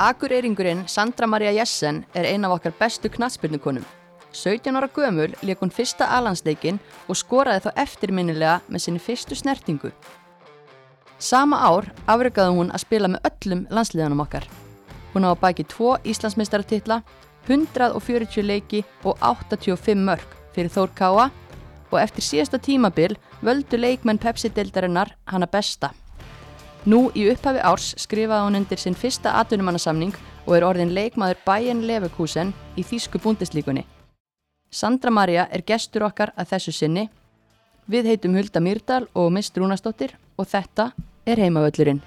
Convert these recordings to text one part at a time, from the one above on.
Akureyringurinn Sandra Maria Jessen er ein af okkar bestu knatsbyrnukonum. 17 ára gömul leik hún fyrsta alansleikin og skoraði þá eftirminnilega með sinni fyrstu snertingu. Sama ár afrögaði hún að spila með öllum landsliðanum okkar. Hún á að baki tvo Íslandsmeistarartitla, 140 leiki og 85 mörg fyrir Þór Káa og eftir síðasta tímabil völdu leikmenn Pepsi-deildarinnar hana besta. Nú í upphafi árs skrifaði hún undir sinn fyrsta atvinnumannasamning og er orðin leikmaður Bayern Leverkusen í Þýsku búndislíkunni. Sandra Maria er gestur okkar að þessu sinni. Við heitum Hulda Myrdal og Mist Rúnastóttir og þetta er heimavöllurinn.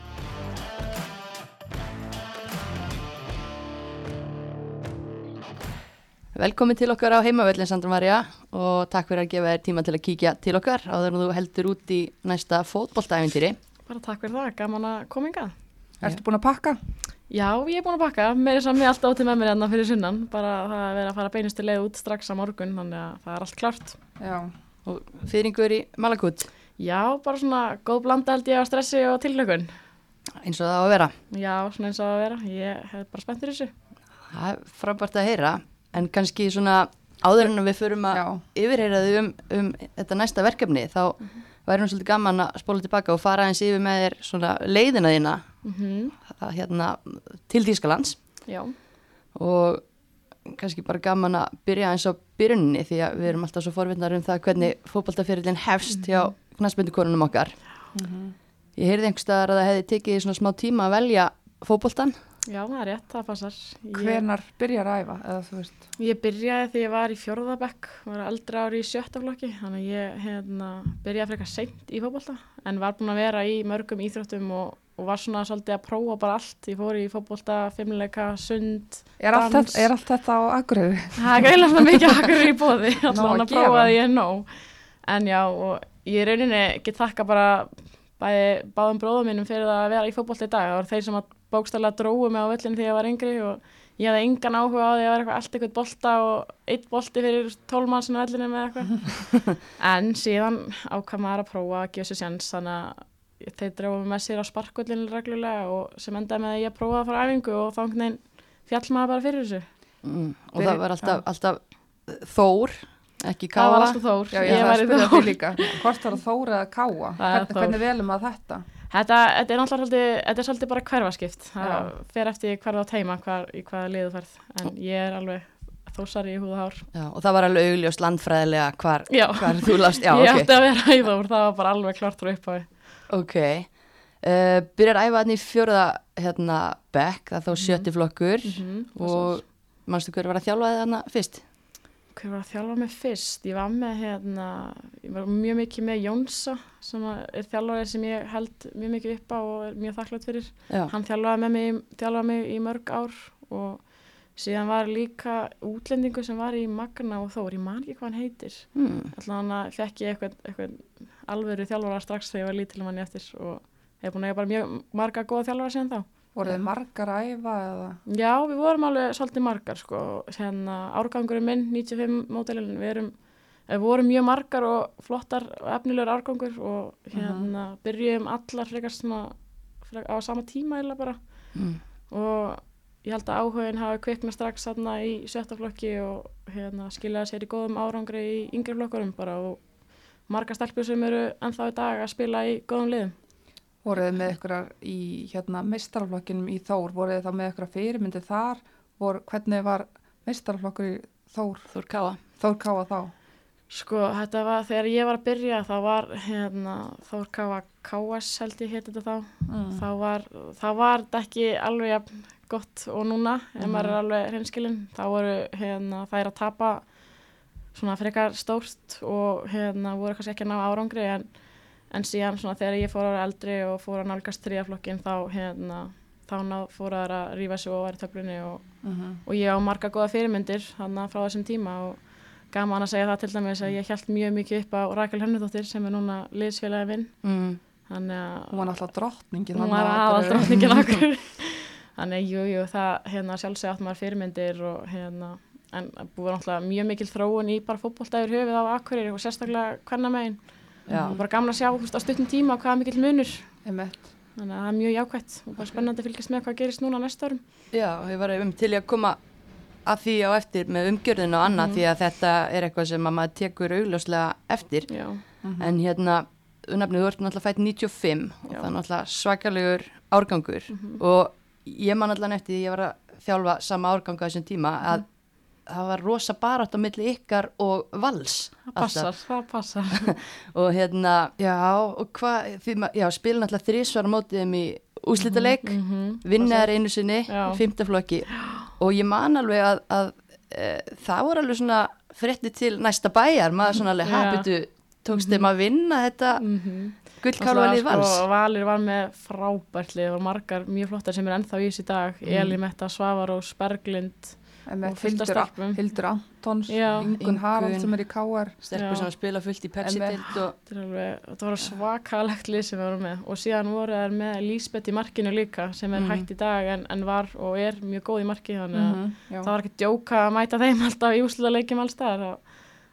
Velkomin til okkar á heimavöllin Sandra Maria og takk fyrir að gefa þér tíma til að kíkja til okkar á þegar þú heldur út í næsta fótbolltæfintýri. Bara takk fyrir það, gaman að koma yngar. Ertu búin að pakka? Já, ég er búin að pakka, með þess að mér alltaf átti með mér enna fyrir sunnan, bara það að vera að fara beinustu leið út strax á morgun, þannig að það er allt klart. Já. Og fyrringur í Malakut, Já, bara svona góð blanda held ég á stressi og tilhlökun. eins og það á að vera. Já, svona eins og að vera, ég hef bara spennt fyrir þessu. Það er frábært að heyra, en kannski svona áður en við förum að Já. yfirheyra þau um, um þetta næsta verkefni, þá væri nú svolítið gaman að spóla tilbaka og fara eins yfir með þér svona leiðina þína Mm að, hérna, til Þýskalands. Já, og kannski bara gaman að byrja eins á byrjunni því að við erum alltaf svo forvitnar um það hvernig fótballtafyrirlin hefst hjá knastbyndukonunum okkar. Ég heyrði einhvers staðar að það hefði tekið svona smá tíma að velja fótboltan. Já, það er rétt, það passar. Ég, Hvenar byrjar að æfa? Eða þú veist. ég byrjaði þegar ég var í fjórðabekk, var eldra ári í sjötta flokki, þannig að ég hérna, byrjaði frekar seint í fótbolta, en var búin að vera í mörgum íþróttum og, og var svona svolítið að prófa bara allt. Ég fór í fótbolta, fimmleika, sund, Er allt, Dans. þetta, er allt þetta á Akureyri? Það er gæðilega svona mikið hakkur í bóði, alltaf prófaði ég nóg. En já, og ég rauninni get þakka bara bæði báðum bróðum mínum fyrir að vera í fótbolta í dag. Voru þeir sem að bókstæðlega dróðu mig á völlin þegar ég var yngri og ég hafði engan áhuga á því að vera eitthvað allt eitthvað bolta og eitt bolti fyrir tólmannsinu vellinu með eitthvað. en síðan ákvað maður að prófa að gefa sér sjans þannig að þeir dróðu með sér á sparkvöllinu reglulega og sem endaði með að ég prófaði að fara á æfingu og þá einhvern veginn fjall maður bara fyrir þessu. Mm. Og Fyrir- það var alltaf, alltaf Þór, ekki Það var Káa. alltaf Þór. Já, ég, ég var það í Þór. því líka. Hvort var það Þóra eða Káa? Það er Hvernig, Þór. hvernig velum að þetta? Þetta, þetta er náttúrulega svolítið, þetta er svolítið bara hverfaskipt. Það fer eftir hver það teima, hvar, í hvaða liðu ferð. En ég er alveg þósari í húða hár. Já, og það var alveg augljóst landfræðilega hvar, hvar þú last. Já, ég ok. ætti að vera í þór, það var bara alveg klart frá upphafi. Ok. Uh, byrjar að æfa hann í fjórða hérna, bekk, það þá sjötti flokkur Mm og manstu hver var að þjálfa þið hann fyrst? Hver var að þjálfa mig fyrst? Ég var með, hérna, ég var mjög mikið með Jónsa, sem er þjálfarið sem ég held mjög mikið upp á og er mjög þakklátt fyrir. Já. Hann þjálfaði með mig, þjálfaði mig í mörg ár og síðan var líka útlendingu sem var í Magna og Þór, ég man ekki hvað hann heitir. Hmm. Alltaf hann fekk ég eitthvað, eitthvað alvöru þjálfara strax þegar ég var lítil manni eftir og hef búin að eiga bara mjög marga góða þjálfara síðan þá. Voru þið margar að æfa eða? Já, við vorum alveg svolítið margar sko, hérna árgangurinn minn, 95 mótelin, við erum, eh, við vorum mjög margar og flottar efnilegur árgangur og hérna byrjuðum allar frekar svona frek, á sama tíma eða bara Mm. og ég held að áhugin hafi kviknað strax þarna í sjötta flokki og hérna skiljaði sér í góðum árangri í yngri flokkurum bara og margar stelpur sem eru ennþá í dag að spila í góðum liðum. Voru þið með ykkur í hérna meistaraflokkinum í Þór? Voru þið þá með ykkur fyrirmyndi þar? Vor, hvernig var meistaraflokkur í Þór? Þór Káa. Þór Káa þá? Sko, þetta var, þegar ég var að byrja, þá var, hérna, Þór Káa KS held ég hétt þetta þá. Mm. Þá var, þetta ekki alveg jafn gott og núna, ef maður er alveg hreinskilinn. Þá voru, hérna, þær að tapa svona frekar stórt og, hérna, voru kannski ekki að ná árangri, en, en síðan svona þegar ég fór vera eldri og fór að nálgast þriðaflokkin, þá, hérna, þá fór að rífa sig og væri töflunni og, Mm og ég á marga góða fyrirmyndir hann frá þessum tíma og gaman að segja það til dæmis að ég held mjög mikið upp á Rakel Hennudóttir sem er núna liðsfélagi minn Mm. þannig að Hún var náttúrulega drottningin. hún var Akureyri. drótningin okkur þannig að jú, jú, það hérna sjálfsög átt maður fyrirmyndir og hérna en búið náttúrulega mjög mikil þróun í bara fótbolta yfir höfuð á Akureyri og sérstaklega hvernig megin Já. og bara gaman að sjá veist, á stuttum tíma hvað er mikill munur Einmitt. þannig að það er mjög jákvætt og bara spennandi að fylgjast með hvað gerist núna næsta árum Já, ég var um til að koma að því á eftir með umgjörðinu og annað Mhm. því að þetta er eitthvað sem að maður tekur augljóslega eftir Já, en hérna, nafnið, þú ert náttúrulega fætt 95 og Já. það er náttúrulega svakalegur árgangur Mhm. og ég man allan eftir því ég var að þjálfa sama árganga á þessum tíma að það var rosa barátt á milli ykkar og vals það passar, það passar. Og hérna, já, og hvað spila náttúrulega þrísvara mótið þeim í úslitaleik, mm Mhm. vinna þær einu sinni fymtaflokki og ég man alveg að, að e, það voru alveg svona frétti til næsta bæjar, maður svona alveg hapitu tókst þeim að vinna þetta Mhm. gullkálvalið vals? sko, Valir var með frábært lið og margar mjög flottar sem er ennþá í þessi dag. Mm. Eli Metta, Svavarós, Berglind með Og af Hildur. Hildur Antons. Ingun. Harald sem er í KR stelpur Já. sem spila fullt í Pepsi En með- dild og Þetta, er alveg, þetta var svakalegt lið sem við vorum með og síðan voru þær með Lísbeth í markinu líka sem er Mhm. hægt í dag en, en var og er mjög góð í marki þannig að já. það var ekki djóka að mæta þeim alltaf í úslutaleikjum alls staðar og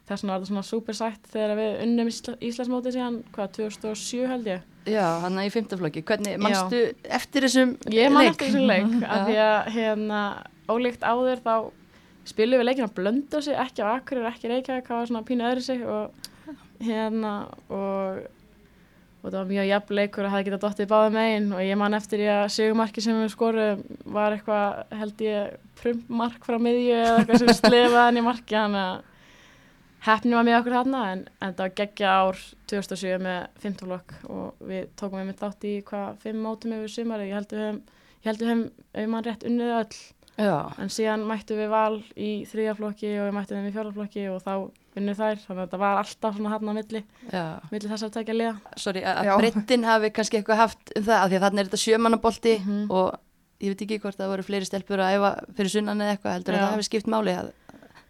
þess vegna var þetta svona super sætt þegar við unnum Ísla, Íslandsmóti síðan hvað 2007 held ég já, hann er í fymtaflokki hvernig, manstu eftir þessum Ég man leik? eftir þessum leik af því að hérna ólíkt áður þá spilum við leikin að blönda sig ekki á Akureyri, ekki Reykjavík það var svona pínu öðru sig og hérna og, og það var mjög jafn leikur að það geta dottið báða megin og ég man eftir ég að sigumarki sem við skorum var eitthvað held ég prumpmark frá miðju eða eitthvað sem slefaði hann í marki þannig að hefni var með okkur þarna en, en þetta var geggja ár 2007 með 15 flokk og við tókum við mitt þátt í hvað fimm mótum yfir sumar ég held við höfum, ég held við höfum ef mann rétt unnið öll já, en síðan mættu við val í þriðaflokki og við mættum þeim í fjóraflokki og þá unnið þær þannig að þetta var alltaf svona hann á milli já milli þess að tekja liða sorry, að Já. breyttin hafi kannski eitthvað haft um það, af því að þannig er þetta sjömannabolti Mhm. og ég veit ekki hvort það voru fleiri stelpur að æfa fyrir sunnan eða eitthvað, heldur að Já. það hefði skipt máli að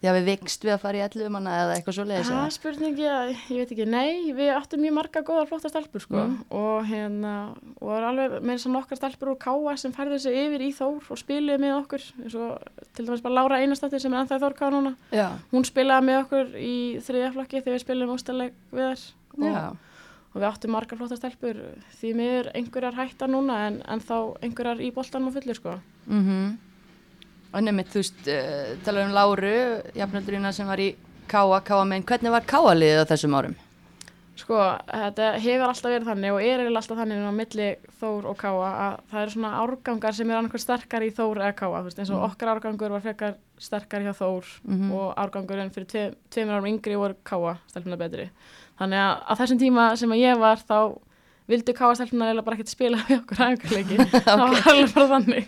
því að við vekst við að fara í 11 manna eða eitthvað svo leiðis Það er spurningi að, ég veit ekki, nei, við áttum mjög marga góðar flottar stelpur sko. Mm. og hérna, og alveg með þess að nokkar stelpur úr Káa sem færðu sig yfir í Þór og spiluði með okkur. Og til dæmis bara Lára Einarsdóttir sem er í Þór Káa núna. Já, hún spilaði með okkur í þriðaflokki þegar við spilum óstaleg við þær. Og, og við áttum margar flottar stelpur því miður einhverjar hætta núna en, en þá einhverjar í boltanum á fullir sko. Mhm og nefnir, þú veist, uh, talar um Láru jafnöldurina sem var í Káa, Káa megin, hvernig var Káa liðið á þessum árum? Sko, þetta hefur alltaf verið þannig og er alltaf þannig á milli Þór og Káa að það eru svona árgangar sem eru annarkvæð sterkar í Þór eða Káa, þú veist, eins og Mm. okkar árgangur var frekar sterkar hjá Þór Mhm. og árgangurinn fyrir tve, tveimur árum yngri voru Káa stelpuna betri. Þannig að á þessum tíma sem að ég var þá vildu Káa stelpuna eiginlega bara ekkert spila við okkur æfingarleiki, það var alveg bara þannig.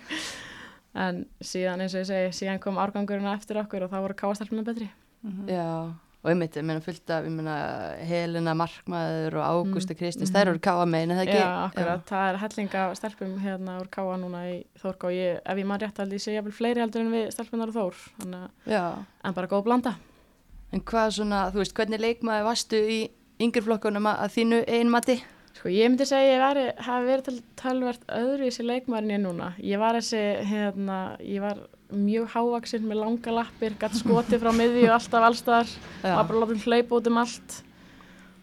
En síðan eins og ég segi, síðan kom árgangurinn á eftir okkur og þá voru Káa stelpuna betri. Mhm. Já, og einmitt, ég meina fullt af, ég meina Helena Markmaður og Ágústa Mm, Kristins, mhm. þær eru Káa megin, eða ekki? Já, akkurat, það er hellinga stelpum hérna úr Káa núna í Þórká ég, ef ég maður rétt alveg, ég sé jafnvel fleiri heldur en við stelpunar og Þór, þannig að Já, en bara góð blanda. en hvað svona, þú veist, hvernig leikmaði varstu í yngri flokkunum að, að þínu einmati? Sko, ég myndi segja að ég hafi verið til tölvert öðru í þessi leikmarin ég núna. Ég var þessi, hérna, ég var mjög hávaksinn með langa lappir, gætt skoti frá miðju alltaf allstaðar, var bara látið hlaupa út um allt.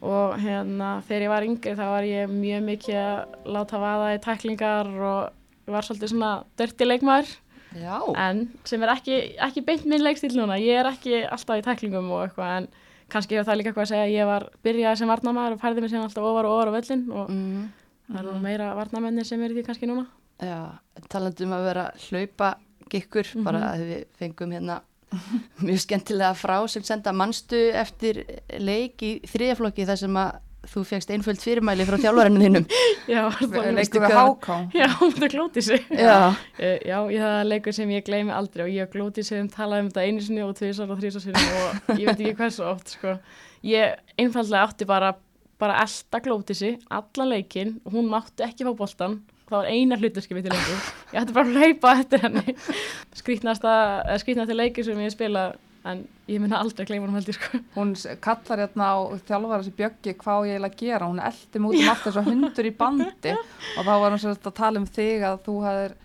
Og hérna, þegar ég var yngri þá var ég mjög mikið að láta vaða í tæklingar og var svolítið svona dörti leikmaður. Já, en sem er ekki, ekki beint minn leikstíl núna, ég er ekki alltaf í tæklingum og eitthvað en kannski hefur það líka eitthvað að segja að ég var byrjað sem varnamæður og færði mig sem alltaf ofar og ofar á völlin og mm, það eru nú meira varnamennir sem eru í því kannski núna. Já, talandi um að vera hlaupa gikkur, Mhm. bara að við fengum hérna mjög skemmtilega frá sem senda mannstu eftir leik í þriðaflokki þar sem að þú fegst einföld fyrirmæli frá þjálfarinu þínum. Já, Leikur við háká Já, það glóti sig. Já, Eh, Já, ég það er leikur sem ég gleymi aldrei og ég glóti sig um talaði um þetta einu sinni og tvisar og þrísar sinni og ég veit ekki hversu oft sko. Ég einfallega átti bara bara elda glóti sig, allan leikinn og hún mátti ekki fá boltan það var eina hluturski við til lengur ég ætti bara að hlaupa eftir henni. Skrítnasta, skrítnasta leikir sem ég spila en ég minna aldrei að gleyma hún heldur sko. Hún kallar hérna á þjálfara sér bjöggi hvað ég eiginlega að gera. Hún eldi mútið um allt þess að hundur í bandi og þá var hún sérst að tala um þig að þú hafðir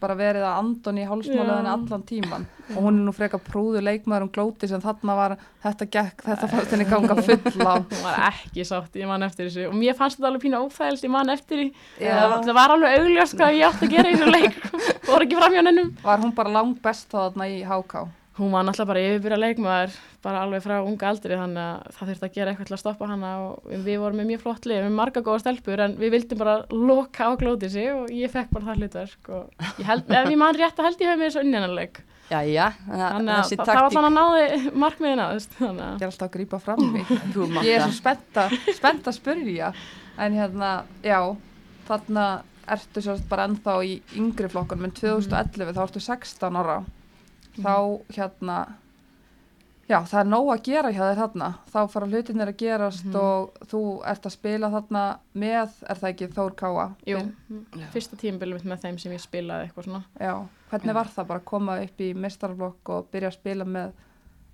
bara verið að andon í hálsmálaðinni Já. allan tíman og hún er nú frekar prúðu leikmaður um glóti sem þarna var, þetta gekk, þetta fannst henni ganga full á. hún var ekki sátt, ég man eftir þessu og mér fannst þetta alveg pína óþægild, ég man eftir því það, var alveg augljóst hvað ég átti að gera í þessu leik fór ekki fram hjá nennum Var hún bara langt best þá þarna í HK? Hún var náttúrulega bara yfirbyrja leikmaður bara alveg frá unga aldri þannig að það þurfti að gera eitthvað til að stoppa hana og við vorum með mjög flott lið, með marga góða stelpur en við vildum bara loka á glótið sig og ég fekk bara það hlutverk og ég held, ef ég man rétt að held ég hef með þessu unnjananleik Jæja, þannig að þessi það, það var þannig að náði markmiðina þannig að Ég er alltaf að grípa fram þú Ég er svo spennt að, spennt að spyrja. En hérna, já, þarna ertu sérst bara ennþá í yngri flokkunum. En 2011 þá ertu 16 ára þá hérna já, það er nóg að gera hjá þér þarna þá fara hlutinir að gerast Mhm. og þú ert að spila þarna með, er það ekki Þór Káa? jú, Já. fyrsta tímabilið mitt með þeim sem ég spilaði eitthvað svona Já, hvernig var það bara að koma upp í mistarflokk og byrja að spila með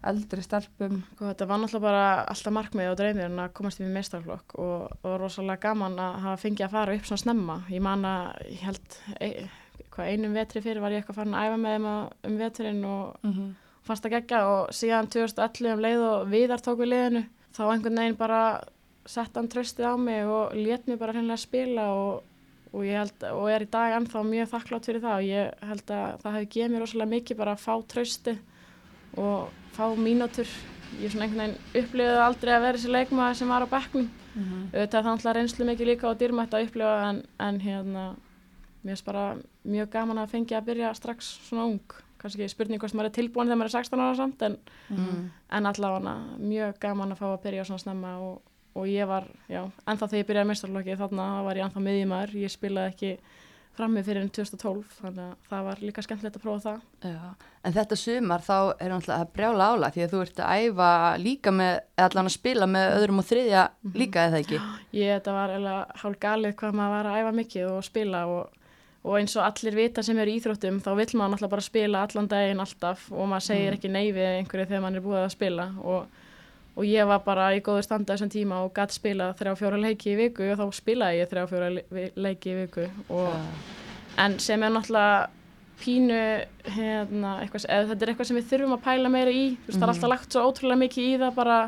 eldri stelpum? og Sko, þetta var náttúrulega bara alltaf markmið og dreymir að komast í meistarflokk og, og rosalega gaman að hafa fengið að fara upp svona snemma ég man að ég held e, hvað einum vetri fyrir var ég eitthvað farin að æfa með þeim um veturinn og Mm -hmm. fannst það geggja og síðan 2011 um leið og viðar tók við liðinu þá einhvern veginn bara sett hann tröstið á mig og lét mig bara hreinlega spila og, og ég held og er í dag ennþá mjög þakklátt fyrir það. Og ég held að það hefði gefið mér rosalega mikið bara að fá trösti og fá mínútur. Ég svona einhvern veginn upplifði aldrei að vera þessi leikmaður sem var á bekknum. Auðvitað það náttúrulega reynslu mikið líka og dýrmætt að upplifa en, en hérna mér finnst bara mjög gaman að fengja að byrja strax svona ung kannski spurning hvort maður er tilbúin þegar maður er 16 ára samt en, Mm. en allavega mjög gaman að fá að byrja svona snemma og, og ég var, já, ennþá þegar ég byrjaði meistarlokki þarna var ég ennþá miðjumæður ég spilaði ekki frammi fyrir enn 2012 þannig að það var líka skemmtilegt að prófa það Já. En þetta sumar þá er náttúrulega að brjála ála því að þú ert að æfa líka með, eða allan að spila með öðrum og þriðja líka eða ekki. ég, þetta var eiginlega hálf galið hvað maður var að æfa mikið og spila og, og eins og allir vita sem eru í íþróttum þá vill maður náttúrulega bara spila allan daginn alltaf og maður segir ekki nei við einhverju þegar maður er búið að spila. Og, og ég var bara í góðu standa þessum tíma og gætt spila þrjá fjóra leiki í viku og þá spilaði ég þrjá fjóra le- leiki í viku. Og, en sem er náttúrulega pínu hérna, eitthvað, eða þetta er eitthvað sem við þurfum að pæla meira í. Þú veist, það er alltaf lagt svo ótrúlega mikið í það bara,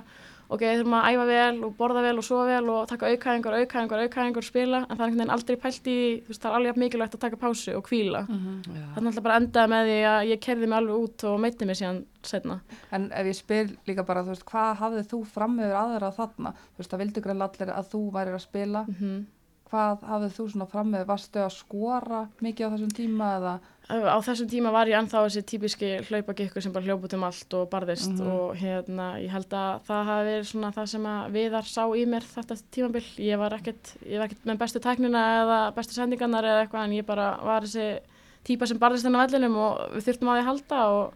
ok, þurfum að æfa vel og borða vel og sofa vel og taka aukæðingar, aukæðingar, aukæðingar og spila, en það er einhvern veginn aldrei pælt í þú veist, það er alveg mikilvægt að taka pásu og hvíla. Já. Það er náttúrulega bara endaði með því að ég kerði mig alveg út og meitti mig síðan setna. En ef ég spyr líka bara, þú veist, hvað hafðið þú fram yfir aðra þarna? Þú veist, það vildi greinlega allir að þú værir að spila. Mm Hvað hafðið þú svona fram yfir? Varstu að skora mikið á þessum tíma eða? Á þessum tíma var ég ennþá þessi típiski hlaupagikkur sem bara hljóp út um allt og barðist Mhm. og hérna, ég held að það hafi verið svona það sem að viðar sá í mér þetta tímabil. Ég var ekkert, ég var ekkert með bestu tæknina eða bestu sendingarnar eða eitthvað en ég bara var þessi típa sem barðist hennar vellinum og við þurftum á því að halda og,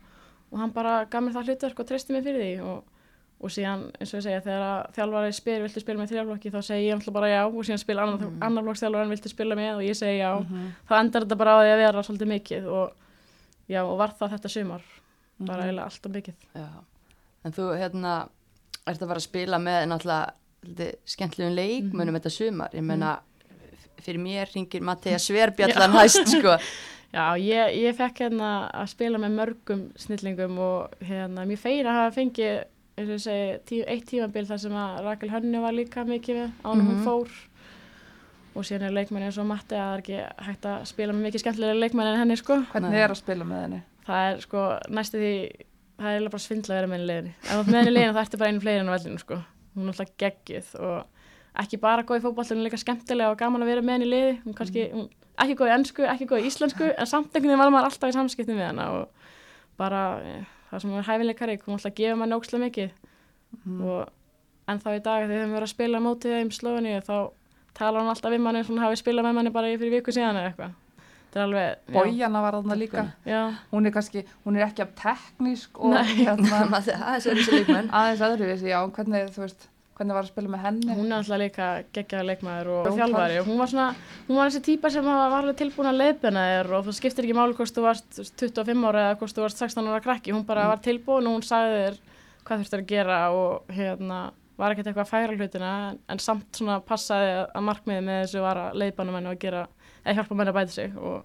og hann bara gaf mér það hlutverk og treysti mér fyrir því og, og síðan eins og ég segja þegar þjálfari spyr viltu spila með þrjálflokki þá segi ég alltaf bara já og síðan spila annar, mm. annarflokksþjálfari viltu spila með? Og ég segi já. Þá endar þetta bara á því að vera svolítið mikið og, já, og var það þetta sumar bara eiginlega allt og mikið. Já. En þú hérna ert að fara að spila með náttúrulega svolítið skemmtilegum leikmönnum þetta sumar. Ég meina, fyrir mér ringir Mattea Sverbjallan hæst sko. Já, ég, ég fekk hérna að spila með mörgum snillingum og hérna mjög feina að hafa fengið eins og ég segi, tí, eitt tímabil þar sem að Rakel Hönnu var líka mikið með ánum hún Mhm. fór og síðan er leikmenni eins og Matti að það er ekki hægt að spila með mikið skemmtilega leikmenni en henni sko Hvernig Nei. er að spila með henni? það er sko næstu því það er bara svindla að vera með henni þú ert með henni liðinu þá ertu bara einu fleiri en á vellinu sko hún er alltaf geggjuð og ekki bara góð í fótball hún er líka skemmtilega og gaman að vera með henni í liði hún kannski, hún, ekki góð í ennsku, ekki góð í íslensku en samt einhvern veginn var maður alltaf í samskiptum við hana og bara eh, það sem hún er hæfileikari, hún alltaf gefur maður nógslega mikið. Og en þá í dag þegar við höfum verið að spila mótið þeim slóðinni þá talar hann alltaf við manni svona hafi spilað með manni bara í fyrir viku síðan eða eitthvað? Þetta er alveg, já, Bójana var þarna líka. Hún er kannski, hún er ekki af teknísk og hérna, Það er þessi leikmenn. aðeins öðruvísi, já, hvernig, þú veist, hvernig var að spila með henni? hún er alltaf líka geggjaða leikmaður og Rótar. þjálfari og hún var svona, hún var þessi típa sem var alveg tilbúin að leiðbena þér og það skiptir ekki máli hvort þú varst 25 ára eða hvort þú varst 16 ára krakki, hún bara var tilbúin og hún sagði þér hvað þurftur að gera og hérna var ekkert eitthvað að færa hlutina en, en samt svona passaði að markmiði með þessu var að leiðbana menn og að gera, eða hjálpa menn að bæta sig og,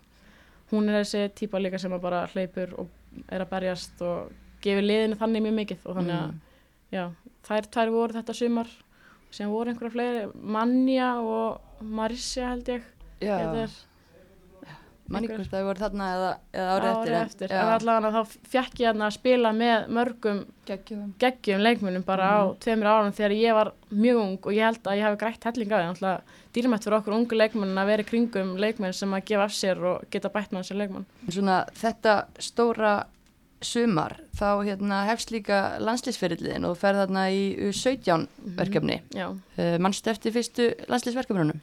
hún er þessi típa líka sem bara hleypur og er að berjast og gefur liðinu þannig mjög mikið og þannig að Mm. Já, þær tvær voru þetta sumar sem voru einhverja fleiri Manja og Marissa held ég. Já, Þetta manni einhver- hvort það voru þarna eða, eða árið eftir. árið en- eftir. allavega þá fekk ég að spila með mörgum Geggjum. geggjum leikmunum bara á tveimur árum þegar ég var mjög ung og ég held að ég hafi grætt helling af því. Dýrmætt fyrir okkur ungu leikmenn að vera kringum leikmenn sem að gefa af sér og geta bætt með þessi leikmann En Svona þetta stóra sumar, þá hérna hefst líka landslýsferðliðin og þú ferð þarna í U17 verkefni. Já, Uh, Manstu eftir fyrstu landslýsverkefnunum?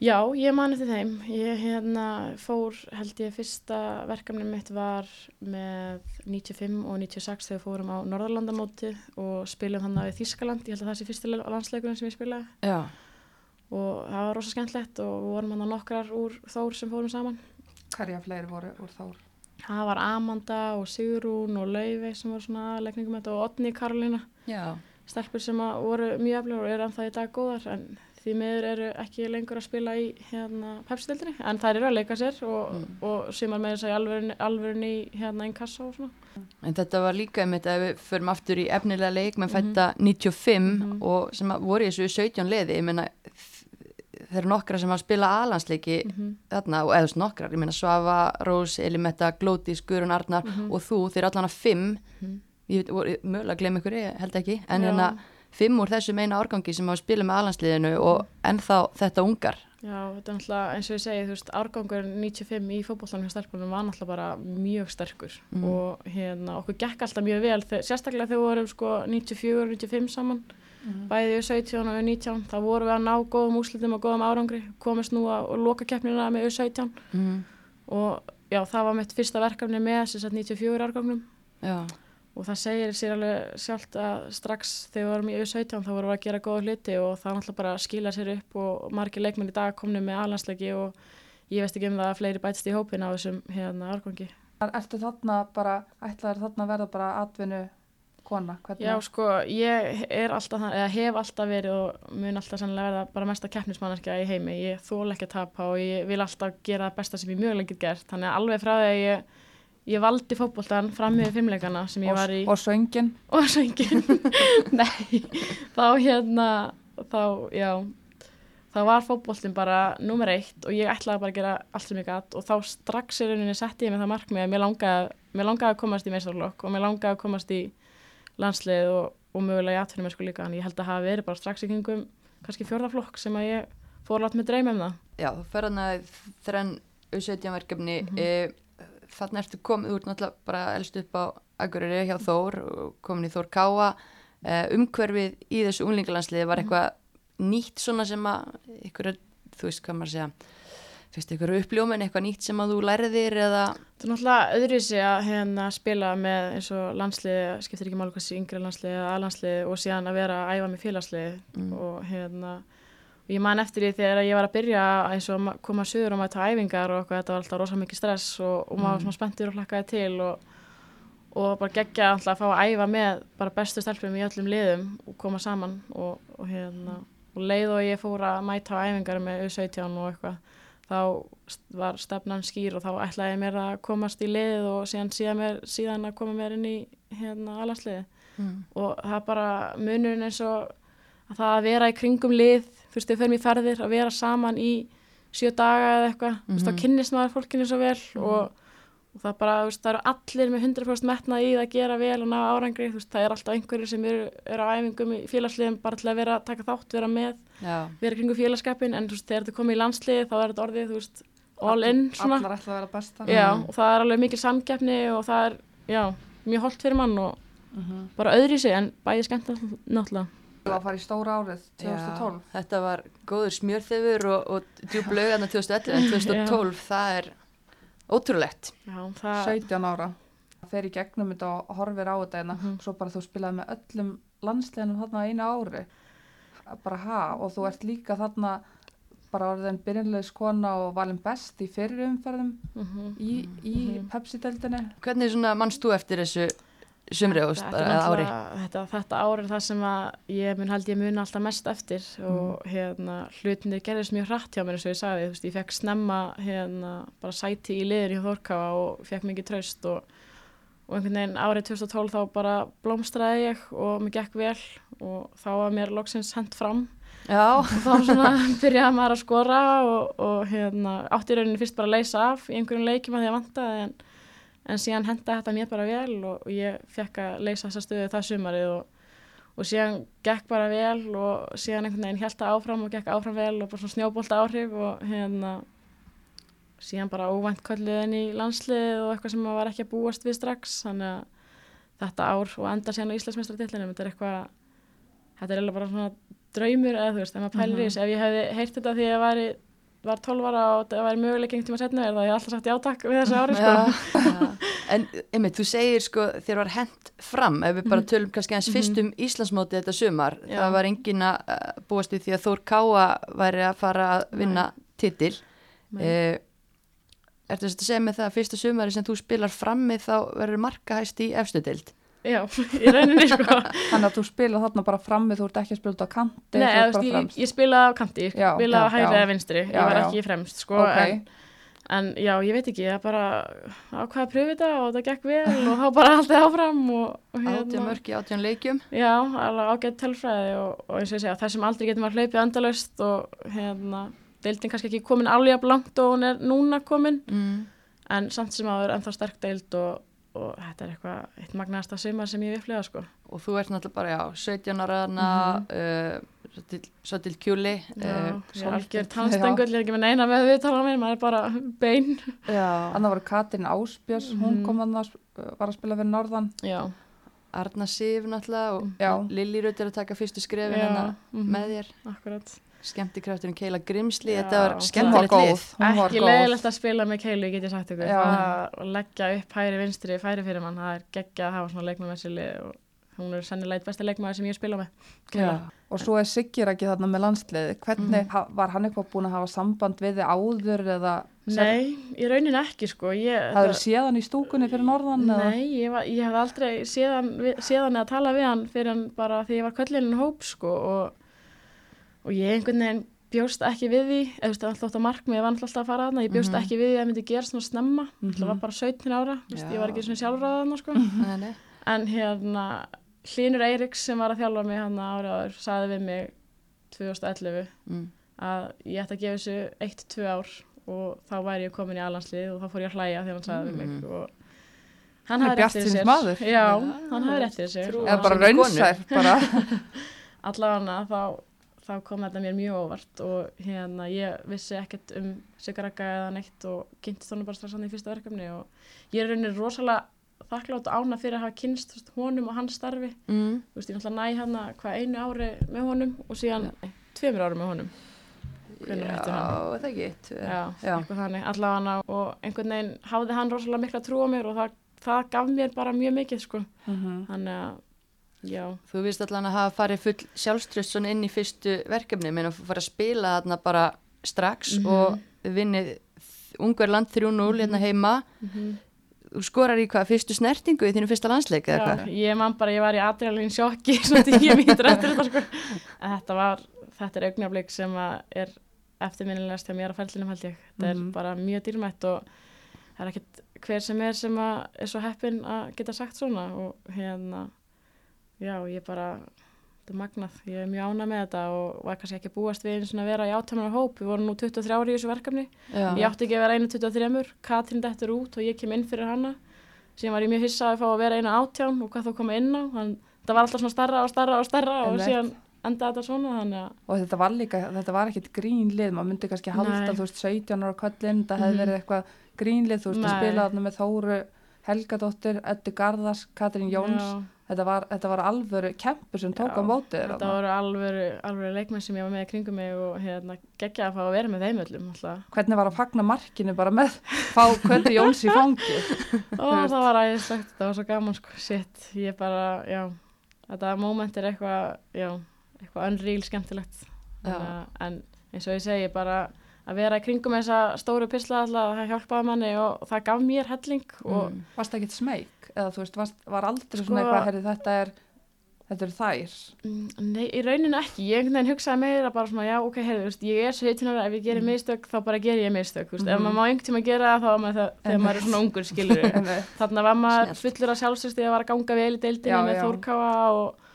Já ég mani til þeim ég hérna fór held ég fyrsta verkefni mitt var með 95 og 96 þegar við fórum á Norðurlandamóti og spilum þannig við Þískaland ég held að það sé fyrsti landsleikurinn sem ég spilaði Já. og það var rosa skemmtlegt og vorum hann nokkrar úr Þór sem fórum saman Hverja fleiri voru úr þór? Það var Amanda og Sigrún og Laufey sem voru svona leikningum þetta og Otni Karolina, stelpur sem voru mjög aflegur og eru ennþá í dag góðar en því miður eru ekki lengur að spila í hérna pepsildinni en þær eru að leika sér og, Mm. og sumar með þess að alvörun, í hérna einn kassa og svona. En þetta var líka einmitt að við förum aftur í efnilega leik með Mhm. fætta 95 Mhm. og sem voru í þessu 17 liði, ég meina þeir eru nokkra sem að spila aðlandsleiki Mm þarna og eða þú veist nokkrar, ég meina Svava, Rós, Elimetta, Glótis, Guðrun Arnar Mhm. og þú, þeir eru allan að fimm, Mhm. ég mögulega að glemma ykkur, ég held ekki, en Já. hérna fimm úr þessum eina árgangi sem hafa spilað með aðlandsliðinu og ennþá þetta ungar. Já, þetta er náttúrulega eins og ég segi, þú veist, árgangur 95 í fótbollanum hjá stelpunum var náttúrulega bara mjög sterkur Mhm. og hérna, okkur gekk alltaf mjög vel, sérstaklega þegar við vorum sko 94 og 95 saman, bæði U17 og U19, þá vorum við að ná góðum úslitum og góðum árangri, komist nú að loka keppnina með U17 Mm. og já, það var mitt fyrsta verkefni með þess að 94 árgangnum Já, og það segir sér alveg sjálft að strax þegar við vorum í U17 þá vorum við að gera góða hluti og það náttúrulega bara skila sér upp og margir leikmenn í dag komni með alhansleiki og ég veist ekki um það að fleiri bætist í hópin á þessum hérna árgangi. Er, ertu þarna bara, ætlaður þarna að verða bara atvinnu kona? Hvernig? Já sko, ég er alltaf, það- eða hef alltaf verið og mun alltaf sannlega verða bara mesta keppnismannarkja í heimi. Ég þól ekki að tapa og ég vil alltaf gera það besta sem ég mögulega get gert. Þannig að alveg frá því að ég, ég valdi fótboltan fram með fimmleikana sem ég var í. og söngin? og söngin nei, þá hérna þá, já þá var fótboltin bara nummer eitt og ég ætlaði bara að gera allt sem ég gætt og þá strax í rauninni setti ég mig það markmið að mér langaði, mér langaði að komast í meistarlokk og mér langaði að komast í landslið og, og mögulega í atvinnum sko líka en ég held að hafa verið bara strax í kringum kannski fjörðaflokk sem að ég fór látt með dreyma um það já þú ferð hana þrenn U17 verkefni, Mhm. mm þarna ertu komið, ert náttúrulega bara elst upp á Akureyri hjá Þór og komin í Þór Káa, uh, umhverfið í þessu unglingalandsliði Mhm. var eitthvað nýtt svona sem að ykkur, þú veist hvað maður að segja fyrst ykkur uppljómin, eitthvað nýtt sem að þú læriðir eða Það er náttúrulega öðruvísi að hérna, spila með eins og landslið, skiptir ekki máli hvað sé yngri landslið eða aðlandslið og síðan að vera að æfa með félagslið Mm. og hérna og ég man eftir því þegar ég var að byrja eins og koma söður og maður ta æfingar og eitthvað, þetta var alltaf rosa mikið stress og, og maður var Mm. svona spenntur og hlakkaði til og, og bara geggja alltaf að fá að æfa með bara bestu stelpum í öllum liðum og koma saman og, og hérna og leið og ég fór að mæta á æfingar með U17 og eitthvað þá var stefnan skýr og þá ætlaði ég mér að komast í lið og síðan, síðan, mér, síðan að koma mér inn í hérna alansliði mm. og það bara munurinn eins og að það að vera í kringum lið við ferum í ferðir, að vera saman í sjö daga eða eitthvað mm Mhm. þá kynnist maður fólkinu svo vel og, og það bara, þú veist, það eru allir með 100% metnað í það að gera vel og ná árangri þú veist, það er alltaf einhverjir sem eru, eru á æfingum í félagsliðum bara til að vera að taka þátt, vera með já, vera í kringum félagskapin en þú veist, þegar þetta komið í landslið þá er þetta orðið, þú veist, all in svona Allar ætla að vera besta? Já, Mhm. og það er alveg mikil samkeppni og það er, já, mjög holdt fyrir mann og Mhm. bara öðri sig en bæði skemmt náttúrulega. Þú var að fara í stóra árið, 2012. Já, þetta var góður smjörþefur og, og djúb lögana 2011 en 2012 það er ótrúlegt Já, það, 17 ára. Það fer í gegnum þetta og horfir á þetta hérna. Mhm. Svo bara þú spilaði með öllum landsleginum þarna einu ári. Bara ha, og þú ert líka þarna bara orðin byrjunlegs kona og valin best í fyrir umferðum mhm. í, í Mhm. Pepsi-deldinni. hvernig svona mannst þú eftir þessu sumri og ári. þetta, þetta ári er það sem að ég mun held ég mun alltaf mest eftir og hérna hlutinir gerðist mjög hratt hjá mér eins og ég sagði, þú veist, ég fekk snemma hérna bara sæti í liður hjá Þórkáa og fekk mikið traust og, og einhvern veginn árið 2012 þá bara blómstraði ég og mér gekk vel og þá var mér loksins hent fram. Já, og þá svona byrjaði maður að skora og, og hérna átti í rauninni fyrst bara að leysa af í einhverjum leikjum að að vantaði en, en síðan henda þetta mér bara vel og, og ég fekk að leysa þessa stöðu það sumarið og, og síðan gekk bara vel og síðan einhvern veginn held það áfram og gekk áfram vel og bara svona snjóbolta áhrif og hérna síðan bara óvænt kölluðin í landslið og eitthvað sem maður var ekki að búast við strax. Þannig að þetta ár og enda síðan á Íslandsmeistaratillinu þetta er eitthvað þetta er eiginlega bara svona draumur eða þú veist, ef maður pælir í þessu. Ef ég hefði heyrt þetta því að ég væri, var 12 ára og það væri möguleik einhvern tíma setna er það ég alltaf sagt játak við þessu ári sko. já. En einmitt, þú segir sko þér var hent fram, ef við bara tölum kannski eins fyrst um Íslandsmóti þetta sumar, Mhm. Já. það var engin að uh, búast við því að Þór Káa væri að fara að vinna titil. Nei. Uh, Ertu þess að segja með það að fyrsta sumari sem þú spilar frammi þá verður markahæst í efstu dild? Já, í rauninni sko Þannig að þú spila þarna bara frammi, þú ert ekki að spila út á kanti, Nei, eða, ég, ég spilaði á kanti, ég á já, hægri eða vinstri, Já, ég var ekki fremst sko, Ok. en, en já, ég veit ekki, ég bara ákvaði að pröfu þetta og það gekk vel og þá bara haldið áfram og, og hérna- Átján mörki, átján leikjum. Já, alveg ágætt telfræði og, og eins og ég segja, þessum aldrei getur maður hlaupið andalaust og hérna, deildin kannski ekki komin alveg jafn langt og hún er núna komin Mm. en samt sem áður ennþá sterk deild og, og þetta er eitthvað eitt magnaðasta sumar sem ég hef upplegað sko. Og þú ert náttúrulega bara, já, 17 ára þarna, uh, svo til, kjúli. Mhm. Já, uh, ég er algjör tannstengull, ég er ekki með neina með viðtala mér, maður er bara bein. já, Þannig var Katrin Ásbjörns, hún Mhm. kom að var að spila fyrir Norðan. Já, Arna Sif náttúrulega og Já. Lilli Rutt er að taka fyrstu skrefin hérna mhm, með þér. Akkurat. Skemmtikrafturinn Keila Grimsli, Já. þetta var skemmtilegt lið. hún var Ekki leiðilegt að spila með keilu, get ég sagt ykkur. Að leggja upp hæri vinstri færi fyrir mann, það er geggja að hafa svona leikmann með sér lið og hún er sennilega eitt besti leikmaður sem ég spila með. Og svo er Siggir ekki þarna með landsliði. Hvernig ha- var hann eitthvað búin að hafa samband við þig áður eða Nei, í raunin ekki sko. Ég, það eru séðan í stúkunni fyrir Norðan? Nei, ég, var, ég hef aldrei séðan, séðan eða tala við hann fyrir hann bara því ég var köllinin hóp sko og, og ég einhvern veginn bjóst ekki við því, eða þú veist, alltaf á markmið, ég var alltaf að fara þarna, ég bjóst Mhm. ekki við því að það myndi gera svona snemma, mm Mhm. það var bara 17 ára, veist, ég var ekki svona sjálfráða þarna sko, Nei, nei. en hérna Hlynur Eiríks sem var að þjálfa mig hann árið áður, sagði við mig 2011 Mm. að ég ætti að gefa þessu 1-2 ár og þá væri ég komin í alanslið og þá fór ég að hlæja þegar hann sagði við mig Mm. og hann hafði rétt fyrir sér maður. já, Já, hann hafði rétt fyrir sér allavega þá, þá kom þetta mér mjög óvart og hérna ég vissi ekkert um Sigaraka eða neitt og kynntist honum bara strax hann í fyrsta verkefni og ég er rauninni rosalega þakklátt ána fyrir að hafa kynst veist, honum og hans starfi Mm. þú veist, ég náttúrulega næ hann hvað einu ári með honum og síðan nei, tveimur ári með honum Já, hætti hann? það tvö. Já, Já. allavega og einhvern veginn hafði hann rosalega mikla trú á mér og það, það gaf mér bara mjög mikið sko, Mhm. þannig að já, Þú vist allan að hafa farið full sjálfströst inn í fyrstu verkefni, menn að fara að spila þarna bara strax Mhm. og vinnið Ungverland 3-0 hérna heima. Þú skorar í hvað, fyrstu snertingu í þínu fyrsta landsleik eða hvað? ég man bara, ég var í adrenalín sjokki svona tíu mítur eftir þetta sko en þetta var, þetta er augnablik sem er eftirminnilegast hjá mér á ferlinum held ég, þetta Mhm. er bara mjög dýrmætt og það er ekkert hver sem er sem er svo heppin að geta sagt svona og hérna já, ég bara þetta er magnað, ég er mjög ána með þetta og var kannski ekki að búast við eins og að vera í átömmunar hóp, við vorum nú 23 í þessu verkefni Já. ég átti ekki að vera einu 23 Katrín dettur út og ég kem inn fyrir hana síðan var ég mjög hissa að fá að vera einu átján og hvað þá koma inn á þann, það var alltaf svona starra og starra og starra og Einmitt. síðan endaði þetta svona þannig að Og þetta var líka, þetta var ekkit grínlið, maður myndi kannski halda, Nei. þú veist, 17 ára köllin, það hefði Mhm. verið eitthvað grínlið, þú veist, að Nei. spila þarna með Þóru, Helgadóttir, Eddu Garðars, Katrín Jóns, já, þetta var, þetta var alvöru kempur sem tók Já, á mótið þetta þarna. voru alvöru, alvöru leikmenn sem ég var með kringum mig og hérna geggja að fá að vera með þeim öllum alltaf. Hvernig var að fagna markinu bara með, fá Kvöldi Jóns í fangi? og það var æðislegt, það var svo gaman sko, shit, ég bara, já þetta moment er eitthvað, já eitthvað unreal skemmtilegt að- en eins og ég segi bara að vera í kringum þessa stóru pisla alltaf, það hjálpaði manni og það gaf mér helling og Mm. Varst það ekkert smeyk? Eða þú veist, varst, var aldrei Sko- svona eitthvað, herri, þetta er, þetta eru þær. Mm, Nei, í rauninu ekki, ég einhvern veginn hugsaði meira bara svona, já, ok, þú veist, ég er 17 ára, ef ég gerir mistök, þá bara ger ég mistök, veist, ef maður má einhvern tíma gera það, þá er maður það, þegar maður er svona ungur, skilur. Þannig var maður fullur af sjálfstöðst að var að ganga vel í deildinni Já, með. Þórkáa og,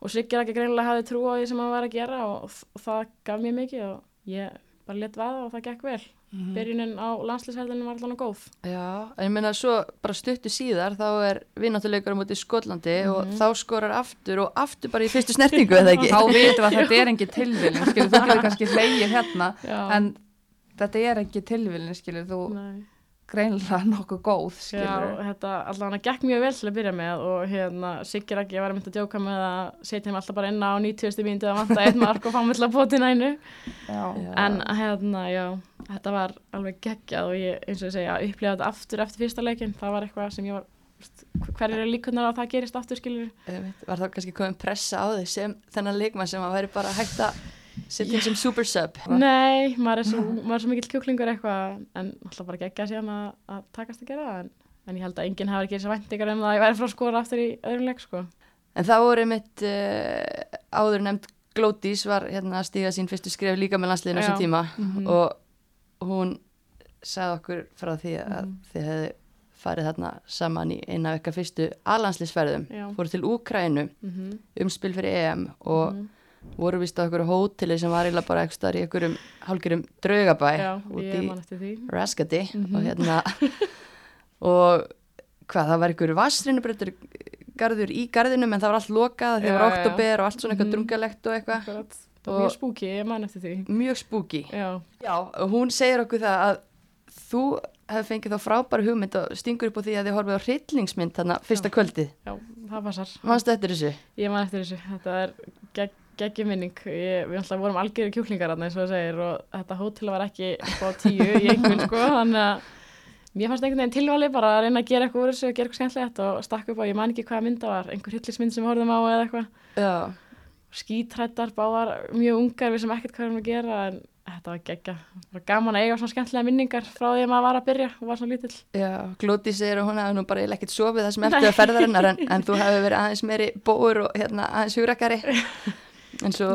og Siggir ekki greinilega hafði trú á því sem hann var að gera og, og það gaf mér mikið og ég bara let vaða og það gekk vel. Mhm. Byrjunin á landslýshældinu var allan góð. Já, en ég meina svo bara stuttu síðar þá er vinnáttuleikur á móti Skotlandi og Mhm. þá skorar aftur og aftur bara í fyrstu snertingu eða ekki Þá vitum við að þetta er engin tilviljun, skilur, þú getur kannski hleyið hérna, Já, en þetta er tilviljun, skilur, þú Nei. Greinlega nokkuð góð, Já, skilur. þetta allan að gekk mjög vel til að byrja með og hérna Siggir ekki, var að mynda að djóka með að setja hann alltaf bara inn á 90. mínúti að vanta eitt mark og fá mig til að bóti nænu. Já. Já. En hérna, já, þetta var alveg geggjað og ég, eins og ég segja, upplifa þetta aftur eftir fyrsta leikin. Það var eitthvað sem ég var, hverjir eru líkunar að það gerist aftur, skilur? Var þá kannski komin pressa á þig sem þennan leikmann sem að væri bara hægt að setja inn sem super sub Nei, maður er svo, svo mikill kjúklingur eitthvað, en alltaf bara geggjað síðan að, að takast að gera. En, en ég held að enginn hafi ekki þess að væntingar um það að ég væri frá að skora aftur í öðrum leik, sko. En það voru mitt uh, áður nefnd Glódís var hérna að stíga sín fyrstu skref líka með landsliðinu þessum tíma Mhm. og hún sagði okkur frá því að Mhm. þið hefði farið þarna saman í eina vekka fyrstu alandsliðsferðum Já. fóru til Úkrænu Mm -hmm. um spil fyrir EM og Mhm. Voru vist á okkur hóteli sem var eiginlega bara eitthvað starf í einhverjum hálfgerðum draugabæ Já, ég man eftir því. Raskati Mhm. og hérna og hvað, það var einhver vassrinnubrötur garður í garðinum en það var allt lokað því það Já, var já, já. oktober og allt svona eitthvað Mhm. drungalegt og eitthvað. Það var mjög spúki, ég man eftir því. mjög spooky Já, Já, og hún segir okkur það að þú hefði fengið þá frábæra hugmynd og stingur upp á því að þið horfið á hryllingsmynd þarna fyrsta kvöldið. já, það passar. Manstu eftir þessu? Ég man eftir þessu, þetta er gegg, geggjum minning, ég, við alltaf vorum algjörði kjúklingar þarna eins og það segir og þetta hótel var ekki upp á tíu í einhvern sko, þannig að mér fannst einhvern veginn tilvali bara að reyna að gera eitthvað úr þessu og gera eitthvað skemmtilegt og stakk upp á, ég man ekki hvaða mynd það var, einhver hryllismynd sem við horfðum á eða eitthvað, skítrættar, báðar mjög ungar við sem ekkert hvað erum að gera en þetta var geggja, bara gaman að eiga svona skemmtilega minningar frá því að maður var að byrja og var svona lítill. Já, Glóti segir að hún hefði nú bara eiginlega ekkert sofið það sem eftir að ferðarinnar en, en þú hefði verið aðeins meiri bóur og hérna aðeins hugrakari. En svo,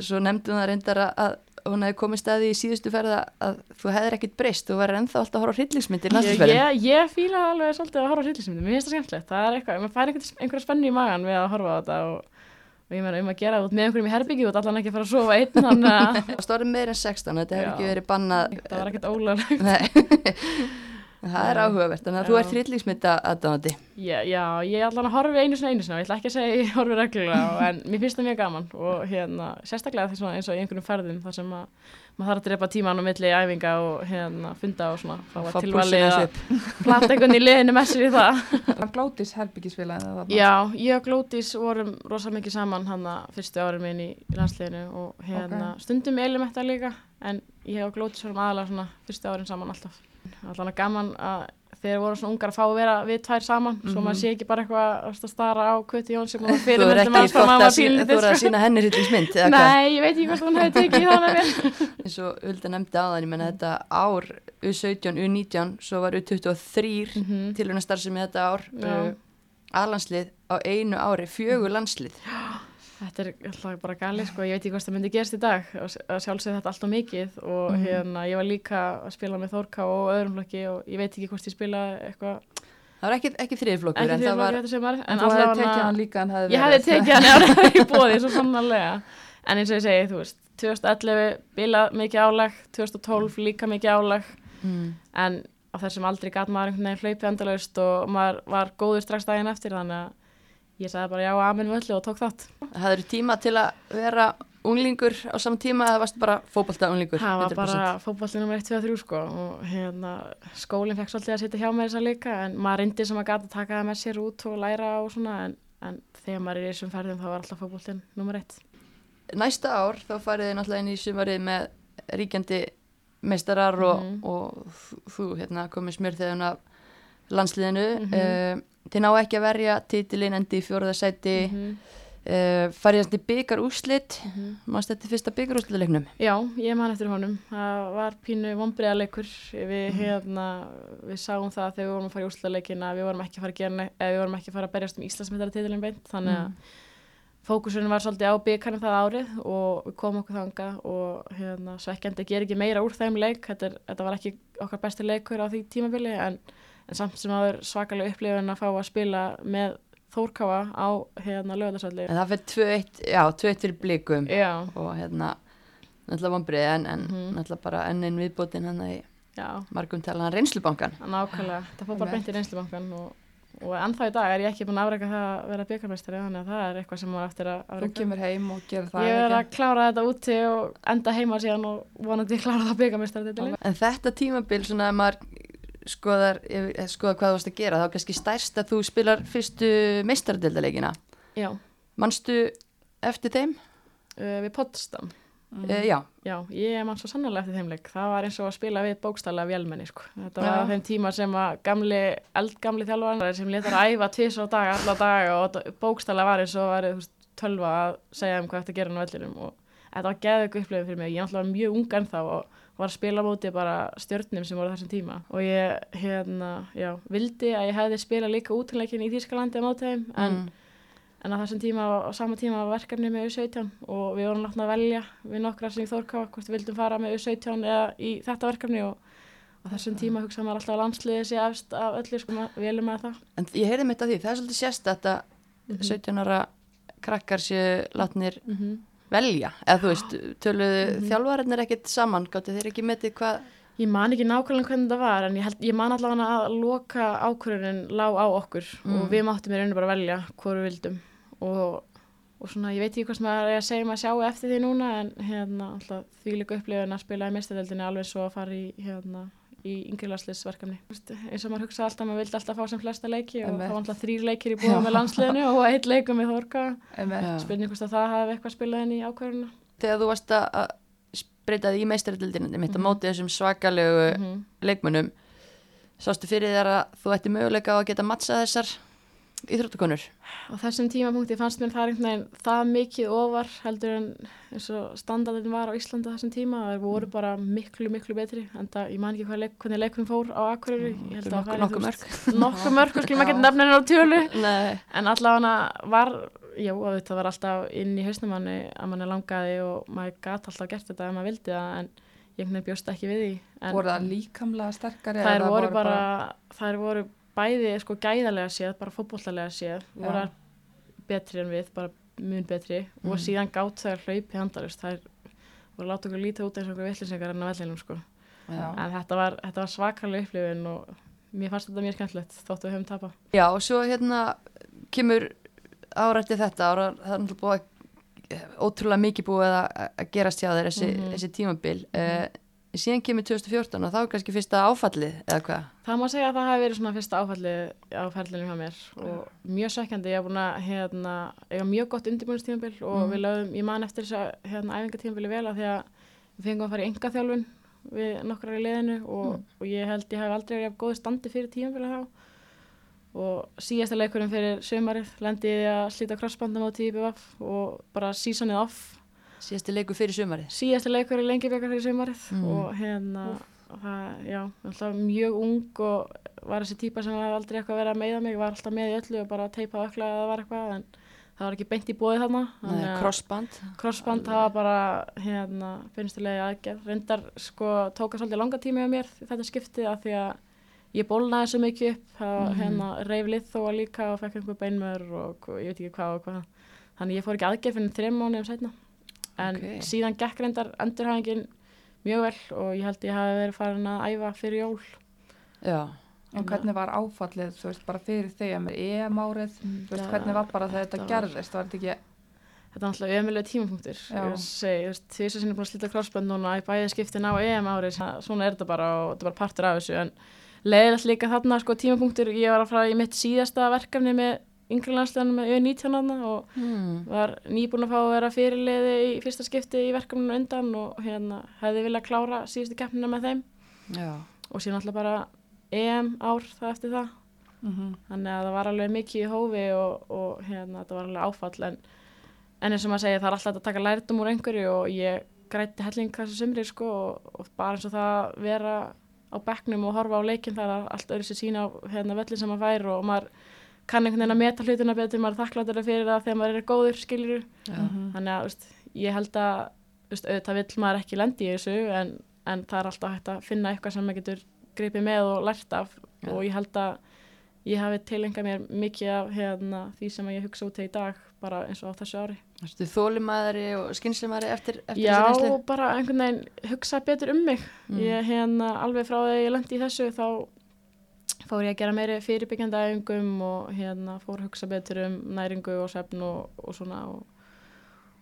svo nefndi hún það reyndar að, að hún hefði komið staði í síðustu ferða að þú hefðir ekkert breyst, þú verður ennþá alltaf að horfa á hryllingsmyndir ég, næstisferðin. ég, ég fíla alveg svolítið að horfa á hryllismyndir, mér finnst það skemmtilegt, það er eitthvað, maður fær einhver, einhverja spennu í magan við að horfa á þetta og, og ég meina um að gera út með einhverjum í herbyggju út allan ekki að fara að sofa einn þannig að Það stóði meir en 16, þetta hefur ekki verið bannað. það var ekkert ólöglegt. Það er áhugavert, þannig að þú ert hryllingsmynda aðdáðandi. Já, já, ég allan að horfi einu sinna einu og ég ætla ekki að segja að ég horfi reglulega en mér finnst það mjög gaman og hérna, sérstaklega þess að eins og í einhverjum ferðum þar sem að maður þarf að drepa tíman á milli æfinga og hérna funda og svona, Fá púlsinn tilvalið að upp. plata einhvern í liðinu með sér í það. Var Glótis herbyggisfélagið þarna? Já, ég og Glótis vorum rosa mikið saman hann fyrstu árin minn í, í landsliðinu og hérna stundum þetta en alltaf. Gaman að þeir voru svona ungar að fá að vera við tvær saman svo maður sé ekki bara eitthvað að stara á Köti Jón sem fyrir maður að var sína, þú er að sína henni hryllingsmynd? Nei, ég veit ekki hvort hún hefði tekið með mér. eins og Hulda nefndi á þann, ég menna þetta ár U17, U19, svo var U23 Mhm. til hún að starfsemi þetta ár aðlandslið á einu ári, fjögur landslið Þetta er alltaf bara gali sko, ég veit ekki hvað það myndi gerst í dag. Að sjálfsögðu þetta alltaf mikið og Mhm. hérna, ég var líka að spila með Þórká og öðrum flokki og ég veit ekki hvort ég spila eitthvað. Það var ekki, ekki þriðflokkur ekki en það var sumar En þú hefði tekið hann líka en hefði ég hefði tekið hann það hefði bóðið svo sannarlega. En eins og ég segi, þú veist 2011 bilað mikið álag 2012 líka mikið álag. Mm. en á þessum aldrei gat maður einhvern veginn hlaupið endalaust og maður var góður strax daginn eftir þannig að ég sagði bara já, amen völlu og tók þátt hafður tíma til að vera unglingur á saman tíma eða varst bara fótbolta unglingur það var 100%? bara fótballin nummer 1, 2 og 3 sko og hérna skólinn fekk svolítið að sitja hjá mér þess að líka en maður reyndi sem að gata að taka það með sér út og læra og svona en, en þegar maður er í þessum ferðum þá var alltaf fótballin nummer 1 næsta ár þá farið þið náttúrulega inn í sumarið með ríkjandi meistarar og, Mhm. og þú- hérna, komið smjörþeðun af landsliðinu Mhm. uh, þið ná ekki að verja titilinn endi í fjóruða sæti Mhm. uh, farið þess til byggar úrslit Mhm. mannst þetta fyrsta byggar úrslitaleiknum Já, ég man eftir honum. Það var pínu vonbreiðarleikur. Við, hérna, við sáum það þegar við vorum að fara í úrslutaleikin að við vorum ekki að fara að gera, við vorum ekki að fara að berjast um Íslandsmetaratitilin beint. Þannig að fókusurinn var svolítið á byggarnum það árið og við komum okkur þanga og hérna, svekkjandi ger ekki meira úr þeim leik. Þetta, er, þetta var ekki okkar besti leikur á því tímabili en, en samt sem aður svakalega upplifun að fá að spila með Þórkáa á hérna lögðarsvalli. en það fyrir 2-1 já, 2-1 fyrir blikum Já, og hérna náttúrulega vonbrið en, en Mhm. náttúrulega bara ennin viðbótin hann í já, margum talan reynslubankan Nákvæmlega, það fór bara beint í reynslubankan og, og ennþá í dag er ég ekki búin að afreika það að vera byggarmestari þannig að það er eitthvað sem maður eftir að Þú afreika. kemur heim og gerir það Ég er ekki? að klára þetta úti og enda heima síðan og vonandi klára það byggarmestari en þetta tímabil svona maður skoðar, ef- skoðar hvað þú varst að gera þá er kannski stærst að þú spilar fyrstu meistaradeldaleikina Já, manstu eftir þeim? uh, við Potsdam. Mm. Uh, já, Já, ég man svo sannlega eftir þeimleik. Það var eins og að spila við bókstælega vélmenni, sko. Þetta var Já. á þeim tíma sem að gamli, eldgamli þjálfar sem letar að æfa tvís á dag, alla daga og bókstælega var eins og var tölva að segja um hvað þetta gera á vellinum og þetta var geðveiku upplifið fyrir mig. Ég var mjög ung ennþá og var að spila móti bara stjörnum sem voru þessum tíma og ég, hérna, já, vildi að ég hefði spila líka útileikin í Þýskalandi á móti þeim en mm. En á þessum tíma, á sama tíma var verkefni með U17 og við vorum látna að velja við nokkra sem í Þórká hvort við vildum fara með U17 eða í þetta verkefni og á þessum tíma hugsaðum maður alltaf að landsliðið sé efst af öllu sko, við viljum með það. en ég heyrði mitt af því, það er svolítið sérst að Mhm. 17 ára krakkar séu látnir Mm -hmm. Velja, eða þú veist töluðu Mhm. þjálfarinnir ekkert saman gáttu þeir ekki metið hvað Ég man ekki nákvæmlega hvernig það var en ég, held, ég man allavega að loka ákvörðunin lág á okkur Mm. og við máttum í rauninu bara velja hvað við vildum og, og svona ég veit ekki hvað sem er að segja maður sjáu eftir því núna en hérna alltaf því líka upplifun að spila í mestadeldinni alveg svo að fara í hérna í yngrilagslisverkefni. eins og maður hugsa alltaf, maður vildi alltaf fá sem flesta leiki og þá var alltaf þrýr leikir í búið með landsliðinu og eitt leikum með Þorka. Spurning hvort að það hafi eitthvað spilað inn í ákvörðuna. þegar þú varst að að breyta því í meistaradeldinu mitt að Mhm. móti þessum svakalegu Mm -hmm. leikmunum sástu fyrir þér að þú ætti möguleika á að geta mattsað þessar íþróttakonur. Á þessum tímapunkti fannst mér það einhvern veginn það mikið ofar heldur en eins og standardin var á Íslandi á þessum tíma. Það voru bara miklu miklu betri en það, ég man ekki hvað leik, hvernig leikunum fór á Akureyri. Ég held að það nokkuð væri, mörg. nokkuð mörg, sko, maður getur nefnir á tjölu Nei. en allavega var já, og þetta var alltaf inn í hausnum manni að manni langaði og maður gat alltaf gert þetta ef maður vildi það en ég bjóst ekki við því. En Voru það líkamlega sterkari? þær voru bara, þær voru bæði sko gæðarlega séð, bara fótbollalega séð voru betri en við, bara mun betri og Mm. síðan gátt þær hlaupi handalust þær voru að láta okkur lítið út eins og okkur vittlisingar enn á vellinum sko Já. en þetta var, þetta var svakalega upplifin og mér fannst þetta mjög skemmtilegt þóttu við höfum tapa Já, og svo hérna kemur árætti þetta ára, það er náttúrulega búið ótrúlega mikið búið að, að gerast hjá þér þessi, Mhm. þessi tímabil Mhm. uh, síðan kemur 2014 og þá er kannski fyrsta áfallið eða hvað Það má segja að það hafi verið svona fyrsta áfallið á ferlinu hjá mér og mjög svekkjandi, ég hef búin að hérna, eiga mjög gott undirbúinistímabil og Mhm. við lögum, ég man eftir þess að hérna, æfingatímabili vel að því að við fengum að fara í engaþjálfun við nokkrar í liðinu og, Mm. og ég held ég hef aldrei verið af góðu standi fyrir tímabili þá og síðasta leikurinn fyrir sömarið lendi ég að slíta crossbandum á TBF og bara seasonið off síðasti leiku fyrir sumarið. Síðasta leikur í lengi fyrir sömarið Mm. og hérna það, já, alltaf mjög ung og var þessi típa sem var aldrei eitthvað verið að meiða mig, var alltaf með í öllu og bara teipa ökla eða það var eitthvað en það var ekki beint í bóði þarna þannig að crossband. crossband það var bara hérna, finnstulegi aðgerð. Reyndar sko tóka svolítið langa tími á mér þetta skiptið af því að ég bólnaði svo mikið upp það var Mhm. hérna reyf lið þó að líka og fekk einhver beinmör og ég veit ekki hvað og hvað. Þannig ég fór ekki aðgerð fyrir þreim mánuðum setna en Ok. síðan gekk reyndar endurhæfingin mjög vel og ég held ég hafi verið farin að æfa fyrir jól. Já, En hvernig var áfallið, þú veist, bara fyrir þig að með EM-árið, þú veist, hvernig var bara þetta var- gerðist, var þetta ekki, Þetta er náttúrulega ömulega tímapunktur. Ég því sem sinni búin að slita crossband núna í bæði skiptin á EM árið, svona er þetta bara og þetta er bara partur af þessu, en leiðilegt líka þarna, sko, tímapunktur, ég var að fara í mitt síðasta verkefni með yngri landsleganum með U19 þarna og hmm. var nýbúin að fá að vera fyrirleiði í fyrsta skipti í verkefninu undan og hérna hefði viljað klára síðustu keppnina með þeim já og síðan alltaf bara EM ár það eftir það. mm þannig að það var alveg mikið í hófi og, og hérna, þetta var alveg áfall en en eins og maður segja það er alltaf að taka lærdum úr einhverju og ég grætti helling þessu sumri sko og, og bara eins og það að vera á bekknum og horfa á leikinn það er allt öðru sér sína á hérna, völlin sem maður fær og maður kann einhvern veginn að meta hlutina betur, maður er þakkláttur fyrir það þegar maður er góður skilur Já. Mhm. þannig að veist, ég held að veist, auðvitað vill maður ekki lendi í þessu en, en það er alltaf hægt að finna eitthvað sem maður getur gripið með og lært af Já. og ég held að ég hafi tilengað mér mikið af hérna, því sem ég hugsa út í dag bara eins og á þessu ári Ertu þólimaðari og skynslimaðari eftir, eftir Já, þessi reynslu? bara einhvern veginn hugsa betur um mig Mm. ég hérna alveg frá því að ég lendi í þessu þá fór ég að gera meiri fyrirbyggjandi æfingum og hérna fór að hugsa betur um næringu og svefn og, og svona og,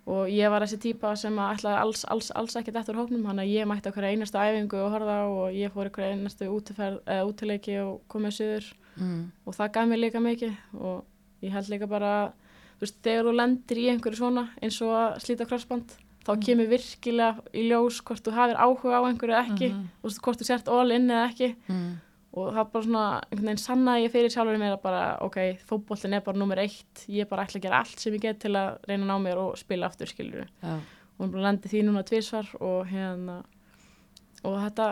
og ég var þessi típa sem að ætlaði alls, alls, alls ekki eftir hóknum þannig að ég mætti okkur einastu æfingu og horfa á og ég fór okkur einastu útileiki og komið suður Mm. og það gaf mér líka mikið og ég held líka bara þú veist, þegar þú lendir í einhverju svona eins og að slíta krossband þá Mhm. kemur virkilega í ljós hvort þú hafir áhuga á einhverju ekki Mhm. og hvort þú sért all in eða ekki Mm. Og það er bara svona einhvern veginn sannaði ég fyrir sjálfur mér að bara ok, fótbollin er bara nummer eitt ég bara ætla að gera allt sem ég get til að reyna að ná mér og spila aftur skilur Já. og hún bara lendi því núna tvisvar og hérna og þetta,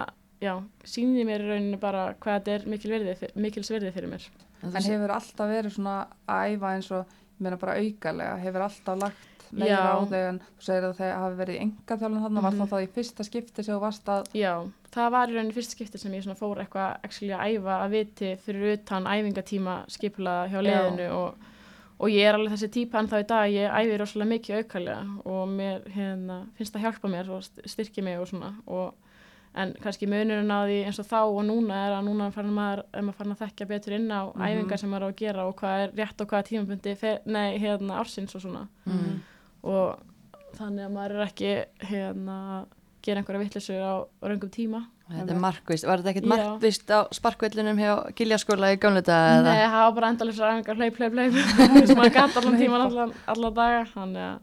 já, sýnir mér í rauninni bara hvað þetta er mikil virði, mikils virði fyrir mér En En hefur alltaf verið svona að æfa eins og, ég meina bara aukalega, hefur alltaf lagt meira Já. á þig en þú segir að þeir hafi verið í enga þjálfum þarna, var Mhm. það það í fyrsta skipti sem þú varst að, Já, það var í rauninni fyrst skipti sem ég fór eitthvað að æfa að viti fyrir utan æfingatíma skipulaða hjá Já. liðinu og, og ég er alveg þessi típa en þá í dag ég æfi rosalega mikið aukalega og mér hérna, finnst það hjálpa mér og st- styrki mig og svona og, en kannski munurinn á því eins og þá og núna er að núna farin maður, maður farin að þekkja betur inn á Mhm. æfingar sem maður á að gera og hvað er rétt og hvað er tímabundi nei, hérna, ársins og svona Mm. og þannig að maður er ekki hérna, að gera einhverja vittlisu á röngum tíma. Þetta er markvist, var þetta ekkert markvist á sparkvellinum hjá Giljaskóla í daga? Nei, það var bara endalisar æfingar hlaup, hlaup, hlaup. Sem maður gæti allan tíman allan, allan daga. Þannig að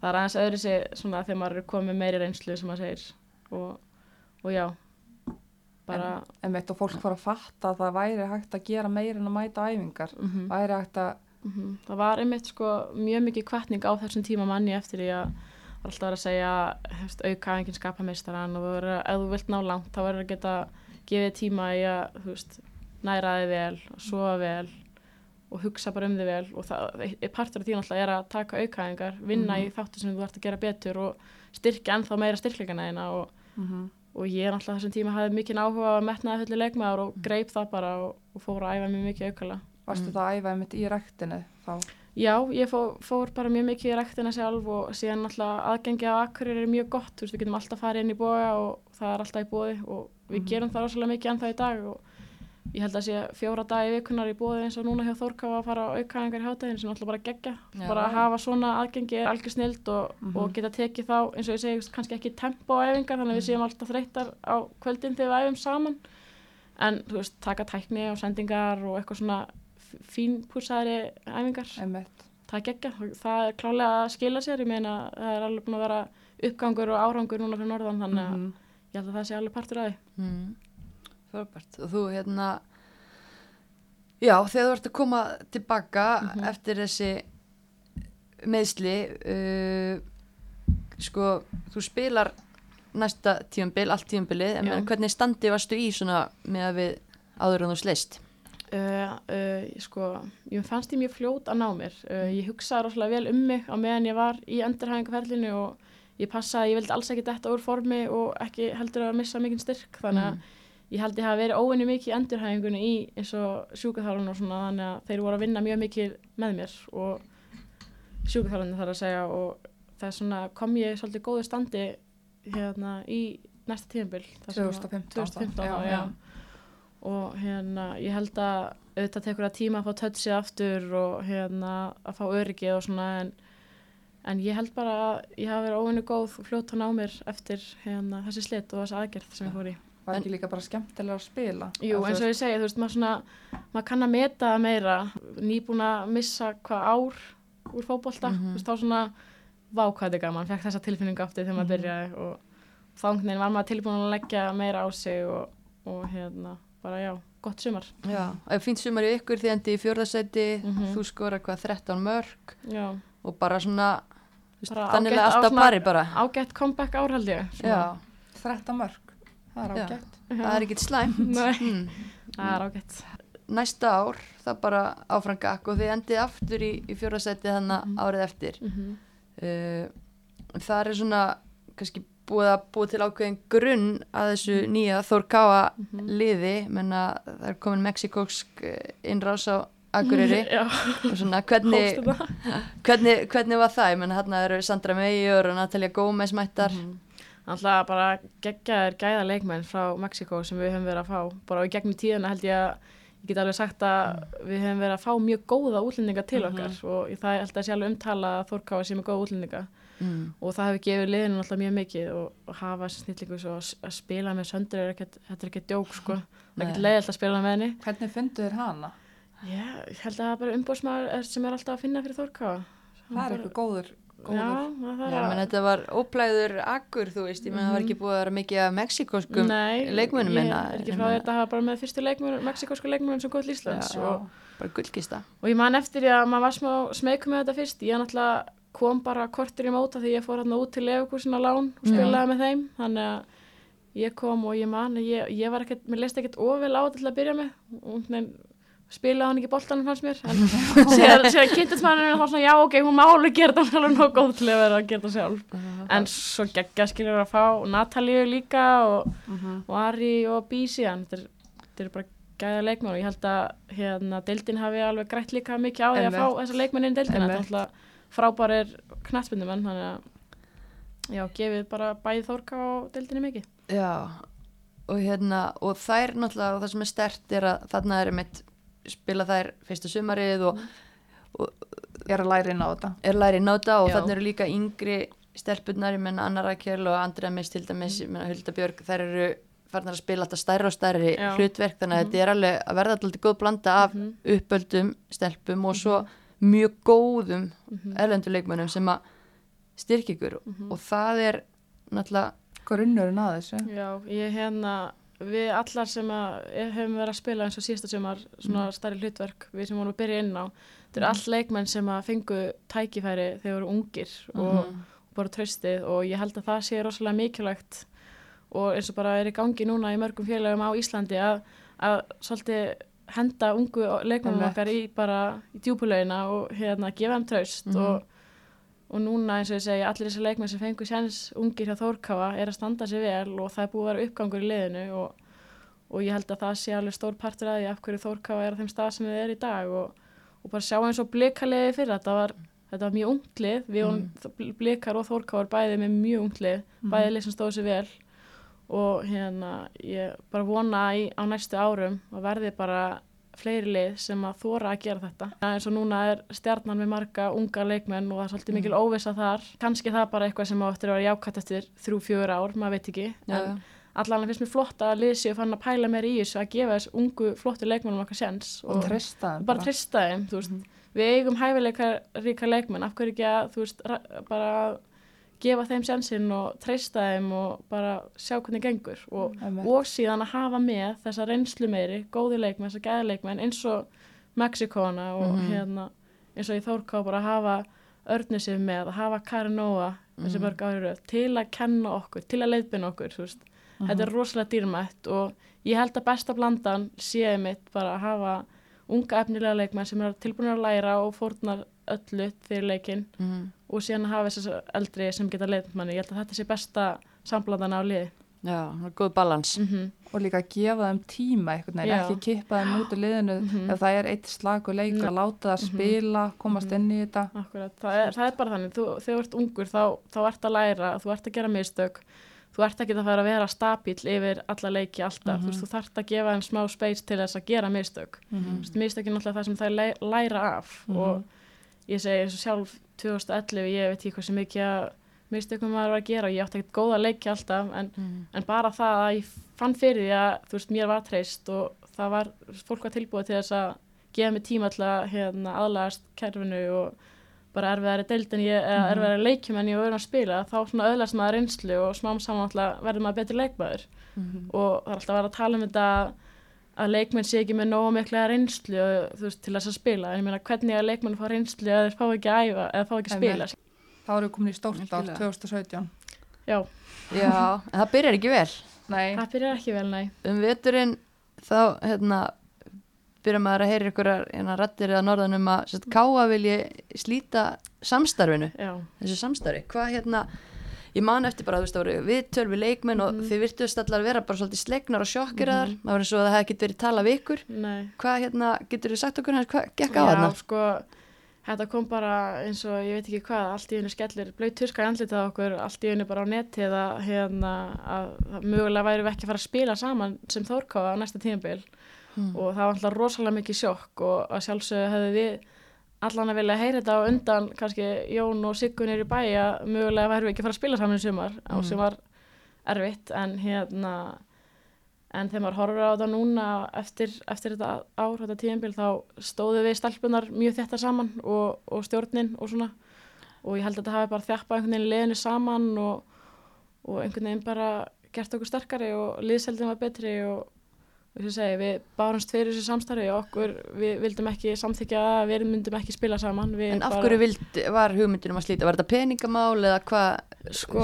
það er aðeins öðru sig svona þegar maður er komið meiri reynslu sem maður segir. Og, og já bara en veit og fólk fór að fatta að það væri hægt að gera meira en að mæta æfingar, mm væri hægt að, það var einmitt sko mjög mikið kvartning á þessum tíma manni eftir því að alltaf verið að segja hefst, auka enginn skapa meistaran og að- ef þú vilt ná langt þá verður að geta gefið tíma í að veist, næra þig vel og sofa vel og hugsa bara um þig vel og það, e- partur af því náttúrulega er að taka aukaðingar, vinna í þáttu sem þú ert að gera betur og styrkja ennþá meira styrkleikana þína og, mm og ég er náttúrulega þessum tíma hafði mikið áhuga að metnaði fulli leikmaður og greip það bara og, og fór að æfa mjög mikið aukala varstu það að æfa einmitt í ræktinu þá, Já, ég fó, fór bara mjög mikið í rektina sjálf og síðan náttúrulega aðgengi á akkurir er mjög gott, þú veist, við getum alltaf farið inn í boga og það er alltaf í bóði og við Mhm. gerum það rosalega mikið ennþá í dag og ég held að sé fjóra dagi vikunar í bóði eins og núna hjá Þórká að fara á aukaðingar í hátæðin sem náttúrulega bara geggja, Já. bara að hafa svona aðgengi er algjör snild og, Mhm. og geta tekið þá, eins og ég segi, kannski ekki tempo á æfingar, þannig að við séum alltaf þreyttar á kvöldin þegar við æfum saman en, þú veist, taka tækni og sendingar og eitthvað svona fínpúsaðri æfingar einmitt, það er geggja, það er klálega að skila sér ég meina það er alveg búin að vera uppgangur og árangur núna fyrir norðan þannig að Mhm. ég held að það sé alveg partur af því Mm. Frábært. Og þú hérna, já þegar þú ert að koma tilbaka Mhm. eftir þessi meðsli, uh, sko þú spilar næsta tíumbil, allt tíumbilið, en Já. hvernig standi varstu í svona með að við áður en þú sleist? Uh, uh, sko, ég fannst ég mjög fljót að ná mér. Uh, ég hugsaði rosalega vel um mig á meðan ég var í endurhæfingaferlinu og ég passaði, ég vildi alls ekki detta úr formi og ekki heldur að missa mikinn styrk. Þannig að ég held ég hafi verið óvinni mikið í endurhæfingunni í eins og sjúkaþjálfun og svona þannig að þeir voru að vinna mjög mikið með mér og sjúkaþjálfunni þarf að segja. Og það er svona kom ég svolítið góðu standi hérna í næsta tíðanbill 2015 2015 Já, já, já. Og hérna ég held að auðvitað tekur það tíma að fá tötsið aftur og hérna að fá öryggið og svona en, en ég held bara að ég hafi verið óvinni góð fljótt að ná mér eftir hérna þessi slitt og þessi aðgerð sem ég fór í var ekki líka bara skemmtilega að spila Jú, Að eins og ég segi, þú veist, maður svona, maður kann að meta meira, nýbúin að missa hvað ár úr fótbolta, Mhm. þú veist, þá svona, vá hvað þetta er gaman, fekk þessa tilfinningu aftur þegar maður Mhm. byrjaði og þangnin var maður tilbúin að leggja meira á sig og, og hérna, bara já, gott sumar. Já, og fínt sumar í ykkur því endi í fjórðasæti, Mhm. þú skora hvað 13 mörg Já, og bara svona Bara þannig að alltaf pari bara ágætt comeback ár held ég svona. já, 13 mörg, það er ágætt. það er ekkit slæmt mm. það er ágætt næsta ár það bara áfram gakk og þið endið aftur í, í fjórasæti þannig Mhm. árið eftir mm -hmm. uh, það er svona kannski búið að búið til ákveðin grunn að þessu nýja Þórkáa Mhm. liði. Menna það er komin mexikóksk eh, innrás á Akureyri. já, og svona hvernig, hvernig, hvernig var það, ég menna hérna eru Sandra Meijur og Natalia Gómez mættar. Mhm. Alltaf bara geggjaðir gæða leikmenn frá Mexiko sem við höfum verið að fá. Bara í gegnum tíðuna held ég að ég get alveg sagt að við höfum verið að fá mjög góða útlendinga til Mhm. okkar. Og það er alltaf sjálf umtala að Þórkáa sé með góða útlendinga mm. og það hefur gefið liðinu alltaf mjög mikið og, og hafa þessi snillingu svo að, að spila með söndur er ekkert, þetta er ekkert djók sko, það er ekkert Nei. leiðilt að spila með henni Hvernig fundu þér hana? Já, ég held að það er bara umbóðsmaður sem er alltaf að finna fyrir Þórkáa Það er eitthvað góður, Já, Já, er menn þetta var óplæður akkur, þú veist, ég menna það var ekki búið að vera mikið af mexikóskum Nei, leikmönnum ég er ekki frá að- þetta að hafa bara með fyrstu leikmenn, mexikósku leikmenn sem góð til Íslands Já. og, bara gullkista. og ég man eftir því að maður var smá smeykum með þetta fyrst, ég náttúrulega kom bara kortur í móta því ég fór hérna út til Leifukúsin á lán og spilaði með þeim. Þannig að ég kom og ég man ég, ég var ekkert, mér leist ekkert ofil á þetta til að byrja með. Og nein, spilaði hann ekki boltanum fannst mér. En síðan kynntist maður og þá svona já ok, hún má alveg gera þetta alveg nóg góð til að vera að gera þetta sjálf. En svo geggja skilur að fá Natalíu líka og, og Ari og Bí síðan. Þetta er, þetta er bara gæða leikmenn og ég held að hérna, deildin hafi alveg grætt líka mikið á því að fá þessa leikmenn inn í deildina. Þetta er alltaf frábærir knattbyndumenn þannig að já, gefið bara bæði þórka á deildinni mikið Já, og hérna, og þær náttúrulega, og það sem er stert er að þarna er mitt spila þær fyrsta sumarið og Ég er að læra inn á þetta. er læri náta og Já. þarna eru líka yngri stelpunnar, ég menna Anna Rakel og Andrea Miss til dæmis, ég menna Hulda Björg, þær eru farnar að spila alltaf stærri og stærri Já. hlutverk, þannig að þetta er alveg að verða alltaf góð blanda af Mhm. uppöldum stelpum og svo mjög góðum Mhm. erlendur leikmönnum sem að styrkja ykkur. Og það er náttúrulega Grunnurinn að þessu. já, ég hérna við allar sem að hefum verið að spila eins og síðasta sumar svona stærri hlutverk, við sem vorum að byrja inn á þetta eru all leikmenn sem að fengu tækifæri þegar þeir voru ungir og bara tröstið og ég held að það sé rosalega mikilvægt og eins og bara er í gangi núna í mörgum félagum á Íslandi að, að svolítið henda ungu Einmitt. okkar í bara í djúpulegina og hérna gefa þeim tröst Mhm. og, og núna eins og ég segi allir þessi leikmenn sem fengu séns ungir hjá Þórkáfa er að standa sér vel og það er búið að vera uppgangur í liðinu og, og ég held að það sé alveg stór partur að því af hverju Þórkáfa er á þeim stað sem þið er í dag og, og bara sjá eins og blikalegi fyrir þetta var þetta var mjög unglið, við mm. blikar og þórkáar bæði með mjög unglið bæði lið sem stóð sér vel og hérna ég bara vona í, á næstu árum að verði bara fleiri lið sem að þóra að gera þetta. Ja, eins og núna er stjarnan með marga unga leikmenn og það er svolítið mikil óvissa þar. Kannski það bara eitthvað sem á eftir að vera jákvæmt eftir þrjú, fjögur ár, maður veit ekki. Já, en allan finnst mér flott að lið séu fann að pæla meir í þessu að gefa þess ungu flottu leikmennum okkar sens Og treysta þeim bara trista þeim, þú veist. Við eigum hæfileika ríka leikmenn af hverju ekki að, þú veist, ra- bara gefa þeim sjansinn og treysta þeim og bara sjá hvernig gengur. Og, og síðan að hafa með þessa reynslu meiri, góði leikmenn, þessa gæði leikmenn eins og Mexikóna og Mhm. hérna eins og í Þórká bara að hafa örnusif með, að hafa Karinóa þessi mörg árið röð, til að kenna okkur til að leiðbina okkur, þú veist. Þetta er rosalega dýrmætt og ég held að besta blandan sé mitt bara að hafa unga efnilega leikmenn sem er tilbúin að læra og fórnar öllu fyrir leikinn. Mhm. Og síðan að hafa þessar eldri sem geta leiðt manni, ég held að þetta sé besta samblandan á liði. Já, það er góð balans. mm og líka gefa þeim tíma Já. ekki kippa þeim út úr liðinu. Mhm. ef það er eitt slagur leikur að láta það spila, komast inn í þetta. Akkurat, það er, það er bara þannig, þú, þegar þú ert ungur þá, þá ert að læra, þú ert að gera mistök, þú ert ekki að fara að vera stabíl yfir alla leiki alltaf, þú veist, þú þart að gefa þeim smá space til þess að gera mistök. Mm -hmm. Mistök er náttúrulega það sem það læ- læra af. Og ég segi eins og sjálf 2011, ég veit ekki hvað sem mikið að mistökum maður var að gera og ég átti ekkert góða leiki alltaf en, en bara það að ég fann fyrir því að þú veist, mér var treyst og það var, fólk var tilbúið til þess að gefa mig tíma að hérna, aðlagast kerfinu og bara erfiðari deildin ég, eða erfiðari leikjum en ég var að spila þá svona öðlast maður reynslu og smám saman alltaf verður maður betri leikmaður. Og það er alltaf að vera að tala um þetta að leikmenn sé ekki með nógu mikla reynslu þú veist, til þess að spila en ég meina hvernig að leikmenn fá reynslu eða þeir fá ekki að æfa eða fá ekki að spila þá við komin í stórt ár Algjörlega. 2017 Já, Já, en það byrjar ekki vel. Nei, það byrjar ekki vel, nei. Um veturinn þá hérna byrjar maður að heyra ykkur hérna, rættir eða norðan um að káa vilji slíta samstarfinu, Já, þessu samstarfi. Hvað hérna, ég man eftir bara, þú veist, það voru viðtöl við leikmenn og þið virtuðist allar vera bara svolítið slegnar og sjokkiraðar, mm það var eins og að það hefði ekki verið talað við ykkur. nei. Hvað hérna, getur þið sagt okkur hvað gekk á Já, þarna? sko, þetta kom bara eins og ég veit ekki hvað, allt í hennu skellir blöð tuska í andlitað okkur, allt í hennu bara á netið að, hérna, að að mögulega væri við ekki að fara að spila saman sem Þórkáða á næsta tímabil Hmm. og það var alltaf rosalega mikið sjokk og að sjálfsögðu hefði við allan að vilja heyra þetta á undan kannski Jón og Siggun er í bæ að mögulega við ekki að fara að spila saman í sumar Mm. og sem var erfitt en hérna en þegar maður horfir á þetta núna eftir, eftir þetta ár, þetta tíðanbíl þá stóðu við stelpunar mjög þetta saman og, og stjórnin og svona og ég held að þetta hafi bara þjappað einhvern veginn liðinu saman og, og einhvern veginn bara gert okkur sterkari og liðseldin var betri og, að segja, við bárumst fyrir þessu samstarfi okkur, við vildum ekki samþykja að við myndum ekki spila saman En af hverju vild, var hugmyndin um að slíta? Var þetta peningamál eða hvað? Sko,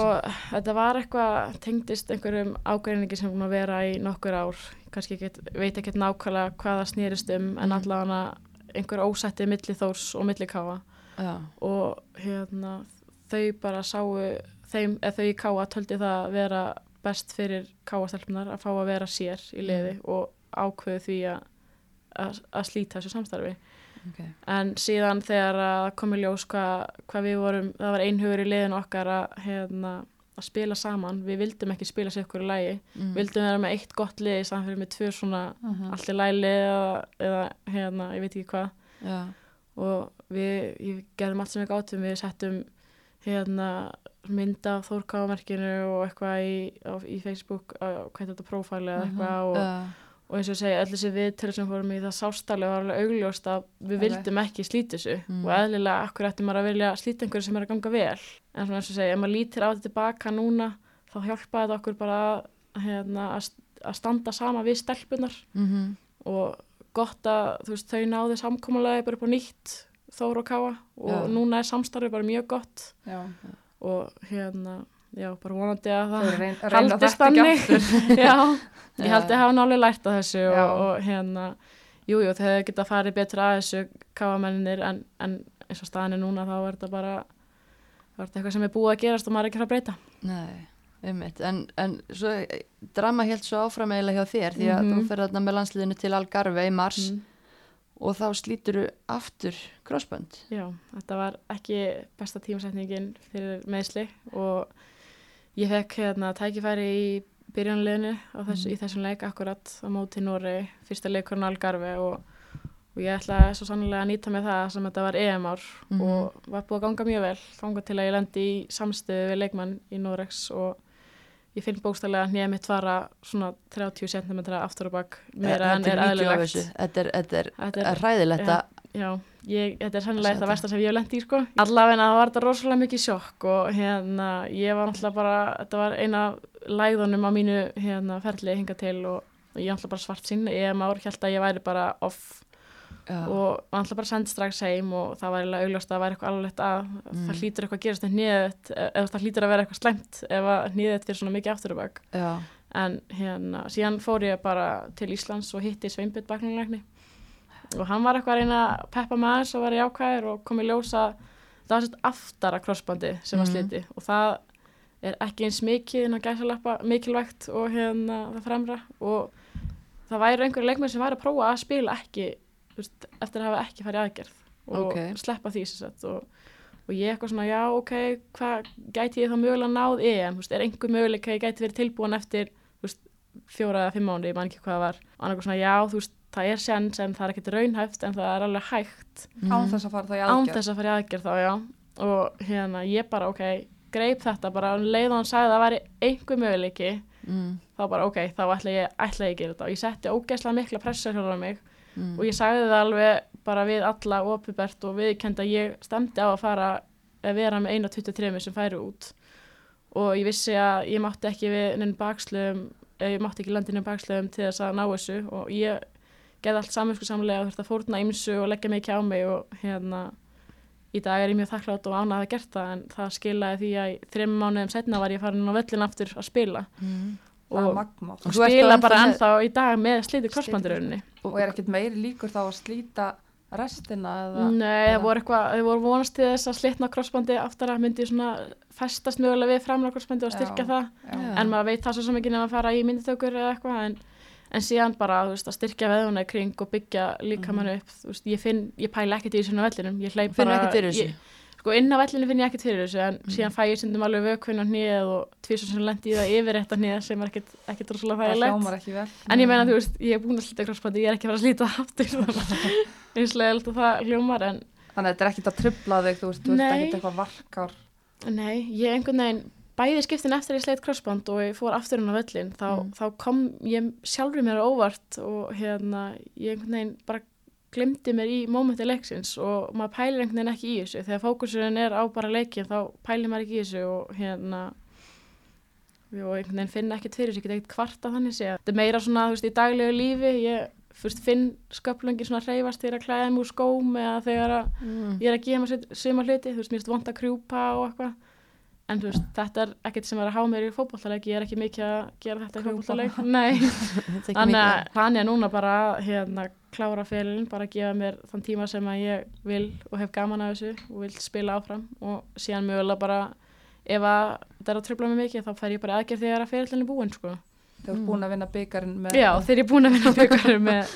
þetta var eitthvað tengdist einhverjum ágreiningi sem búin að vera í nokkur ár, kannski ekki, veit ekki nákvæmlega hvað það snýrist um en Mhm. allavega einhver ósætti milli þórs og milli káa Já, og hérna þau bara sáu þeim, þau í káa töldi það vera best fyrir káastelpunar að fá að vera sér í liði og ákveðu því að, að, að slíta þessu samstarfi ok. en síðan þegar að kom í ljós hvað hva við vorum, það var einhugur í liðin okkar að, hérna, að spila saman við vildum ekki spila sér ykkur í lægi Mm. vildum vera með eitt gott lið í samfélag með tvö svona Mhm. allt í læli eða, eða hérna, ég veit ekki hvað Já, og við, gerðum allt sem við gátum við settum hérna mynd af þórkámerkinu og eitthvað í, á, í Facebook á, hvað þetta prófæli eða eitthvað og, já, og eins og ég segi, öll þessi viðtölu sem fórum í það sástali var alveg augljóst að við Ok. vildum ekki slíta þessu. Mm. og eðlilega akkur ætti maður að vilja slíta einhverju sem er að ganga vel? En svona eins og segi, ef maður lítir á þetta tilbaka núna þá hjálpaði þetta okkur bara að, hérna, að, standa sama við stelpunar mhm, og gott að þú veist, þau náðu samkomulega bara upp á nýtt Þór og Káa og Já. núna er samstarfið bara mjög gott. Já, og hérna, já, bara vonandi að þau það reyn, haldist þannig já, ég held að hafa nálega lært af þessu Já. og, og hérna jújú, jú, þau hefur getað farið betur að þessu káamennir en, en eins og staðan er núna þá er þetta bara þá er eitthvað sem er búið að gerast og maður er ekki að að breyta Nei, einmitt. En, en svo, eh, drama helt svo áfram eiginlega hjá þér því að Mhm. þú fer þarna með landsliðinu til Algarve í mars mm. Og þá slítur þú aftur crossbönd. Já, þetta var ekki besta tímasetningin fyrir meðsli og ég fekk hérna tækifæri í byrjanleginu þessu, Mhm. í þessum leik akkurat á móti Nóri, fyrsta leikurinn Algarve og, og ég ætlaði svo sannlega að nýta með það sem þetta var EM-ár Mhm. og var búið að ganga mjög vel þangað til að ég lendi í samstöðu við leikmann í Norex og ég finn bókstælega hnið mitt fara svona 30 cm aftur og bak meira en er þessu. Þetta er, þetta er, Þetta er hræðilegt að Já, ég, þetta er af þetta. versta sem ég hef lent í sko. Allavega það var þetta rosalega mikið sjokk og hérna ég var náttúrulega bara, þetta var eina læðunum á mínu hérna ferli hinga til og, og ég náttúrulega bara svart sín, ég ár held að ég væri bara off já, og var náttúrulega bara send strax heim og það var eiginlega augljóst að það væri eitthvað alveg að Mm. það hlýtur eitthvað að gerast en nýðið, eða það hlýtur að vera eitthvað slæmt ef að nýðið fyrir svona mikið aftur og bak. Já, en hérna, síðan fór ég bara til Íslands og hitti Sveinbjörn bakninglegni og hann var eitthvað að reyna að peppa með aðeins og var í ákvæður og kom í ljósa það var sett aftara krossbandi sem var Mhm. sliti og það er ekki eins mikið að og hérna það og það væri einhverju leikmenn sem væri að prófa að spila ekki veist, eftir að hafa ekki farið aðgerð og Ok. sleppa því sem sagt og, og ég eitthvað svona, já, ok, hvað gæti ég þá mögulega náð þú veist, er einhver möguleika að ég gæti verið tilbúin eftir fjóra eða fimm mánuði, ég man ekki hvað það var. Og eitthvað svona, já, þú veist, það er sens en það er ekkert raunhæft en það er alveg hægt. Án þess að fara það í án aðgerð. þess að fara í aðgerð þá, já. Og hérna, ég bara, ok, greip þetta bara um leið og hann sagði að það væri einhver möguleiki, mm, þá bara, ok þá ætla ég, ætla ég að gera þetta. Og ég setti ógeðslega mikla pressa hjá mig mm, og ég sagði það alveg bara við alla opibert og viðkend að ég stemdi á að fara að vera með 1.23 sem færi út. Og ég vissi að ég mátti ekki við neinn bakslöfum ég mátti ekki landa inn bakslöfum til þess að ná þessu. Og ég geði allt saminsku samlega og þurfti að fórna ymsu og leggja ekki á mig og hérna í dag er ég mjög þakklátt og ánað að gert það en það skilaði því að þreim mánuðum setna var ég farin á völlin aftur að spila. Mm. Og, magma Og spila bara ennþá í dag með slítið krossbandurunni og er ekkert meiri líkur þá að slíta restina eða Nei, það voru voru vonast til þess að slitna krossbandi aftur að myndi svona festast mögulega við framlega krossbandi og styrkja Já. það Já. en maður veit það svo sem ekki nefn að fara í mynditökur eða eitthvað en, en síðan bara veist, að styrkja veðuna í kring og byggja líkamann upp þú veist, ég, finn, ég pæla ekkert í á vellinum ég hleyp bara ekkert fyrir þessu? ég, sko inn á vellinu finn ég ekkert fyrir þessu en síðan fæ ég sundum alveg vökvinn á hnið og tvisar sem lendi í það yfir þetta hnið sem er ekkert, ekki vel. En ég meina þú veist, ég er búin að slita krossbandi ég er ekki að fara að slita aftur eins og leiðilegt að það hljómar en þannig að þetta er ekkert að trubla þig þú veist, þú veist ekkert eitthvað varkár. Nei, ég einhvern veginn bæði skiptin eftir ég sleitt crossband og ég fór aftur inn á völlin þá, Mm. þá kom ég sjálfur mér óvart og hérna ég einhvern veginn bara glemdi mér í mómenti leiksins og maður pælir einhvern veginn ekki í þessu. Þegar fókusurinn er á bara leikin þá pælir maður ekki í þessu og hérna og einhvern veginn finna ekkert fyrir þessu, ég get ekkert kvarta þannig sé þetta er meira svona, þú veist, í daglegu lífi ég fyrst finn sköplungi svona hreyfast þegar að klæða mig úr skóm eða þegar að Mm. ég er að gefa mér suma hluti, þú veist, mér finnst vond að krjúpa og eitthvað. En þú veist, þetta er ekkert sem er að há mér í fótbollaleik ég er ekki mikið að gera þetta í fótbollaleik nei, er ekki þannig að er núna bara hérna, klára félin, bara að gefa mér þann tíma sem að ég vil og hef gaman af þessu og vil spila áfram. Og síðan mögulega bara ef að þetta er að tröfla mig mikið þá fær ég bara aðgerð þegar að félinin er búin sko. þú ert búin að vinna byggarinn með já, þegar ég er búin að vinna byggar með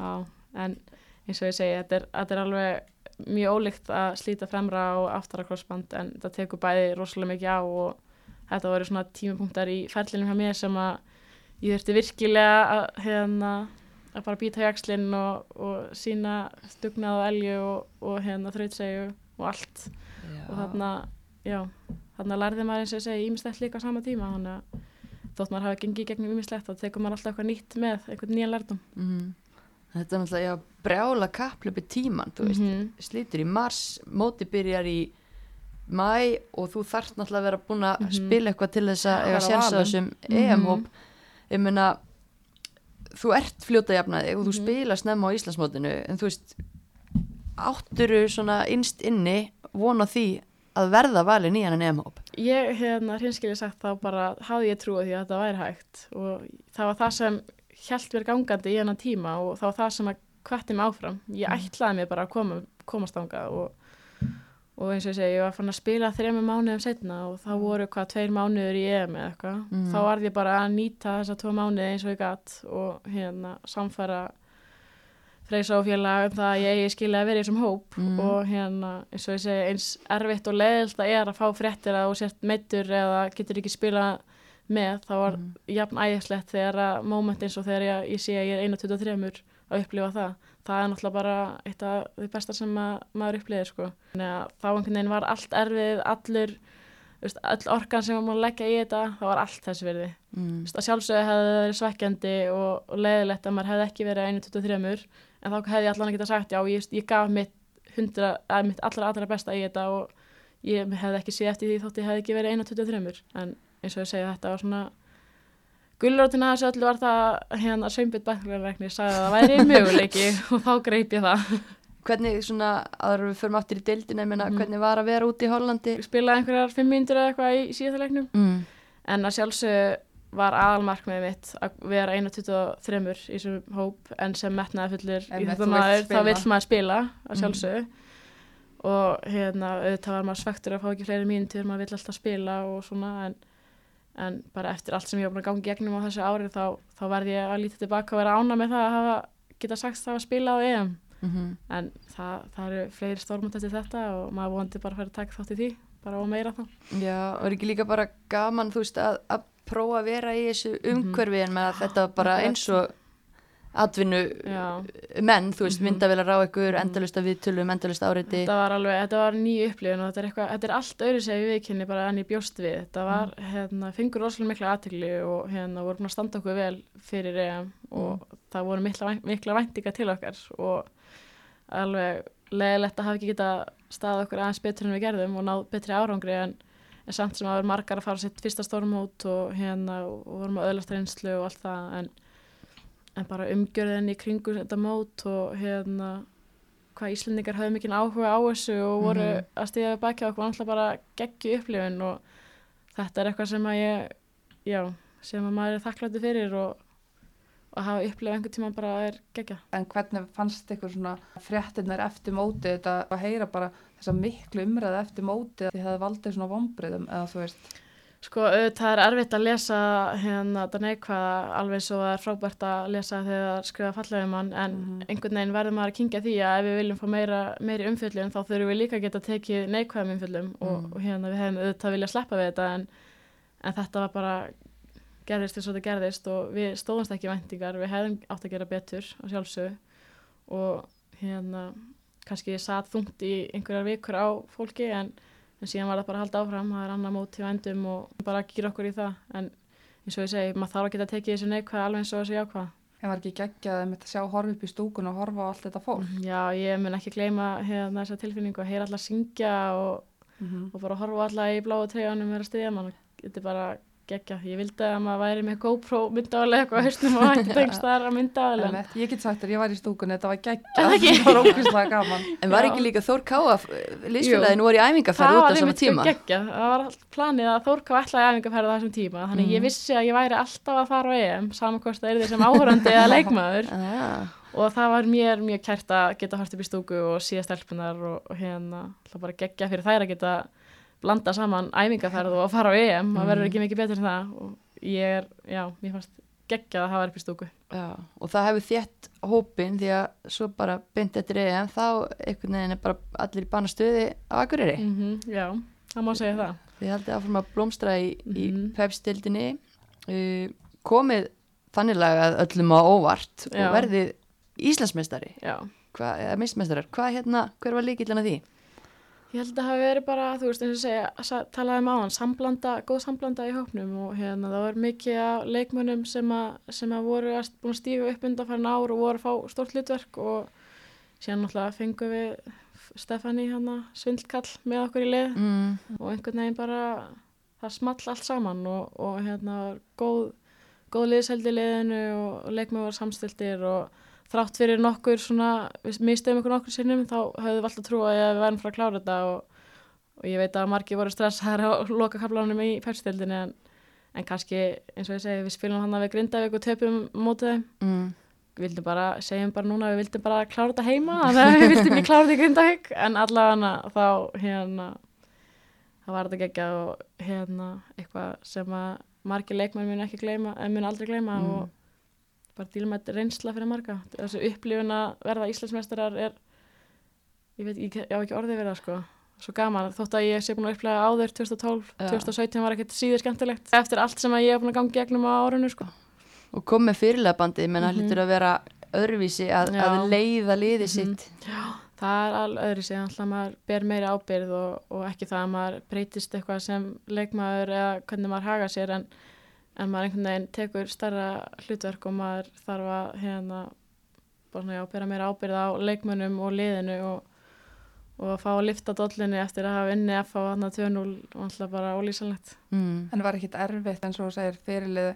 Já, en eins og ég segi þetta er, þetta er alveg mjög ólíkt að slíta fremra og aftara crossband en það tekur bæði rosalega mikið á og þetta voru svona tímapunktar í ferlinum hjá mér sem að ég þurfti virkilega að, hérna, að bara býta í axlinn og, og sína stugnað og elju og, og hérna þrautsegju og allt Já. og þarna, já, þarna lærði maður eins og segi ímislegt líka á sama tíma þannig að þótt maður hafi gengið gegnum ímislegt þá tekur maður alltaf eitthvað nýtt með eitthvað nýjan lærdum Mhm. Þetta er náttúrulega, já, brjála kapplöpi tíman, þú veist, Mhm. slítur í mars, móti byrjar í mæ og þú þarft náttúrulega að vera búin að Mhm. spila eitthvað til þess að eiga vera sjensa valin. þessum. EM-hóp. Ég meina, þú ert fljóta jafnaði og þú Mhm. spila snemma á Íslandsmótinu, en þú veist, átturu svona innst inni von á því að verða valin í hann EM-hóp. Ég, hérna, hinskilið sagt þá bara hafði ég trúið því að þetta væri hægt og það var það sem hjælt mér gangandi í hennan tíma og það var það sem að kvætti mig áfram. Ég ætlaði mér bara að koma, komast þangað og, og eins og ég segi, ég var fann að spila þrema mánuðum setna og þá voru hvað tveir mánuður í EM eða eitthvað. Mhm. Þá varð ég bara að nýta þessa tvo mánuði eins og ég gatt og hérna samfæra freysa og félag um það að ég eigi skilja að vera í þessum hóp Mhm. og hérna eins og ég segi eins erfitt og leiðilt það er að fá fréttir að þú sért meittur eða getur ekki spila með þá var Mhm. jafn ægislegt þegar að moment eins og þegar ég, ég sé að ég er 1.23 að upplifa það það er náttúrulega bara eitt af því besta sem að, maður upplifir sko. Þannig að þá einhvern veginn var allt erfið allur veist, öll orkan sem maður leggja í þetta það var allt þessi verði Mm. Veist, að sjálfsögðu hefði það verið svekkjandi og, og leiðilegt að maður hefði ekki verið 1.23 en þá hefði ég allan að geta sagt já, ég, ég gaf mitt, 100, að mitt allra allra besta í þetta og ég hefði ekki séð eftir því þótt ég hefði ekki verið 1.23 en eins og ég segja þetta var svona gullrótina þessu öllu var það hérna Sveinbjörn Bæklarleikni sagði að það væri möguleiki og þá greip ég það Hvernig svona, aður við förum aftur í deildina, ég meina, Mhm. hvernig var að vera úti í Hollandi? spilaði einhverjar 5 mínútur eða eitthvað í, leiknum Mm. en að sjálfsögðu var aðalmarkmiðið mitt að vera 1.23 í þessum hóp en sem metnaði fullir Einmitt, í þetta maður, þá vill maður spila að Mhm. sjálfsögðu og hérna auðvitað var maður svektur að fá ekki fleiri mínútur maður vill alltaf spila og svona en, en bara eftir allt sem ég var búin að gangi gegnum á þessu ári þá, þá verði ég að líta tilbaka og vera ána með það að hafa geta sagt það að spila á EM. Mm en það, það eru fleiri stórmönd eftir þetta og maður vonandi bara að fara að taka þátt í því bara og meira þá. Já, og er ekki líka bara gaman, þú veist, að, að prófa að vera í þessu umhverfi en með að þetta bara eins og atvinnu Já. menn, þú veist, Mhm. myndavélar á ykkur, Mhm. endalust að viðtölum, endalust áreiti. Þetta var alveg, þetta var ný upplifun og þetta er eitthvað, þetta er allt öðru segi viðkynni bara enn ég bjóst við. Þetta var, hérna, fengur rosalega mikla aðtegli og hérna voru búin að standa okkur vel fyrir EM og það voru mikla, mikla væntinga til okkar og alveg leðilegt að hafa ekki geta staðið okkur aðeins betur en við gerðum og náð betri árangri en, en samt sem að vera margar að fara sitt fyrsta stórmót og hérna og vorum að öðlast reynslu og allt það en, en bara umgjörðin í kringu þetta mót og hérna hvað Íslendingar höfðu mikinn áhuga á þessu og voru Mhm. að stíða við baki á okkur alltaf bara geggju upplifun og þetta er eitthvað sem að ég já, sem að maður er þakkláttu fyrir og, og hafa upplifað einhvern tíma bara er geggja En hvernig fannst ykkur svona fréttinnar eftir mótið þetta að heyra bara þessa miklu umræði eftir mótið að þið hefði valdið svona vombriðum eða þú veist, Sko, auðvitað er erfitt að lesa hérna þetta neikvæða alveg svo er frábært að lesa þegar skrifa fallega um hann en Mhm. einhvern veginn verður maður að kingja því að ef við viljum fá meira, meiri umfjöllum þá þurfum við líka að geta tekið neikvæðum umfjöllum og, Mhm. og hérna við hefum auðvitað viljað sleppa við þetta en, en þetta var bara gerðist eins og þetta gerðist og við stóðumst ekki í væntingar, við hefðum átt að gera betur á sjálfsög og hérna kannski ég satt þungt í einhverjar vikur á fólki en en síðan var það bara að halda áfram, það er annað mót í vendum og bara gýra okkur í það. En eins og ég segi, maður þarf að geta tekið þessu neikvæð alveg eins og þessu jákvæð en var ekki geggjað að sjá horfa upp í stúkun og horfa á allt þetta fólk? Já, ég mun ekki gleyma hérna þessa tilfinningu að heyra alla syngja og, mm og bara horfa alla í bláu treyjanum vera stiðja mann, þetta er bara geggja, ég vildi að maður væri með GoPro myndaðalega eitthvað á hausnum og hætti tengst þar að myndaðalega Ég get sagt þér, ég var í stúkun, þetta var Er það ekki? var ókvæslega gaman. En var Já. ekki líka Þór Káa, liðsfélagin voru í æfingaferð út á sama tíma? geggja, það var planið að Þórká ætlaði æfingarferð á þessum tíma þannig Mhm. ég vissi að ég væri alltaf að fara á EM saman hvort það er því sem áhörandi eða leikmaður. Ah, og það var mér mjög kært að geta hort upp í stúku og síða stelpunar og, og hérna bara geggja fyrir þær að geta blanda saman æfingarferð og að fara á EM það verður Mhm. ekki mikið betur en það og ég er, já, mér fannst geggja að hafa upp í stúku já, og það hefur þétt hópin því að svo bara bynd eftir EM þá einhvern veginn er bara allir í banastöði á Akureyri. mm já, það má segja það Þið haldið áfram að blómstra í, í Mhm. pepstildinni, uh, komið þannig lagað öllum á óvart Já. og verðið Íslandsmeistari, já, Hva, eða meistmeistarar. Hvað hérna, hver var líkillin að því? Ég held að það hafi verið bara, þú veist, eins og segja, sa- talaði um áðan, samblanda, góð samblanda í hópnum og hérna það var mikið af leikmönnum sem að, sem að voru að, búin að stíga upp undan farin ár og voru að fá stórt hlutverk og síðan náttúrulega fengum við Stefani hana svindlkall með okkur í lið Mm. og einhvern veginn bara, það small allt saman og, og hérna góð, góð liðseldi í liðinu og, leikmenn var samstiltir og þrátt fyrir nokkur svona, við mistöðum ykkur nokkur sinnum þá höfðum við alltaf trú að við værum frá að klára þetta og, og ég veit að margir voru stressaðar á loka kaplanum í pepstildinni en, en kannski eins og ég segi við spilum hann að við Grindavík og töpum mótið þeim Mm. við vildum bara, segjum bara núna við vildum bara klára þetta heima þannig að við vildum ekki klára þetta í Grindavík en allavega þá hérna það var þetta geggjað og hérna eitthvað sem að margir leikmenn mun ekki gleyma, en mun aldrei gleyma Mm. og bara dílmætt reynsla fyrir marga þessu upplifun að verða Íslandsmeistarar er ég veit, ég, ég á ekki orðið verið það sko svo gaman, þótt að ég sé búin að upplega áður 2012, Já. 2017 var ekkert síður skemmtilegt eftir allt sem að ég hef búin að gangi gegnum á árunnu sko Og kom með fyrirlega bandið, menn það Mhm. hlýtur að vera öðruvísi að, Já. að leiða liðið Mhm. sitt. það er alveg öðru sig, alltaf maður ber meiri ábyrð og, og ekki það að maður breytist eitthvað sem leikmaður eða hvernig maður haga sér en, en maður einhvern veginn tekur starra hlutverk og maður þarf að hérna bara já, bera meiri ábyrð á leikmönnum og liðinu og, og að fá að lifta dollinni eftir að hafa inni F á hann 2-0 og alltaf bara ólýsanlegt Mm. En var ekkit erfitt eins og þú segir fyrirlið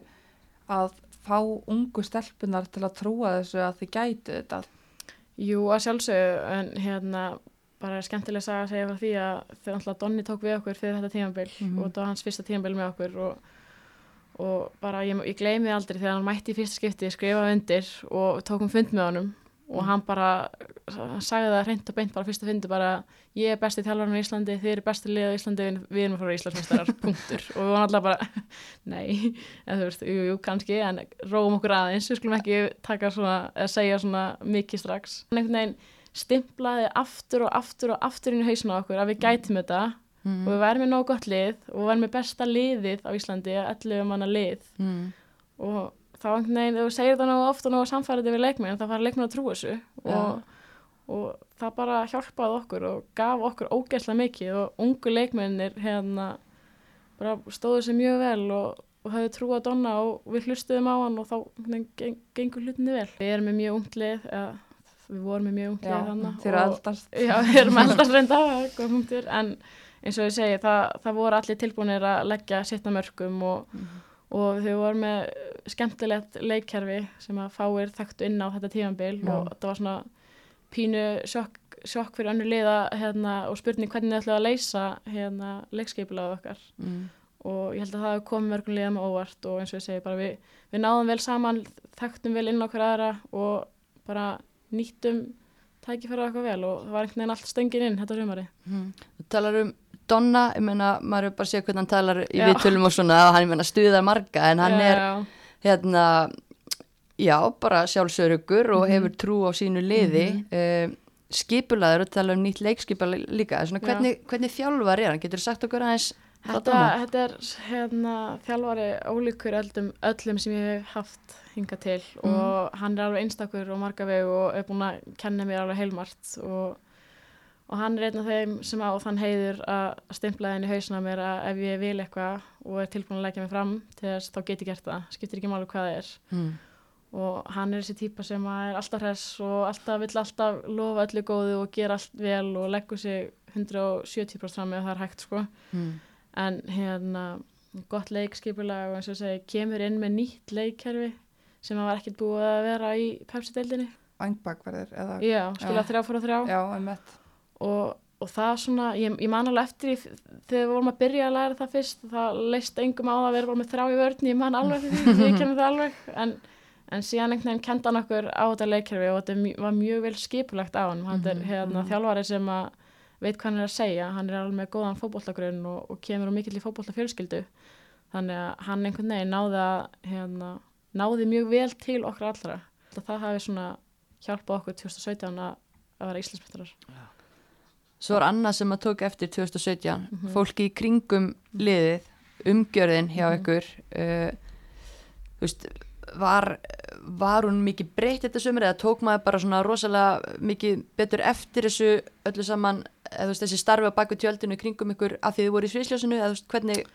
að fá ungu stelpunar til að trúa þessu að þið gætu þetta. Jú, að sjálfsögðu, en hérna bara er skemmtileg saga að segja frá því að þegar alltaf Donni tók við okkur fyrir þetta tímabil Mhm. og þetta var hans fyrsta tímabil með okkur og, og bara ég, ég gleymi aldrei þegar hann mætti í fyrsta skipti, skrifaði undir og tókum fund með honum. Og Mhm. hann bara hann sagði það hreint og beint bara fyrsta fundi bara ég er besti þjálfarinn í Íslandi, þið eru besti lið á Íslandi, við- erum frá Íslandsmeistarar, punktur. Og við varum alltaf bara, nei. En þú veist, jú, jú, kannski, en róum okkur aðeins, við skulum ekki taka svona eða segja svona mikið strax. Hann einhvern veginn stimplaði aftur og aftur og aftur inn í hausna okkur að við gætum þetta Mm. og við værum með nóg gott lið og við værum með besta liðið á Íslandi, 11 manna lið Mm. og þá einhvern veginn, þú segir það nógu oft og nógu samfærið við leikmenn, þá fara leikmenn að trúa þessu og, og það bara hjálpaði okkur og gaf okkur ógeðslega mikið og ungu leikmennir hérna bara stóðu sér mjög vel og, og höfðu trú að donna og við hlustuðum á hann og þá geng, gengur hlutinni vel. Við erum með mjög ungt lið, eða, við vorum með mjög ungt Já, lið þannig þeir eru eldast. Já, við erum eldast reynda, góð punktur, en eins og ég segi, það, það voru allir tilbúinir að leggja sittna mörgum og, og þau voru með skemmtilegt leikkerfi sem að fáir þekktu inn á þetta tímanbil Já. og þetta var svona pínu sjokk sjokk fyrir önnu liða hérna, og spurning hvernig þið ætlaðu að leysa hérna, leikskipilaðu okkar Mm. og ég held að það komið mörgum liðum á óvart og eins og ég segi bara við, við náðum vel saman, þekktum vel inn hver aðra og bara nýttum tækifæra eitthvað vel og það var einhvern veginn allt stöngin inn þetta sumari. Mm. Þú talar um Donna, ég meina, maður er bara að sé hvernig hann talar í Já. viðtölum og svona og hann, ég meina, stuðar marga en hann er, Já, hérna, já, bara sjálfsörugur og Mhm. hefur trú á sínu liði, mm skipulaður og tala um nýtt leikskipa líka, svona, Já. hvernig, hvernig þjálfar er hann, getur sagt okkur aðeins Þetta, þetta er hérna, þjálfari ólíkur öllum, öllum sem ég hef haft hinga til. Og hann er alveg einstakur og marga veg og er búin að kenna mér alveg heilmart og, og hann er einn af þeim sem á þann heiður að stimpla henni hausna mér að ef ég vil eitthvað og er tilbúin að leggja mig fram til þess þá get ég gert það, skiptir ekki máli hvað það er Mm. og hann er þessi típa sem er alltaf hress og alltaf vill alltaf lofa öllu góðu og gera allt vel og leggur sig 170% fram ef það er hægt sko Mm. en hérna gott leikskipulag og eins og segi kemur inn með nýtt leikkerfi sem að var ekkert búið að vera í Pepsi-deildinni Vangbakverðir eða já, spila Já. þrjá fór að þrjá Já, einmitt. Og, og það svona, ég, ég man alveg eftir í, þegar við vorum að byrja að læra það fyrst það leist engum á það að vera bara með þrjá í vörðni ég man alveg fyrir því, ég kemur það alveg en, en síðan einhvern veginn kenda hann okkur á þetta leikkerfi og þetta mj- var mjög vel skipulagt á hann hann er hérna mhm. þjálfari sem að veit hvað hann er að segja, hann er alveg með góðan fótbollagrunn og, og kemur úr mikill í fótbollafjölskyldu þannig að hann einhvern veginn náði að hérna, náði mjög vel til okkar allra. Það hafi svona hjálpað okkur 2017 að, vera Íslandsmyndarar Svo er annað sem að tók eftir 2017, Mhm. fólki í kringum liðið, umgjörðin hjá Mhm. ykkur, uh, þú veist, var, var hún mikið breytt þetta sömur eða tók maður bara svona rosalega mikið betur eftir þessu öllu saman, eða þú veist, þessi starfi á baku tjöldinu kringum ykkur að því þið voru í sviðsljósinu, eða þú veist, hvernig,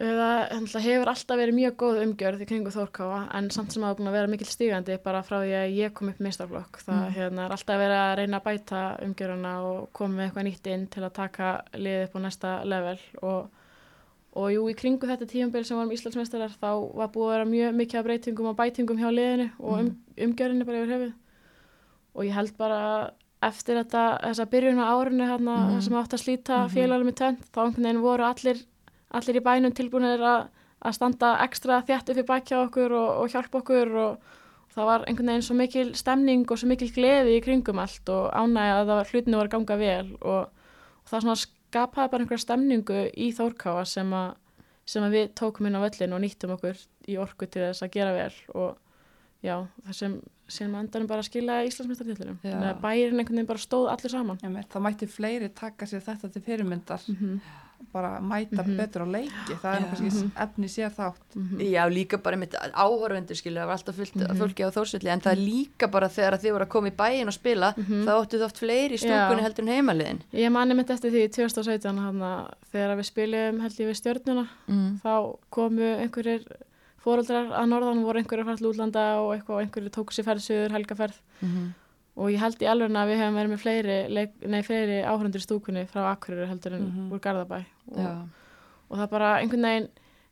Það hefur alltaf verið mjög góð umgjörð í kringu Þórkáfa en samt sem að búin að vera mikill stígandi bara frá því að ég kom upp meistarflokk. Það Mm. hérna, er alltaf verið að reyna að bæta umgjörðuna og koma með eitthvað nýtt inn til að taka liðið upp á næsta level og, og jú, í kringu þetta tíumbil sem vorum Íslandsmeistarar þá var búið að vera mjög mikið af breytingum og bætingum hjá liðinu og um, umgjörðinu bara yfir höfuð og ég held bara eftir þetta, þessa byrjun á árinu hérna, mm. sem átt að slíta Mhm. félagum í tönd, þá einhvern veginn voru allir allir í bænum tilbúinir að, að standa ekstra þjætt upp í bakja okkur og, og hjálpa okkur og, og það var einhvern veginn svo mikil stemning og svo mikil gleði í kringum allt og ánægja að var hlutinu var ganga vel og, og það skapaði bara einhverja stemningu í Þórkáa sem, a, sem að við tókum inn á völlin og nýttum okkur í orku til þess að gera vel og já, það sem sem endanum bara að skila Íslandsmyndartillurum bærin einhvern veginn bara stóð allir saman. Einmitt. Það mætti fleiri taka sér þetta til fyrirmyndar, mm bara mæta Mhm. betur á leiki. Það er Já. nú kannski efni sér þátt. -hmm. já, líka bara mitt áhorfendur, skilju, það var alltaf fullt mm Mhm. fólki á þórsvelli, en það er líka bara þegar þið voru að koma í bæin og spila, Mhm. þá áttu þú oft fleiri í stúkunni heldur en heimaliðin. Ég mani mitt eftir því í 2017 hana, þegar við spiljum held ég við stjörnuna Mm. þá komu einhverjir fóreldrar að norðan voru einhverjir til útlanda og eitthvað og einhverjir tóku sér ferðsöður, helgaferð Mm og ég held í alveg að við hefum verið með fleiri, fleiri áhörundur í stúkunni frá Akureyri heldur en Mhm. úr Garðabæ og, Já. og það bara einhvern veginn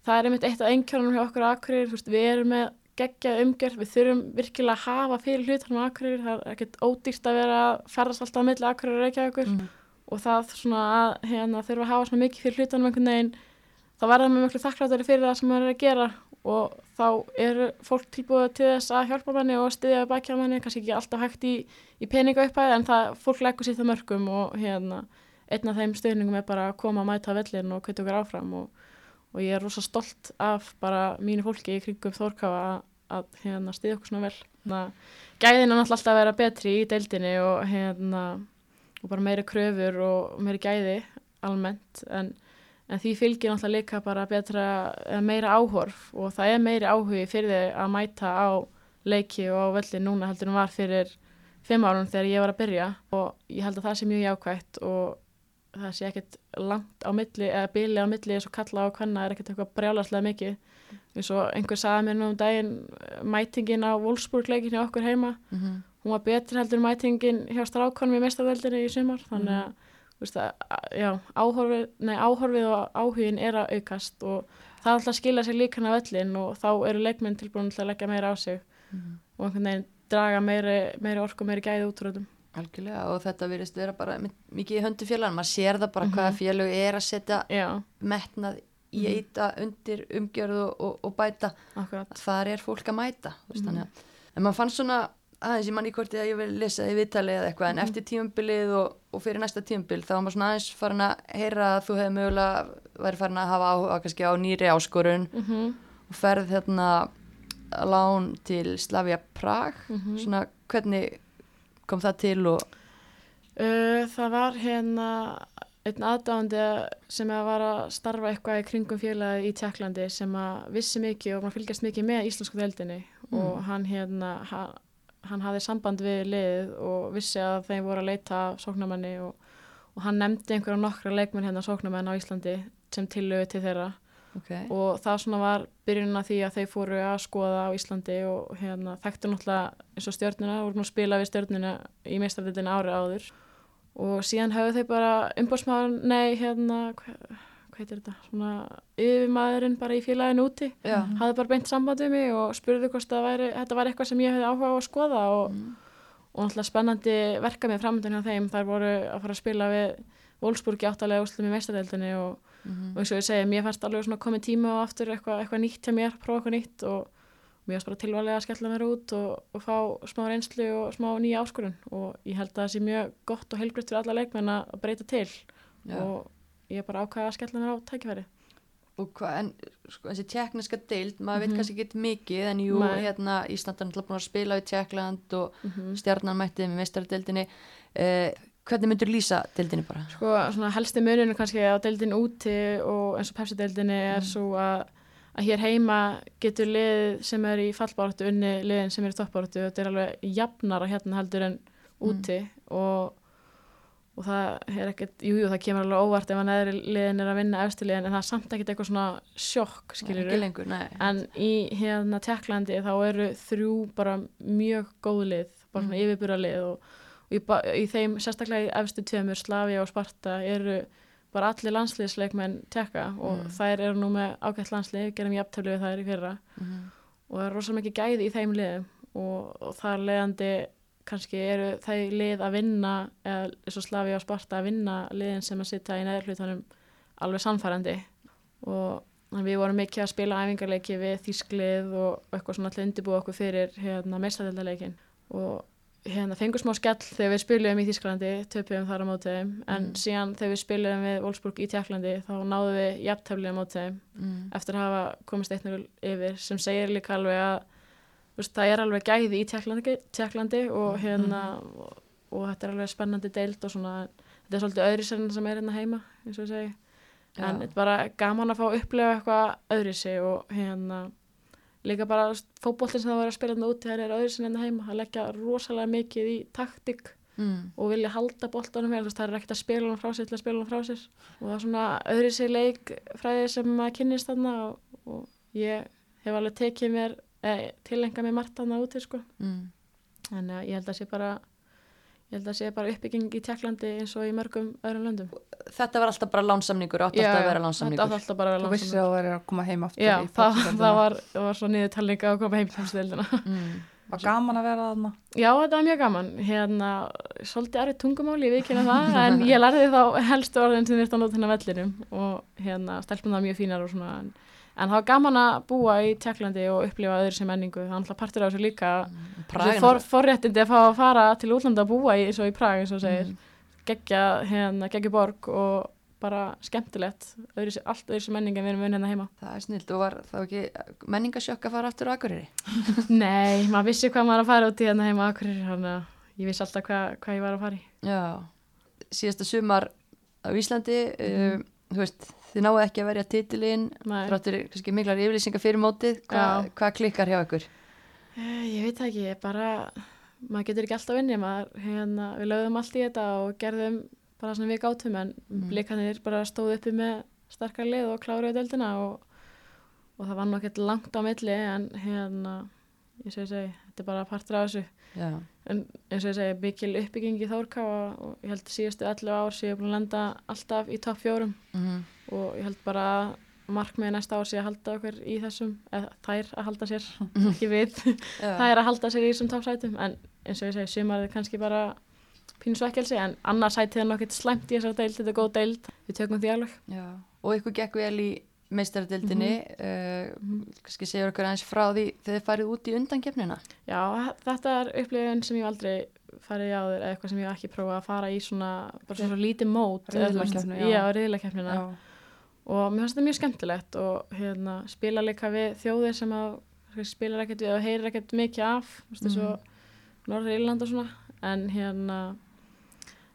það er einmitt eitt af einkjörnum hjá okkur Akureyri veist, við erum með geggja umgjörð við þurfum virkilega að hafa fyrir hlutunum Akureyri það er ekkert ódýrt að vera að ferðast alltaf á milli Akureyri og Reykjavíkur Mm. og það svona að hérna, þurfa að hafa mikið fyrir hlutunum einhvern veginn þá verða með miklu þakklátari fyrir það sem maður er að gera og þá eru fólk tilbúið til þess að hjálpa manni og styðja við baki á manni, kannski ekki alltaf hægt í, í peninga upphæði en það, fólk leggur sér það mörgum og hérna, einn af þeim stöðningum er bara að koma að mæta vellin og kvita okkur áfram og, og ég er rosa stolt af bara mínu fólki í kringum Þórkáfa að, að hérna, styðja okkur svona vel. Þannig gæðin er náttúrulega að vera betri í deildinni og hérna og bara meiri kröfur og meiri gæði almennt en, en því fylgir náttúrulega líka bara betra meira áhorf og það er meiri áhugi fyrir þig að mæta á leiki og á velli núna heldur en var fyrir fimm árum þegar ég var að byrja. Og ég held að það sé mjög jákvætt og það sé ekkert langt á milli eða bili á milli eins og kalla á hvenna er ekkert eitthvað brjálaslega mikið. Eins og einhver sagði mér nú um daginn mætingin á Wolfsburg leikin hjá okkur heima Mm hún var betri heldur mætingin hjá strákonum í meistarveldinni í sumar þannig Mhm. að, að- já, áhorfið, og áhugin er að aukast og það er alltaf að skila sér líkan af öllin og þá eru leikmenn tilbúin til að leggja meira á sig Mhm. og einhvern veginn draga meiri, meiri orku og meiri gæði út úr öllum Algjörlega og þetta virðist vera bara mi- mikið í höndu félagann, maður sér það bara hvaða félög er að setja Já, metnað í Mhm. eita undir umgjörð og, og, bæta akkurat. þar er fólk að mæta Mhm. þannig að en maður fann svona aðeins, ég mann í kortið að ég vil lesa í viðtali eða eitthvað, en eftir tímumbilið og, og fyrir næsta tímumbil, þá var maður svona aðeins farin að heyra að þú hefði mögulega væri farin að hafa áhuga kannski á nýri áskorun Mm og ferð hérna lán til Slavia Prag. Mhm. svona hvernig kom það til og Uh, það var hérna einn aðdáðandi sem að var að starfa eitthvað í kringum félagi í Tjekklandi sem að vissi mikið og maður fylgjast mikið með íslensku deildinni og hann hérna hann, hann hafði samband við liðið og vissi að þeim voru að leita að sóknarmanni og, og hann nefndi einhverja nokkra leikmenn hérna sóknarmenn á Íslandi sem tillögu til þeirra okay. og það svona var byrjunin að því að þeir fóru að skoða á Íslandi og hérna þekktu náttúrulega eins og stjörnuna og voru nú að spila við stjörnuna í meistardildinu ári áður og síðan höfðu þeir bara umbóðsmaður, nei hérna hvað, hvað heitir þetta, svona yfirmaðurinn bara í félaginu úti Já, hafði bara beint samband við mig og spurði hvort væri, þetta var eitthvað sem ég hefði áhuga á að skoða og, og náttúrulega spennandi verka með framöndan hjá þeim þær voru að fara að spila við Wolfsburg í áttalega úrslutum í meistardildinu og Mhm. og eins og ég segi, mér fannst alveg svona komið tíma og aftur eitthvað, eitthvað nýtt hjá mér, prófa eitthvað nýtt og mér fannst bara tilvælega að skella mér út og, og fá smá reynslu og smá nýja áskorun og ég held að það sé mjög gott og heilgriðt fyrir alla leikmenn að að breyta til Já. og ég bara ákvaða að skella mér á tækifæri. og hvað, en sko, þessi tjekkneska deild, maður Mhm. veit kannski ekki mikið, en jú, Nei. hérna Ísland er náttúrulega búin að spila við Tjekkland og Mm stjarnan mættið með meistaradeildinni eh, hvernig myndur lýsa deildinni bara? Sko, svona helsti muninu kannski á deildin úti og eins og Pepsi-deildinni er svo að, að hér heima getur lið sem er í fallbáratu unni liðin sem er í toppbáratu og þetta er alveg jafnara hérna heldur en úti og, og það er ekkert, jú, jú, það kemur alveg óvart ef að neðri liðin er að vinna efstu liðin en það er samt ekkert eitthvað svona sjokk, skiljur nei. En í hérna Tjekklandi þá eru þrjú bara mjög góð lið, bara svona yfirbúra lið og, og í, í þeim sérstaklega í efstu tveimur, Slavia og Sparta eru bara allir landsliðsleikmenn Tjekka og þær eru nú með ágætt landslið, gerum jafntöflu við þær í fyrra Mhm. og það er rosalega mikið gæði í þeim liðum og, og þar leiðandi kannski eru þeir lið að vinna eða og Slavia og Sparta að vinna liðin sem að sitja í neður hlutanum alveg sannfærandi. Og við vorum mikið að spila æfingarleiki við þýsklið og, eitthvað svona til að undirbúa okkur fyrir hérna meistadöldaleikin og hérna fengur smá skell þegar við spilum í Þýsklandi töpum þar á móti þeim. En síðan þegar við spilum við Wolfsburg í Tjekklandi þá náðum við jafntefli á móti þeim. Mm. eftir að hafa komist eitt yfir sem segir líka alveg að veist, það er alveg gæði í Tjekklandi, Tjekklandi og hérna og, og þetta er alveg spennandi deild og svona þetta er svolítið öðri sem sem er hérna heima eins og ég segi. En þetta er bara gaman að fá að upplega eitthvað öðri sig og hérna líka bara fótboltin sem það var að spila hérna úti það er öðri sem hérna heima. Að leggja rosalega mikið í taktik Mm. og vilja halda þú veist, það er ekkert að spila hann frá sér til að spila hann frá sér. Og það er svona öðri sér leik fræði sem maður kynnist þarna og, og ég hef alveg tekið mér eh, tilenga mér margt þarna úti sko. Mm. en uh, ég held að sé bara ég held að sé bara uppbygging í Tjekklandi eins og í mörgum öðrum löndum Þetta var alltaf bara lánsamningur, átti alltaf að vera þetta lánsamningur. átti alltaf bara að Þú vissi lánsamningur. að þú væri að koma heim aftur Já, í það, það, var, það var svo niður talninga að koma heim til deildina Mm. Var gaman að vera þarna Já, þetta var mjög gaman. Hérna, svolítið erfið tungumáli, við kynna það, en ég lærði þá helstu orðin sem þurfti að nota hennar vellinum og hérna, stelpum það mjög fínar og svona. En, en það var gaman að búa í Tjekklandi og upplifa öðru sem menningu. Það er alltaf partur af þessu líka. Prag Þessu for, forréttindi að fá að fara til útlanda að búa í, í Prag, eins og segir. Geggja, hérna, geggja borg og bara skemmtilegt. Öðru, allt öðru sem menninga við erum vunni hérna heima. Það er snilt og var þá ekki menningasjökk að fara aftur á Akureyri. Nei, maður vissi hvað maður að fara út í hérna heima akkurir, þannig að ég vissi alltaf hvað, hvað ég var að fara í. Já, síðasta sumar á Íslandi, um, þú veist, þið náðu ekki að verja titilinn, þráttur kannski miklar yfirlýsingar fyrir mótið, Hva, hvað klikkar hjá ykkur? Eh, Ég veit ekki, ég bara, maður getur ekki alltaf vinni, maður, hérna, við lögðum allt í þetta og gerðum bara svona við gátum en mm. blikanir bara stóðu uppi með starkar lið og kláruðu deildina og, og það var nokkert langt á milli en hérna, ég segi, segi, þetta er bara partur af þessu. Já, En eins og ég segi, mikil uppbygging í Þórká og, ég held síðustu 11 ár sem ég búin að lenda alltaf í topp fjórum mm og ég held bara markmiði næsta ár sé að halda okkur í þessum, eða þær að halda sér, ekki við. er að halda sér í þessum toppsætum en eins og ég segi, sumarið kannski bara pínu svekkelsi en annars sætið er nokkið slæmt í þessar deild, þetta er góð deild, við tökum því alveg. Já. Og ykkur gekk vel í meistaradildinni, mm Mhm. kannski segja okkur aðeins frá því þegar þið farið út í undankefnina. Já, þetta er upplifun sem ég aldrei farið í áður eða eitthvað sem ég ekki prófað að fara í svona, bara svona lítið mót. já. Já. og mér finnst þetta mjög skemmtilegt og hérna, spila líka við þjóðir sem að spila ekkert við og heyrir ekkert mikið af veist, eins og Norður Írland og svona en hérna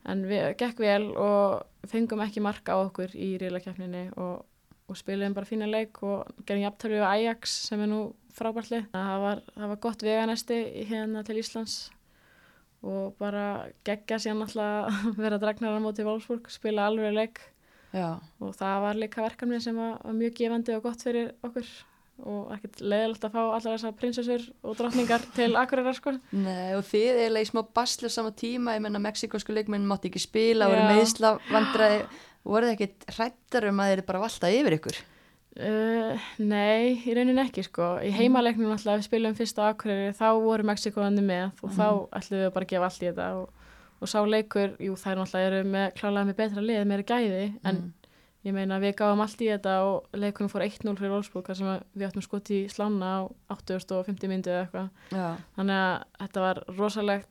en við gekk vel og fengum ekki marka á okkur í riðlakeppninni og, og spilum bara fína leik og gerum jafntölu á Ajax sem er nú frábært lið. Það var, það var gott veganesti hérna til Íslands og bara geggja síðan alltaf vera dragnar á móti Wolfsburg, spila alveg leik Já. og það var líka verkefni sem var, var mjög gefandi og gott fyrir okkur og ekkert leiðilegt að fá allar þessar prinsessur og drottningar til Akureyrar sko. Nei, og þið eiginlega í smá basli á sama tíma, ég menna mexikosku leikmenn mátti ekki spila, voru Já. Voru þið ekkit hrættar um að þeir bara valta yfir ykkur? Uh, nei, í rauninni ekki sko. Í heimaleiknum alltaf við spilum fyrst á Akureyri þá voru Mexikoðandi með og þá ætlum við bara að gefa allt í þetta og, og sá leikur, jú þær náttúrulega eru með klálega með betra lið, meira gæði en ég meina við gáum allt í þetta og leikunum fór 1-0 fyrir þar sem við áttum skot í slána á 8050 myndu eða eitthvað. Þannig að þetta var rosaleg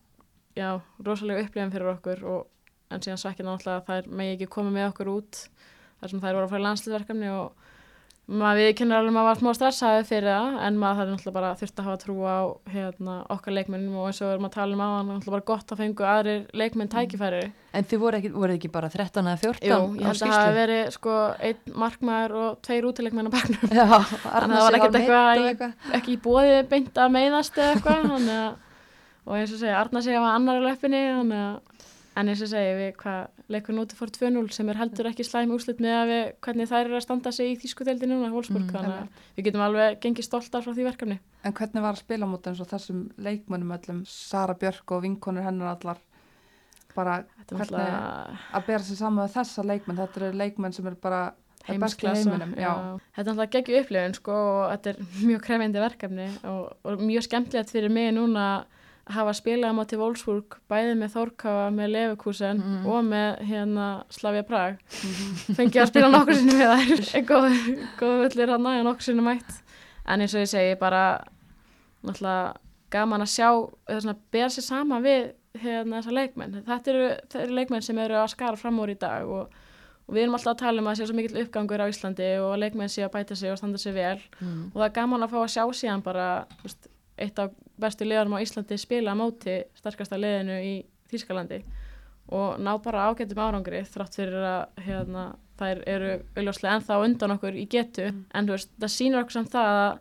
já, rosaleg upplifin fyrir okkur og en síðan svekkina náttúrulega að þær megi ekki koma með okkur út þar sem þær voru að fara í landsliðverkefni og maður við kynnar alveg maður var smá stressaði fyrir það en maður það er náttúrulega bara þurft að hafa trú á hérna, okkar leikmennum og eins og við erum að tala um á hann náttúrulega bara gott að fengu aðrir leikmenn tækifæri En þið voru, ekki, voru ekki bara 13 eða 14 Jú, á ég held að það skýrslu? hafi verið sko einn markmaður og tveir útileikmenn á baknum Já, Þannig að það var ekkert eitthvað eitthvað. ekki í bóði beint að meiðast eða eitthvað að, og eins og segja, Arna segja var annar í löppinni þannig að, en eins og segja við hvað leikur núti fór 2-0 sem er heldur ekki slæm úrslit með að við hvernig þær eru að standa sig í þýskudeldin núna, Wolfsburg, Mm, þannig að við getum alveg gengið stoltar frá því verkefni. En hvernig var að spila mútið eins og þessum leikmönnum öllum, Sara Björk og vinkonur hennar allar, bara er hvernig náttúrulega að bera sig saman með þessa leikmenn, þetta eru leikmenn sem eru bara í já. Þetta er náttúrulega geggju upplifun sko og þetta er mjög krefindi verkefni og, og mjög skemmtilegt fyrir mig núna hafa spilað á móti Wolfsburg bæði með Þórkáa, með Leverkusen Mhm. og með hérna Slavia Prag. Fengið að spila nokkur sinni við þær. En góð, góð völlir að nokkur sinni mætt. En eins og ég segi bara náttúrulega gaman að sjá eða svona bera sér sama við hérna þessa leikmenn. Þetta eru, þetta eru leikmenn sem eru að skara fram úr í dag og, og við erum alltaf að tala um að sé svo mikill uppgangur á Íslandi og leikmenn sé að bæta sig og standa sig vel. Mm. og það er gaman að fá að sjá síðan bara þú veist, eitt af bestu liðarum á Íslandi spila móti sterkasta liðinu í Þýskalandi og ná bara ágættum árangri þrátt fyrir að hérna, þær eru auðljóslega ennþá undan okkur í getu. En þú veist, það sýnir okkur samt það að,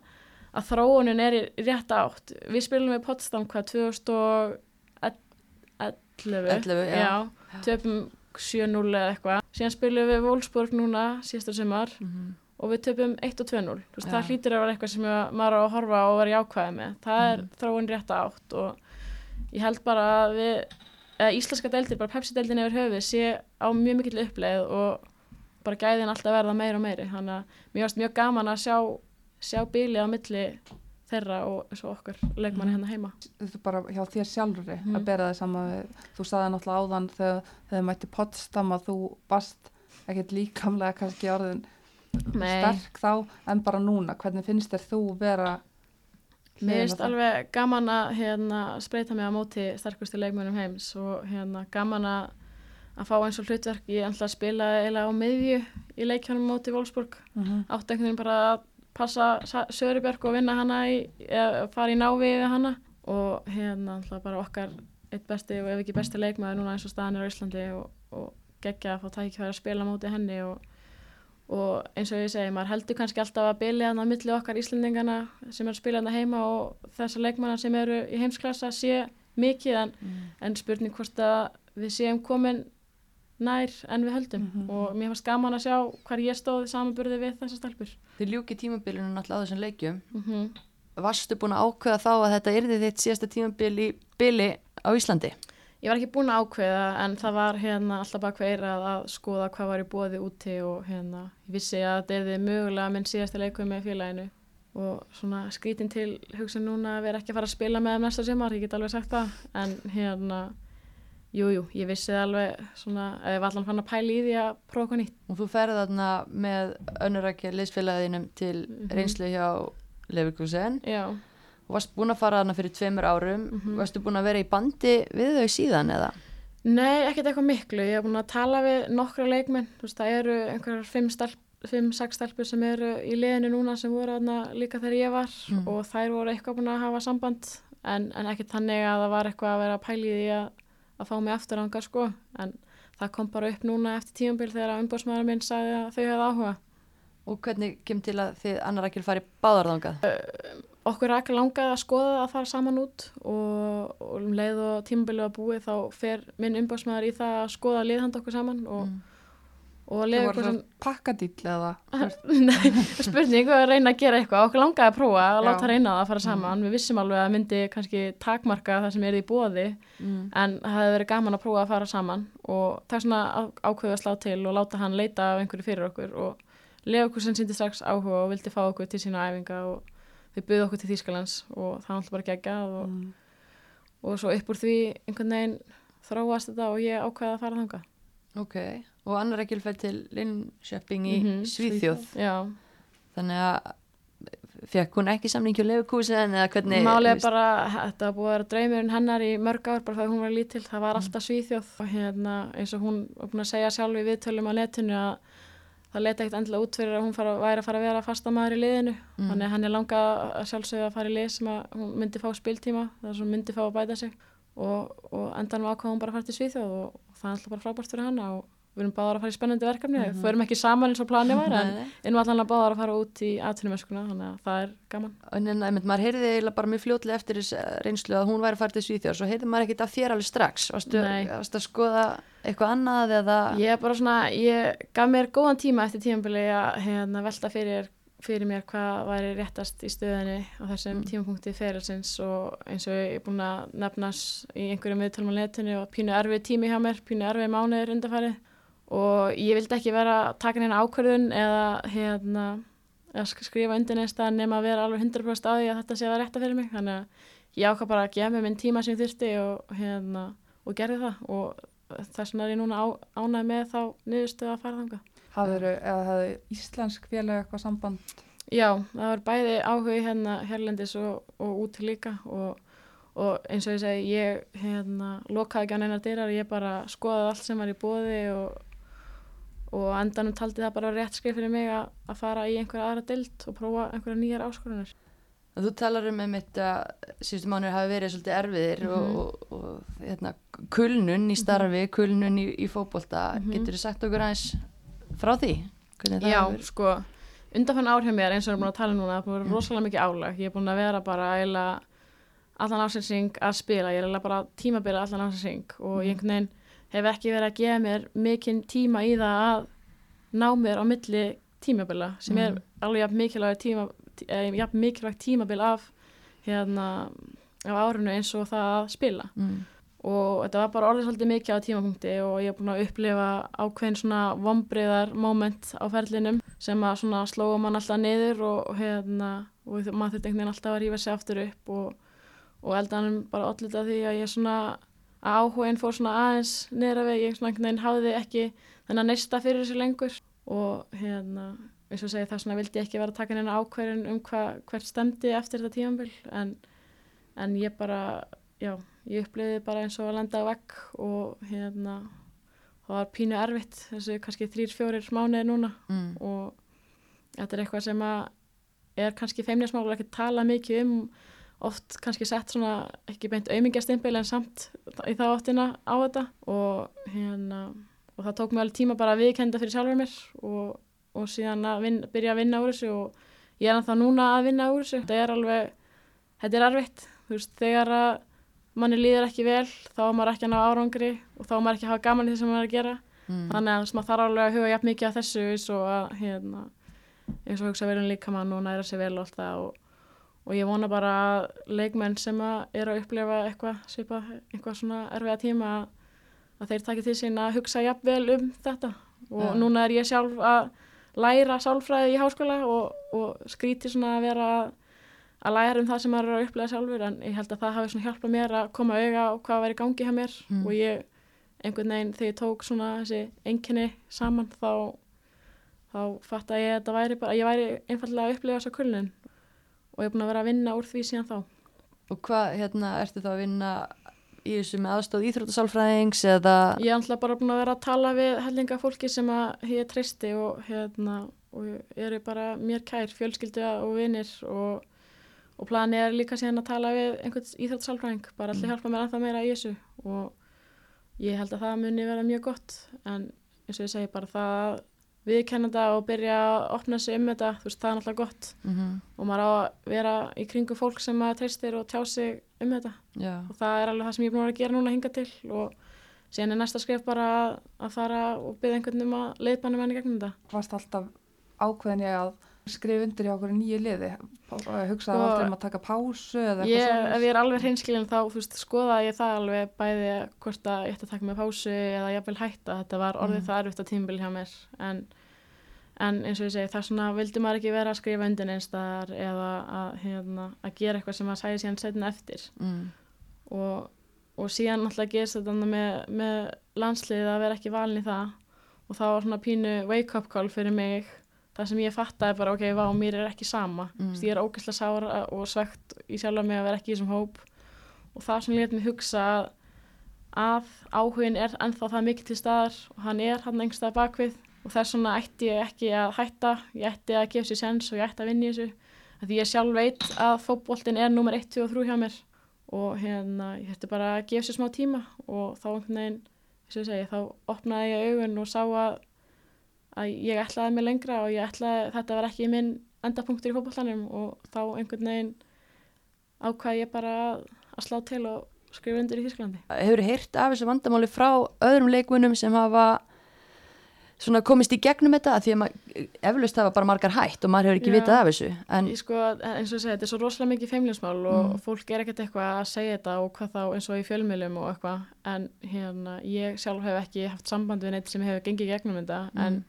að þróunin er í rétt átt. Við spilum við Potsdam hvað 2011 11, já. töpum 7-0 eða eitthvað. Síðan spilum við Wolfsburg núna síðasta sumar. Mhm. Og við töpum 1 og 2-0 Þú veist, Já. það hlýtur að vera eitthvað sem maður á að horfa og vera jákvæði með það er Mhm. þróun rétt átt og ég held bara að við eða íslenska deildir, bara Pepsi-deildin yfir höfuð sé á mjög mikill uppleið og bara gæðin alltaf verða meira og meiri þannig að mér varst mjög gaman að sjá sjá bíli á milli þeirra og og okkar leikmanni Mhm. hérna heima Þetta er bara hjá þér sjálfri Mhm. að bera það saman við, þú saði náttúrulega áðan þegar þegar mætti Potsdam að þú varst ekkert líkamlega kannski orðin Nei. sterk þá en bara núna, hvernig finnst þér þú vera Mér finnst alveg gaman að hérna, spreita mig á móti sterkustu leikmönum heims og hérna, gaman að fá eins og hlutverk ég ætla að spila eiginlega á miðju í leikjónum móti Mhm. átti einhvern veginn bara að passa Sa- Sörubjörg og vinna hana í, eða fara í návi við hana og hérna ætla bara okkar eitt besti og ef ekki besti leikmaður núna eins og staðan er á Íslandi og, og geggja að fá tækifæri að spila móti henni og, og eins og ég segi, maður heldur kannski alltaf að bylja hann á milli okkar Íslendingana sem er að spila hann heima og þessar leikmanna sem eru í heimsklassa sé mikið en, Mm. en spurning hvort að við séum komin nær en við höldum Mhm. og mér fannst gaman að sjá hvar ég stóð í samanburði við þessar stelpur Þið ljúki tímabilinu náttúrulega á þessum leikjum. mm Varstu búin að ákveða þá að þetta yrði þitt síðasta tímabil í bili á Íslandi? Ég var ekki búin að ákveða en það var hérna alltaf bara hverjað að skoða hvað var í bóði úti og hérna ég vissi að þetta erði mögulega minn síðasta leikum með félaginu og svona skrítin til hugsa núna að vera ekki að fara að spila með þeim næsta sumar, ég get alveg sagt það en hérna jú, jú, ég vissi það alveg svona, að ég var allan fann að pæla í því að prófa eitthvað nýtt. Og þú ferði þarna með önnurækja liðsfélagðinum til Mhm. reynslu hjá Leverkusen Já, og varst búin að fara þarna fyrir tveimur árum. Mhm. Varstu búin að vera í bandi við þau síðan eða? nei, ekkert eitthvað miklu, ég hef búin að tala við nokkra leikmenn, þú veist, það eru einhverjar fimm stelp, fimm, sex stelpur sem eru í liðinu núna sem voru þarna líka þegar ég var Mm. og þær voru eitthvað búin að hafa samband en, en ekkert þannig að það var eitthvað að vera pæla í að, að fá mig aftur ánga sko, en það kom bara upp núna eftir tíumbil þegar umbóðsmaður minn sagði að þau hefði áhuga. Og hvernig kem til að þið annar ekki fari báðarðangað? Okkur ekki langað að skoða að fara saman út og, og um leið og tímabilið var búið þá fer minn umbásmaður í það að skoða liðhand okkur saman og, Mm. og Það leið var okkur sem pakkadýll eða Nei, spurning hvað að reyna að gera eitthvað okkur langaði að prófa að Já. láta reyna að fara saman við vissum alveg að myndi kannski takmarka það sem er í bóði Mm. en það hefði verið gaman að prófa að fara saman og það er svona á- ákveðið að slá til og láta hann leita af einhverju fyrir okkur og leið okkur sem síndi strax áhuga og vildi fá okkur til sína æfinga og þau buðu okkur til Þýskalands og það var alltaf bara geggjað og mm. og svo upp úr því einhvern veginn þróast þetta og ég ákveða að fara þanga Ok, og annar ekki fætt til Linköping í Mhm, Svíþjóð. Já, Þannig að fekk hún ekki samning hjá Leverkusen eða hvernig? er veist- bara þetta var búið að vera draumurinn hennar í mörg ár bara þegar hún var lítil, það Mm. var alltaf Svíþjóð og hérna eins og hún var búin að segja sjálf í viðtölum á netinu að það leta ekkert endilega út fyrir að hún fara, væri að fara að vera fastamæður í liðinu Mm. þannig að hann er langað að sjálfsögja að fara í lið sem að hún myndi fá spiltíma þar sem hún myndi fá að bæta sig og, og endanum ákvað hún bara að fara til Svíþjóð og, það er alltaf bara frábært fyrir hana og við erum báðar að fara í spennandi verkefni Mhm. við förum ekki saman eins og planið var en erum allan að báðar að fara út í atvinnumeskuna þannig að það er gaman. En en einmitt, maður heyrði eiginlega bara mjög fljótlega eftir þess reynslu að hún væri að fara til Svíþjóð svo heyrði maður ekkert af þér alveg strax. Varstu, varstu að skoða eitthvað annað eða? Ég er bara svona, ég gaf mér góðan tíma eftir tímabili að hérna, velta fyrir, fyrir mér hvað væri réttast í stöðinni á þessum Mm. tímapunkti og ég að vildi ekki vera að taka neina ákvörðun eða hérna, eða sk- skrifa undir neins stað nema að vera alveg 100% á því að þetta sé að rétta fyrir mig. Þannig að ég ákvað bara að gefa mér minn tíma sem þurfti og, hérna, og gerði það. Og þess vegna er ég núna á, ánæg með þá niðurstöðu að fara þanga. hafður, íslensk félag eitthvað samband? Já, það var bæði áhugi hérna hérlendis og, og út líka. Og, og eins og ég segi, ég hérna lokaði ekki á neina dyrar, ég bara skoðaði allt sem var í bóði og, og endanum taldi það bara rétt skrif fyrir mig að, að fara í einhverja aðra dild og prófa einhverja nýjar áskorunar. þú talar um einmitt að síðustu mánuður hafi verið svolítið erfiðir Mhm. og, og, og hérna, kulnun í starfi, kulnun í, í fótbolta Mhm. getur þú sagt okkur aðeins frá því? Já, sko, undanfann ár hjá mér eins og ég er búin að tala núna, það er búin að vera rosalega mikið álag. Ég er búin að vera bara eiginlega allan ásinsing að spila, ég er eiginlega bara tímabila allan ásinsing og ég einhvern veginn hef ekki verið að gefa mér mikinn tíma í það að ná mér á milli tímabila sem er Mhm. alveg jafn mikilvægt tíma, eh, mikilvægt tímabil af hérna af árinu eins og það að spila Mm. og þetta var bara orðið svolítið mikið á tímapunkti og ég er búin að upplifa ákveðin svona vombriðar moment á ferlinum sem að svona slóa mann alltaf niður og hérna og maður þurfti einhvern veginn alltaf að rífa sig aftur upp og, og eldanum bara allir því að ég svona að áhugin fór svona aðeins að við ég svona einhvern veginn hafði ekki þennan neista fyrir þessu lengur. Og hérna eins og segi það svona vildi ég ekki vera að taka neina ákveðin um hva, hvert stemdi eftir þetta tímabil. En, en ég bara já, ég upplifði bara eins og að lenda á vegg og hérna það var pínu erfitt þessu kannski þrýr, fjórir mánuði núna. Mm. og þetta er eitthvað sem að er kannski feimnismál og ekki tala mikið um oft kannski sett svona ekki beint auðmingjastimpil en samt í þá áttina á þetta. Og hérna og það tók mig alveg tíma bara að viðkenda fyrir sjálfur mér og, og síðan að vin, byrja að vinna úr þessu og ég er ennþá núna að vinna úr þessu. Þetta er alveg, þetta er erfitt. Þú veist, þegar að manni líður ekki vel þá er maður ekki að ná árangri og þá er maður ekki að hafa gaman í því sem maður er að gera. Mm. þannig að maður þarf alveg að huga jafn mikið að þessu eins og að hérna, eins og hugsa verðin líka mann og næra sér vel og allt það og, og ég vona bara að leikmenn sem að eru að upplifa eitthvað svipa, eitthvað svona erfiða tíma að, þeir taki til sín að hugsa jafn vel um þetta og Ja. núna er ég sjálf að læra sálfræði í háskóla og, og skríti svona að vera að læra um það sem maður er að upplega sjálfur en ég held að það hafi svona hjálpað mér að koma auga á hvað var í gangi hjá mér Mm. og ég einhvern veginn þegar ég tók svona þessi enginni saman þá þá fatt að ég þetta væri bara, ég væri einfallega að upplifa þessa kulnun og ég er búin að vera að vinna úr því síðan þá. Og hvað, hérna, ertu þá að vinna í þessu með aðstóð íþrótasálfræðings eða... Ég er alltaf bara búin að vera að tala við hellinga fólki sem að ég treysti og hérna, og eru bara mér kær, fjölskyldu og vinir og, og plani er líka síðan að tala við einhvern íþrótasálfræðing, bara allir Mm. hjálpa mér ennþá meira í þessu og ég held að það muni vera mjög gott en eins og ég segi bara það að viðkenna þetta og byrja að opna sig um þetta, þú veist, það er náttúrulega gott. Mm og maður á að vera í kringu fólk sem maður treystir og tjá sig um þetta. Já, og það er alveg það sem ég er búin að að gera núna hinga til. Og síðan er næsta skrif bara að, að fara og byrja einhvern um að leiðbanna menni gegnum þetta. Varst alltaf ákveðin ég að skrifa undir í okkur nýju liði. Og hugsaði Sko- aldrei um að taka pásu ég, ef ég er alveg hreinskilin þá veist, skoðaði ég það alveg bæði hvort að ég ætti að taka með pásu eða ég vil hætta, þetta var orðið Mm. það erfitt á tímbil hjá mér. En, en eins og ég segi, það svona vildi maður ekki vera að skrifa undir einstaðar eða að, hérna, að gera eitthvað sem maður sæði síðan setna eftir. Mm. og, og síðan náttúrulega gerist þetta með, með landsliðið að vera ekki valin í það. Og það var svona pínu wake up call fyrir mig það sem ég fattaði bara ok, vá, mér er ekki sama. Mm. ég er ógeðslega sára og svegt í sjálfa mig að vera ekki í þessum hóp. Og það sem létt mig hugsa að, að áhugin er ennþá það mikið til staðar og hann er hann einhverstað bakvið og þess vegna ætti ég ekki að hætta ég ætti að gefa sér sens og ég ætti að vinna í þessu. Því ég sjálf veit að fótboltin er nummer 1, 2 og 3 hjá mér. Og hérna ég ætti bara að gefa sér smá tíma og þá einhvern veginn, og ég segi, þá opnaði ég augun og sá að, að ég ætlaði mig lengra og ég ætlaði, þetta var ekki minn endapunktur í fótboltanum og þá einhvern veginn ákvaði ég bara að, slá til og skrifa undir í Þísklandi. Hefur heyrt af þessu vandamáli frá öðrum leikmunum sem hafa svona komist í gegnum þetta að því að maður, eflaust hafa bara margar hætt og maður hefur ekki Já. vitað af þessu en Ég sko, eins og ég segi, þetta er svo rosalega mikið feimlinsmál og Mm. fólk er ekkert eitthvað að segja þetta og hvað þá eins og í fjölmiðlum og eitthvað en hérna, ég sjálf hef ekki haft samband við neitt sem hefur gengið gegnum þetta en,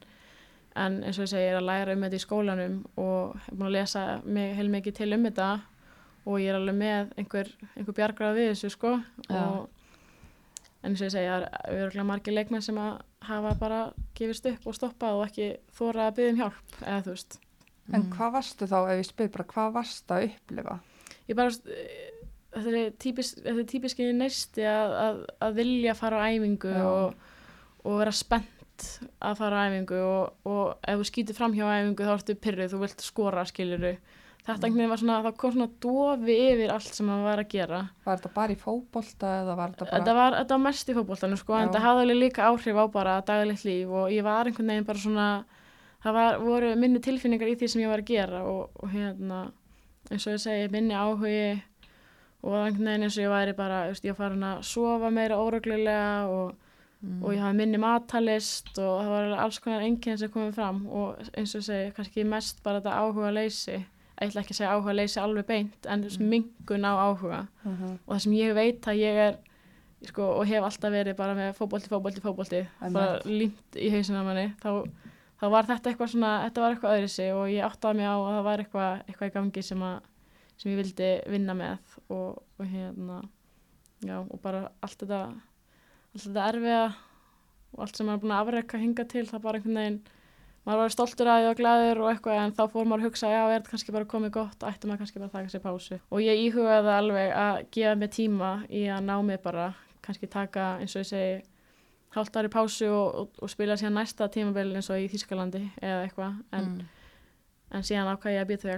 en eins og ég segi, ég er að læra um þetta í skólanum og hef búin að lesa mig heilmikið til um þetta. Og ég er alveg með einhver, einhver bjargrað við þessu sko. Og en eins og ég segi, það er örgulega margir leikmenn sem að hafa bara gefist upp og stoppað og ekki þóra að byggja um hjálp eða þú veist. En Mm. hvað varstu þá, ef ég spyr bara, hvað varstu að upplifa? ég bara þetta er típis, þetta er típiski neisti að, að, að vilja fara á æfingu og, og vera spennt að fara á æfingu og, og ef þú skýtur fram hjá æfingu þá ertu pyrrið, þú vilt skora skiluru þetta veginn var svona, það kom svona dofi yfir allt sem maður var að gera Var þetta bara í fótbolta eða var þetta bara... þetta var, þetta var mest í fótboltanum sko, en Já. þetta hafði alveg líka áhrif á bara daglegt líf og ég var einhvern veginn bara svona það var, voru minni tilfinningar í því sem ég var að gera og, og hérna eins og ég segi, minni áhugi og einhvern veginn eins og ég væri bara ég var farin að sofa meira óröglulega og, Mm. og ég hafði minni matalist og það var alls konar enginn sem komið fram og eins og segi, kannski mest bara þetta áhuga leysi ég ætla ekki að segja áhuga leysi alveg beint en Mm. mingun á áhuga Mhm. og það sem ég veit að ég er sko, og hef alltaf verið bara með fótbolti, fótbolti Einmitt. bara límt í hausina manni þá, þá var þetta eitthvað svona, þetta var eitthvað öðru sig og ég áttaði mig á að það var eitthvað, eitthvað í gangi sem, að, sem ég vildi vinna með og, og hérna já, og bara allt þetta allt þetta erfiða og allt sem maður er búin að afreka hinga til það bara einhvern veginn maður var stoltur að því og glæður og eitthvað en þá fór maður að hugsa, já, er þetta kannski bara komið gott ætti maður kannski bara að taka sér pásu og ég íhugaði alveg að gefa mig tíma í að ná mig bara kannski taka, eins og ég segi hálft ári pásu og, og, og spila síðan næsta tímabil eins og í Þískalandi eða eitthvað, en, Mm. en síðan ákvæði ég að býta við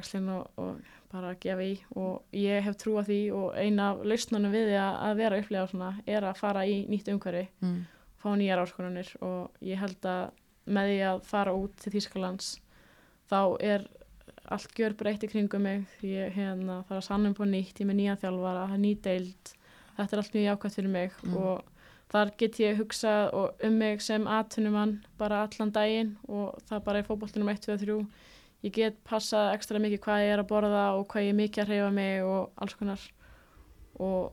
bara gefa í og ég hef trú að því og eina af lausnunum við að, að vera upplega svona er að fara í nýtt umhverfi Mm. fá nýjar áskonunir og ég held að með því að fara út til Þýskalands þá er allt gjör breytt í kringum mig ég hérna, þarf að sannum på nýtt, ég með nýjan þjálfara, það er ný deild þetta er allt mjög jákvæmt fyrir mig Mm. og þar get ég hugsað um mig sem atvinnumann bara allan daginn og það bara er fótboltinum 1, 2 og 3 ég get passað ekstra mikið hvað ég er að borða og hvað ég er mikið að hreyfa mig og alls konar. Og,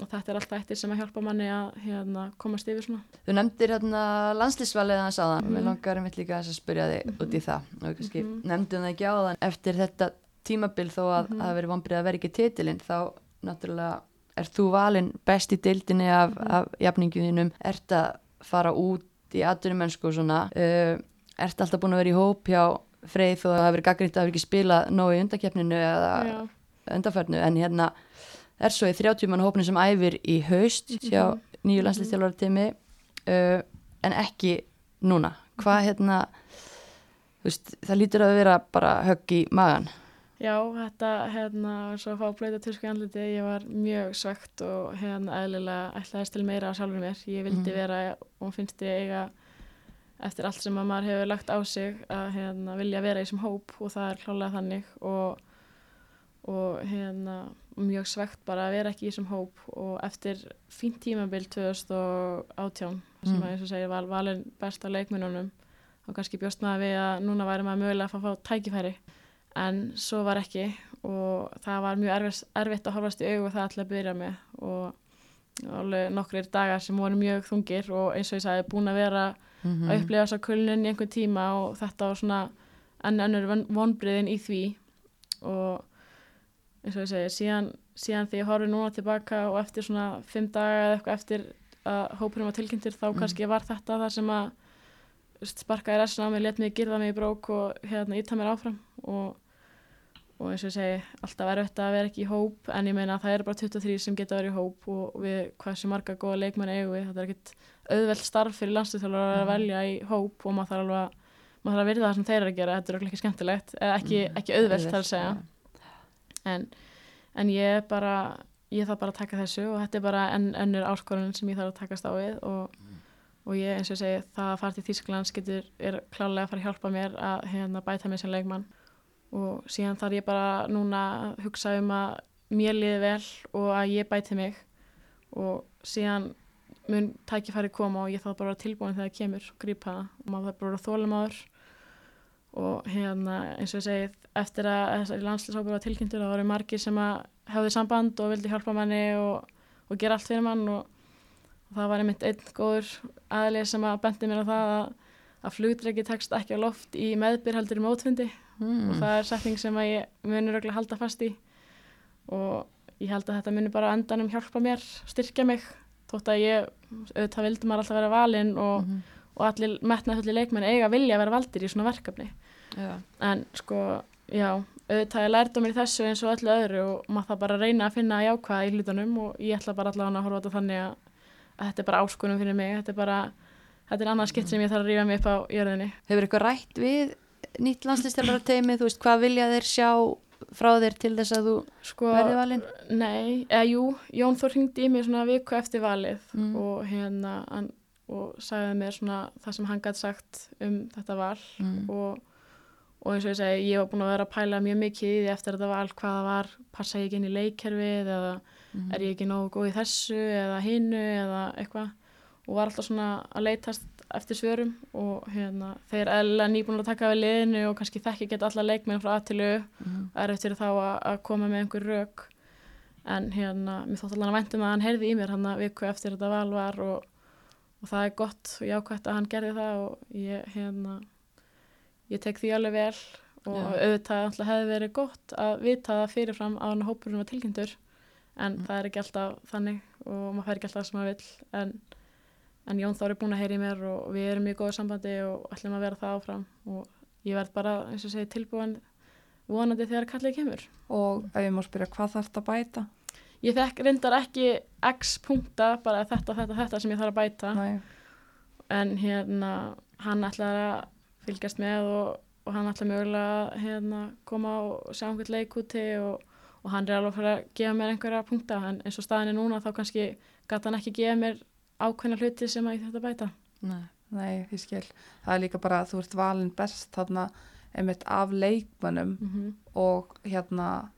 og þetta er alltaf eittir sem að hjálpa manni að hérna, komast yfir svona. Þú nefndir hérna landslýsvalið hans áðan, Mhm. mér langar einmitt líka að spyrja þig út í það. Og kannski Mhm. nefndum það ekki áðan. Eftir þetta tímabil þó að Mhm. það hafi verið vonbrið að vera ekki titilinn þá náttúrulega er þú valinn best í deildinni af, af jafninguðinum, ert að fara út í atvinnumennsku og svona. Uh, ert alltaf búin að vera í hóp hjá Freyð og það hefur verið gaggrínt að hafa ekki spilað nógu í undakeppninu eða Já, undarfærnu en hérna er svo í 30 mann hópni sem æfir í haust hjá Mhm. nýju landslistjálfara tími uh, en ekki núna hvað hérna þú veist, það lítur að vera bara högg í magan Já, þetta, hérna, svo að fá blöta tusku í andliti, ég var mjög svegt og hérna eðlilega ætlaðist til meira á sjálfur mér. Ég vildi Mhm. vera og finnst ég eiga eftir allt sem að maður hefur lagt á sig að hérna, vilja vera í þessum hóp og það er klálega þannig og, og hérna, mjög svegt bara að vera ekki í þessum hóp og eftir fínt tímabil 2018 sem Mm. að eins og segir val, valin best á leikmununum og kannski bjóst maður við að núna væri maður mögulega að fá, fá tækifæri en svo var ekki og það var mjög erfitt, erfitt að horfast í augu það alltaf að byrja með og alveg nokkrir dagar sem voru mjög þungir og eins og ég sagði búin að vera mm að upplifa þessa kulnun í einhvern tíma og þetta var svona enn önnur vonbriðin í því. Og eins og ég segi síðan, síðan því ég horfi núna tilbaka og eftir svona fimm daga eða eitthvað eftir að hópurum var tilkynntir þá Mm. kannski var þetta það sem að sparkaði restina á mig, let mig girða mig í brók og hérna íta mér áfram. Og, og eins og ég segi alltaf erfitt að vera ekki í hóp en ég meina að það eru bara 23 sem geta verið í hóp og við hversu marga góða leikmenn eigum við, þetta er ekkit auðvelt starf fyrir landsliðþjálfur að velja í hóp og maður þarf alveg að maður þarf að virða það sem þeir eru að gera, þetta er örugglega ekki skemmtilegt eða ekki, ekki auðvelt þar að segja. en, en ég er bara ég þarf bara að taka þessu og þetta er bara enn önnur áskorun sem ég þarf að takast á við og, og ég eins og segi það að fara til Þýsklands getur er klálega að fara að hjálpa mér að hérna, bæta mig sem leikmann og síðan þarf ég bara núna að hugsa um að mér liði vel og að ég bæti mig. Og síðan mun tækifæri koma og ég þarf bara að vera tilbúin þegar það kemur og grípa það. Og maður þarf bara að vera þólumadur og hérna eins og ég segi eftir að þessari landslýshópur var tilkynntur það voru margir sem að hefði samband og vildi hjálpa manni og, og gera allt fyrir mann. Og, og það var einmitt einn góður aðlið sem að bendi mér á það að, að flugdreki tekst ekki á loft í meðbyr heldur í mótfundi mm. og það er setning sem að ég munur örugglega halda fast í og ég held að þetta munur bara endanum hjálpa mér, styrkja mig þótt að ég, auðvitað vildi maður alltaf vera valinn og, Mhm. og allir metnaðfulli leikmenn eiga að vilja að vera valdir í svona verkefni Já. en sko, já auðvitað ég lærði á mér þessu eins og öllu öðru og maður það bara að reyna að finna jákvæða í hlutunum og ég ætla bara allavega að horfa þetta þannig að, að þetta er bara áskonum fyrir mig þetta er bara, þetta er annað skipt sem ég þarf að rífa mig upp á jörðinni Hefur eitthvað rætt við nýtt landslistjálfara teimi, þú veist, hvað vilja þeir sjá frá þér til þess að þú sko, verði valinn? nei, eða jú Jón Þór hringdi í mig svona viku eftir valið Mm. og hérna hann, og sagði mér svona það sem hann gæti sagt um þetta val Mm. og, og eins og ég segi, ég var búin að vera að pæla mjög mikið í því eftir þetta val hvað það var, passa ég ekki inn í leikkerfið eða Mhm. er ég ekki nógu góð í þessu eða hinu eða eitthvað og var alltaf svona að leitast eftir svörum og hérna, þeir er eðlilega nýbúin að taka við liðinu og kannski þekki geta alla leikmenn frá aðtilu Mhm. er eftir þá að, að koma með einhver rök en hérna, mér þótt allan að væntum að hann heyrði í mér hann að viku eftir þetta val var og, og það er gott og jákvæmt að hann gerði það og ég hérna ég tek því alveg vel og Já. auðvitað alltaf hefði verið gott að vita það fyrirfram á hann hópurinn var tilkynntur en Mm. það er ekki alltaf þannig og maður fær ekki alltaf sem maður vill en, en Jón Þór er búin að heyra í mér og við erum mjög góðu sambandi og ætlum að vera það áfram. Og ég verð bara, eins og segi, tilbúin vonandi þegar kallið kemur. Og ef ég má spyrja hvað þarf þetta að bæta? Ég þekk reyndar ekki x punkta, bara þetta, þetta, þetta sem ég þarf að bæta. Næ, en hérna, hann ætlar að fylgjast með og, og hann ætlar mögulega að hérna, koma og sjá einhvern leik úti og, og hann er alveg að fara að gefa mér einhverja punkta. En eins og staðin er núna þá kannski gæti hann ekki gefa mér ákveðna hluti sem að ég þetta bæta Nei. nei, ég skil það er líka bara að þú ert valin best þarna einmitt af leikmönnum mm -hmm. og hérna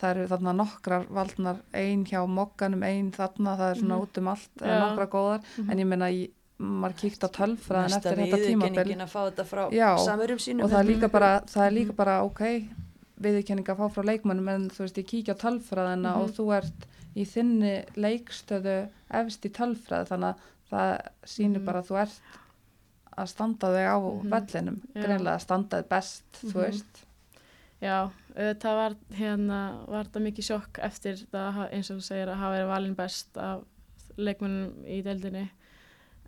það eru þarna nokkrar valdnar ein hjá mokkanum, ein þarna það er svona Mhm. út um allt. Mhm. nokkra góðar en ég meina, ég- maður kíkt á tölfræðin eftir þetta tímabil viðurkenningin að fá þetta frá Já, og það er líka bara, það er Mhm. líka bara ok, viðurkenning að fá frá leikmönnum en þú veist, ég kíkja á tölfræðina Mhm. og þú ert í þinni leikstöðu efst í tölfræði þannig að það sýnir Mhm. bara að þú ert að standa þig á Mhm. vellinum, Já. greinlega að standa þig best, þú Mhm. veist Já, það var hérna, var þetta mikið sjokk eftir það eins og þú segir að hafa verið valin best af leikmennum í deildinni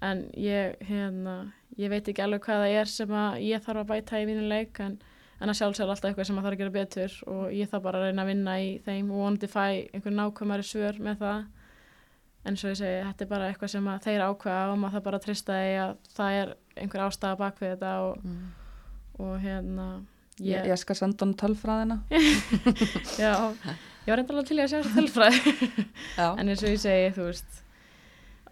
en ég, hérna, ég veit ekki alveg hvað það er sem að ég þarf að bæta í mínu leik en, en að sjálfsögur alltaf eitthvað sem að þarf að gera betur og ég þarf bara að reyna að vinna í þeim og vonandi fæ einhver nákvæmari svör með það en svo ég segi, þetta er bara eitthvað sem þeir ákveða og maður þarf bara að trista því að það er einhver ástæða bak við þetta og, Mm. og hérna Ég, ég skal senda hann tölfræðina. Já, ég var reyndalega til í að sjá þessu tölfræði en eins og ég segi, þú veist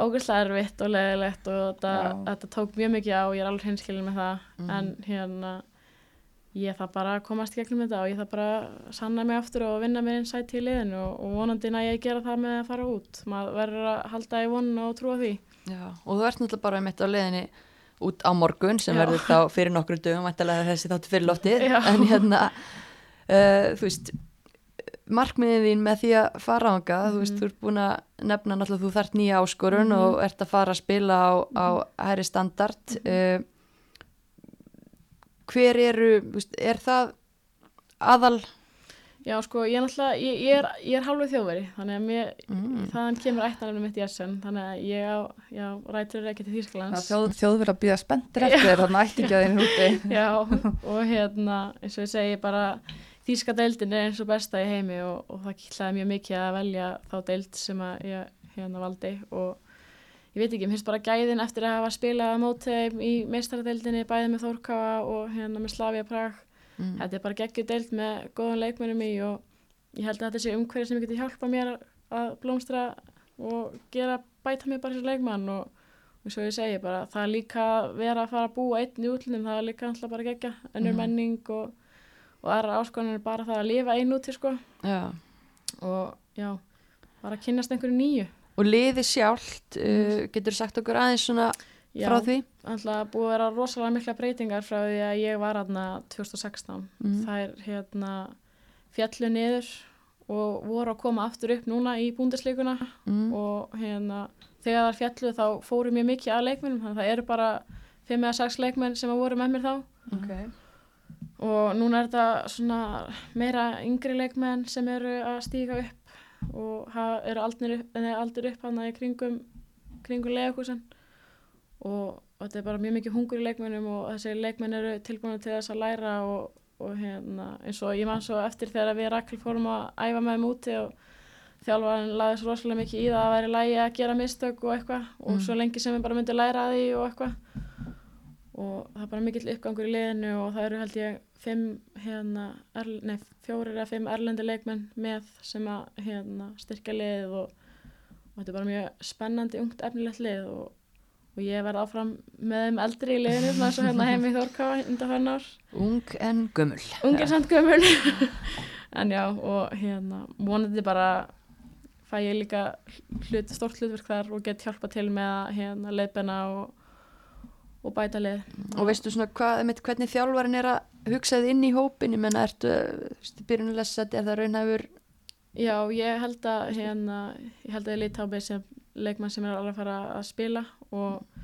ógæslega erfitt og leðilegt og þetta, tók mjög mikið á ég er alveg hinskilin með það Mhm. en hérna ég þarf bara komast gegnum þetta og ég þarf bara sanna mig aftur og vinna mér inn sætt í liðinu og, og vonandi næ ég að gera það með að fara út maður verður að halda í vonun og trúa því Já, og þú ert náttúrulega bara mitt á leiðinni út á morgun sem Já. verður þá fyrir nokkru dögum væntalega þessi þáttu fyrir loftið Já. en hérna uh, þú veist markmiðin þín með því að fara ánga þú veist, Mhm. þú ert búin að nefna náttúrulega þú þart nýja áskorun Mhm. og ert að fara að spila á, á hæri standard uh, hver eru er það aðal Já, sko, ég er náttúrulega, ég, ég er, er hálfur þjóðveri, þannig að mér, mm. þaðan kemur ættanarinn mitt í Essen, þannig að ég á, já, rætur ekki til Þýrsklands. Þjóð, þjóðverð að býða spenntir eftir þannig ætti ekki að þeim húti. Já, og hérna, eins og ég segi, bara þýska deildin er eins og besta í heimi og, og það kýtlaði mjög mikið að velja þá deild sem að ég hérna valdi og ég veit ekki, mér finnst bara gæðin eftir að hafa spilað á móti þeim í meistaradeildinni, bæði með Þórkáa og hérna með Slavia Prag. Mm. Þetta er bara geggjur deild með góðan leikmennum í og ég held að þetta sé umhverju sem getur hjálpa mér að blómstra og gera, bæta mér bara þessu leikmann og, og svo ég segi bara, það er líka vera að fara að búa einn í útlunum, það er líka alltaf bara geggja, ennur Mhm. menning og, og aðra áskonur er bara það að lifa einn úti sko Já. og já, bara að kynnast einhverju nýju. Og liði sjálft uh, getur sagt okkur aðeins svona Já, frá því alltaf búið að vera rosalega mikla breytingar frá því að ég var aðna 2016. Mhm. Þær hérna fjallu niður og voru að koma aftur upp núna í búndisleikuna mm. og hérna þegar þær fjallu þá fóru mjög mikið að leikmennum þannig að það eru bara 5 eða 6 leikmenn sem að voru með mér þá okay. og núna er þetta svona meira yngri leikmenn sem eru að stíga upp og eru aldnir upp, upp hana í kringum kringum leikúsin og, og þetta er bara mjög mikið hungur í leikmennum og þessi leikmenn eru tilbúin til þess að læra og, og hérna eins og ég man svo eftir þegar við Rakel fórum að æfa með þeim úti og þjálfarinn laði svo rosalega mikið í það að væri lægi að gera mistök og eitthvað og Mm. svo lengi sem við bara myndum læra því og eitthvað og það er bara mikill uppgangur í liðinu og það eru held ég fimm, hérna, erl, nei, fjórir eða fimm erlendi leikmenn með sem að hérna, styrkja liðið og, og þetta er bara mjög spennandi, ungt, efnilegt lið og, og ég verð áfram með þeim eldri í liðinu svona eins og hérna heim í Þórkáa undan hvern ár. Ung en gömul. Ungir samt gömul. En já og hérna vonandi bara fæ ég líka hlut, stort hlutverk þar og get hjálpa til með að hérna, leiðbenna og, og bæta lið og veistu svona hvað, einmitt, hvernig þjálfarin er að hugsa þið inn í hópin ég menna ertu, þú veist, byrjunulega er það raunhæfur? Já, ég held að hérna, ég held að ég líti á mig sem leikmann sem er alveg að fara að spila og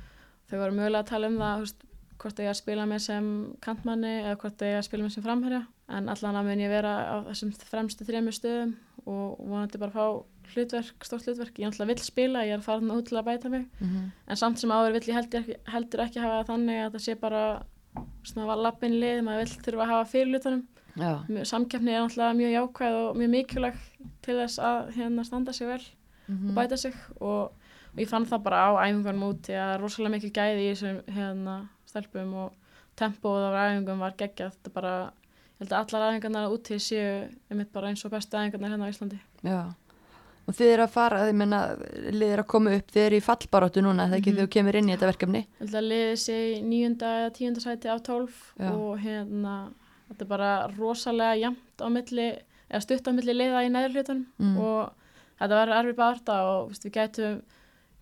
þau voru mögulega að tala um það, veist, hvort ég að spila mig sem kantmanni eða hvort ég að spila mig sem framherja. En allan að mun ég vera á þessum fremstu þremur stöðum og vonandi bara fá hlutverk, stórt hlutverk, ég ætla að vill spila, ég er farin út til að bæta mig. Mm -hmm. en samt sem áður vill ég heldur ekki, heldur ekki hafa þannig að það sé bara svona lappin lið, maður vill þurfa að hafa fyrir hlutunum. Samkeppni er náttúrulega mjög jákvæð og mjög mikilvæg til þess að hérna standa sig vel mm og bæta sig. Og, og ég fann það bara á æfingunum út að rosalega mikil gæði í þessum hérna stelpum og tempóð á æfingum var geggjað. Þetta bara, ég held að allar æfingarnar úti séu einmitt bara eins og bestu æfingarnar hérna á Íslandi. Já og þið eru að fara, ég menna lið er að koma upp, þið eru í fallbaróttu núna þegar ekki Mhm. þau kemur inn í þetta verkefni ég held að liði sig í níunda eða tíunda sæti af tólf Já. og hérna þetta er bara rosalega jamt á milli eða stutt á milli liða í neður hlutunum mm. og þetta var erfið barða og veist, við gætum,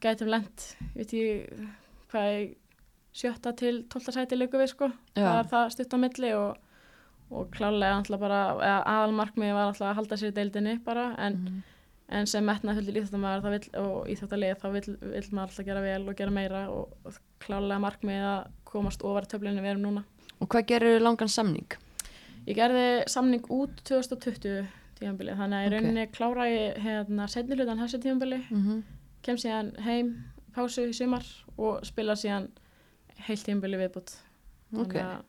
gætum lent veit ég hvað er sjötta til tólta sæti líka við sko það já, er það stutt á milli og, og klálega alltaf bara eða aðalmarkmiði var alltaf að halda sér í deildinni bara en, mm. En sem metnað fylgir íþjóttamæður vill, og íþjóttalið þá vill, vill maður alltaf gera vel og gera meira og, klálega markmiði að komast ofar í töflinu við erum núna og hvað gerir langan samning? Ég gerði samning út 2020 tímabilið, þannig að í Ok. rauninni klára ég hérna setni hlutan þessu tímabili, Mhm. kem síðan heim, pásu í sumar og spila síðan heilt tímabili viðbútt. Þannig að-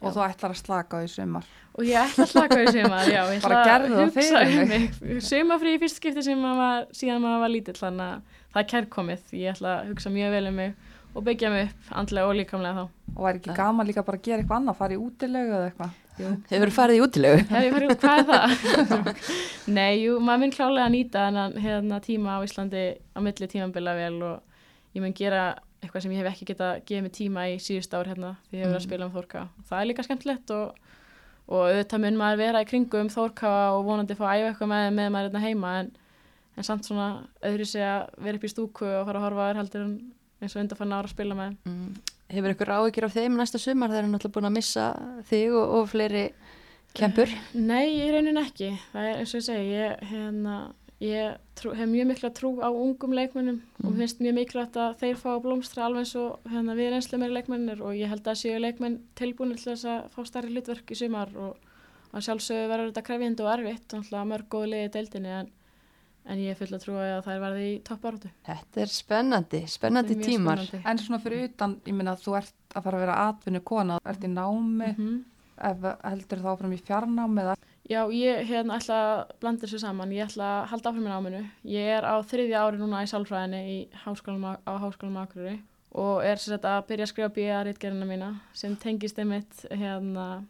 og þú ætlar að slaka á í sumar Og ég ætla að slaka í sumar, já, ég Bara ætla að gerðu það hugsa fyrir um mig. Sumafrí í fyrst skipti sem maður var, síðan maður var lítill, þannig að það er kærkomið. Ég ætla að hugsa mjög vel um mig og byggja mig upp andlega og líkamlega þá. og væri ekki gaman líka bara að gera eitthvað annað fara í útilegu eða eitthvað Hefur farið í útilegu? Farið hvað er það? Nei, jú, maður mun klálega að nýta þennan hérna, tíma á Íslandi á milli tímambila vel og ég mun gera eitthvað sem ég hef ekki getað gefið mig tíma í síðust ár hérna því ég hef verið að Mhm. spila um Þórka. Það er líka skemmtilegt og, og auðvitað mun maður vera í kringum Þórka og vonandi fá að æfa eitthvað með, með maður hérna heima en, en samt svona öðru sig að vera upp í stúku og fara að horfa að þér heldur en eins og undarfann ára að spila með. Mm. Hefur ykkur áhyggjur af þeim næsta sumar þegar hann náttúrulega búin að missa þig og, og fleiri kempur? Nei, í rauninni ekki. Það er eins og ég segi, ég, hérna, ég trú, hef mjög mikla trú á ungum leikmönnum og Mhm. finnst mjög mikilvægt að þeir fá að blómstra alveg eins og hérna, við reynslu meiri leikmennir og ég held að séu leikmenn tilbúinir til þess að fá starri hlutverk í sumar og að sjálfsögðu verður þetta krefjandi og erfitt, náttúrulega mörg góð liði í deildinni en, en ég er full að trúa að þær verði í toppáratu. Þetta er spennandi, spennandi tímar. en svona fyrir utan, ég minna að þú ert að fara að vera atvinnu kona, ert í námi Mm ef heldur þá fram í fjarnámi eða Já, ég hérna ætla að blanda þessu saman. Ég ætla að halda áfram með náminu. Ég er á þriðja ári núna í sálfræðinni í háskólanum á, háskólanum Akureyri og er sem sagt að byrja að skrifa bíja rítgerina mína sem tengist einmitt hérna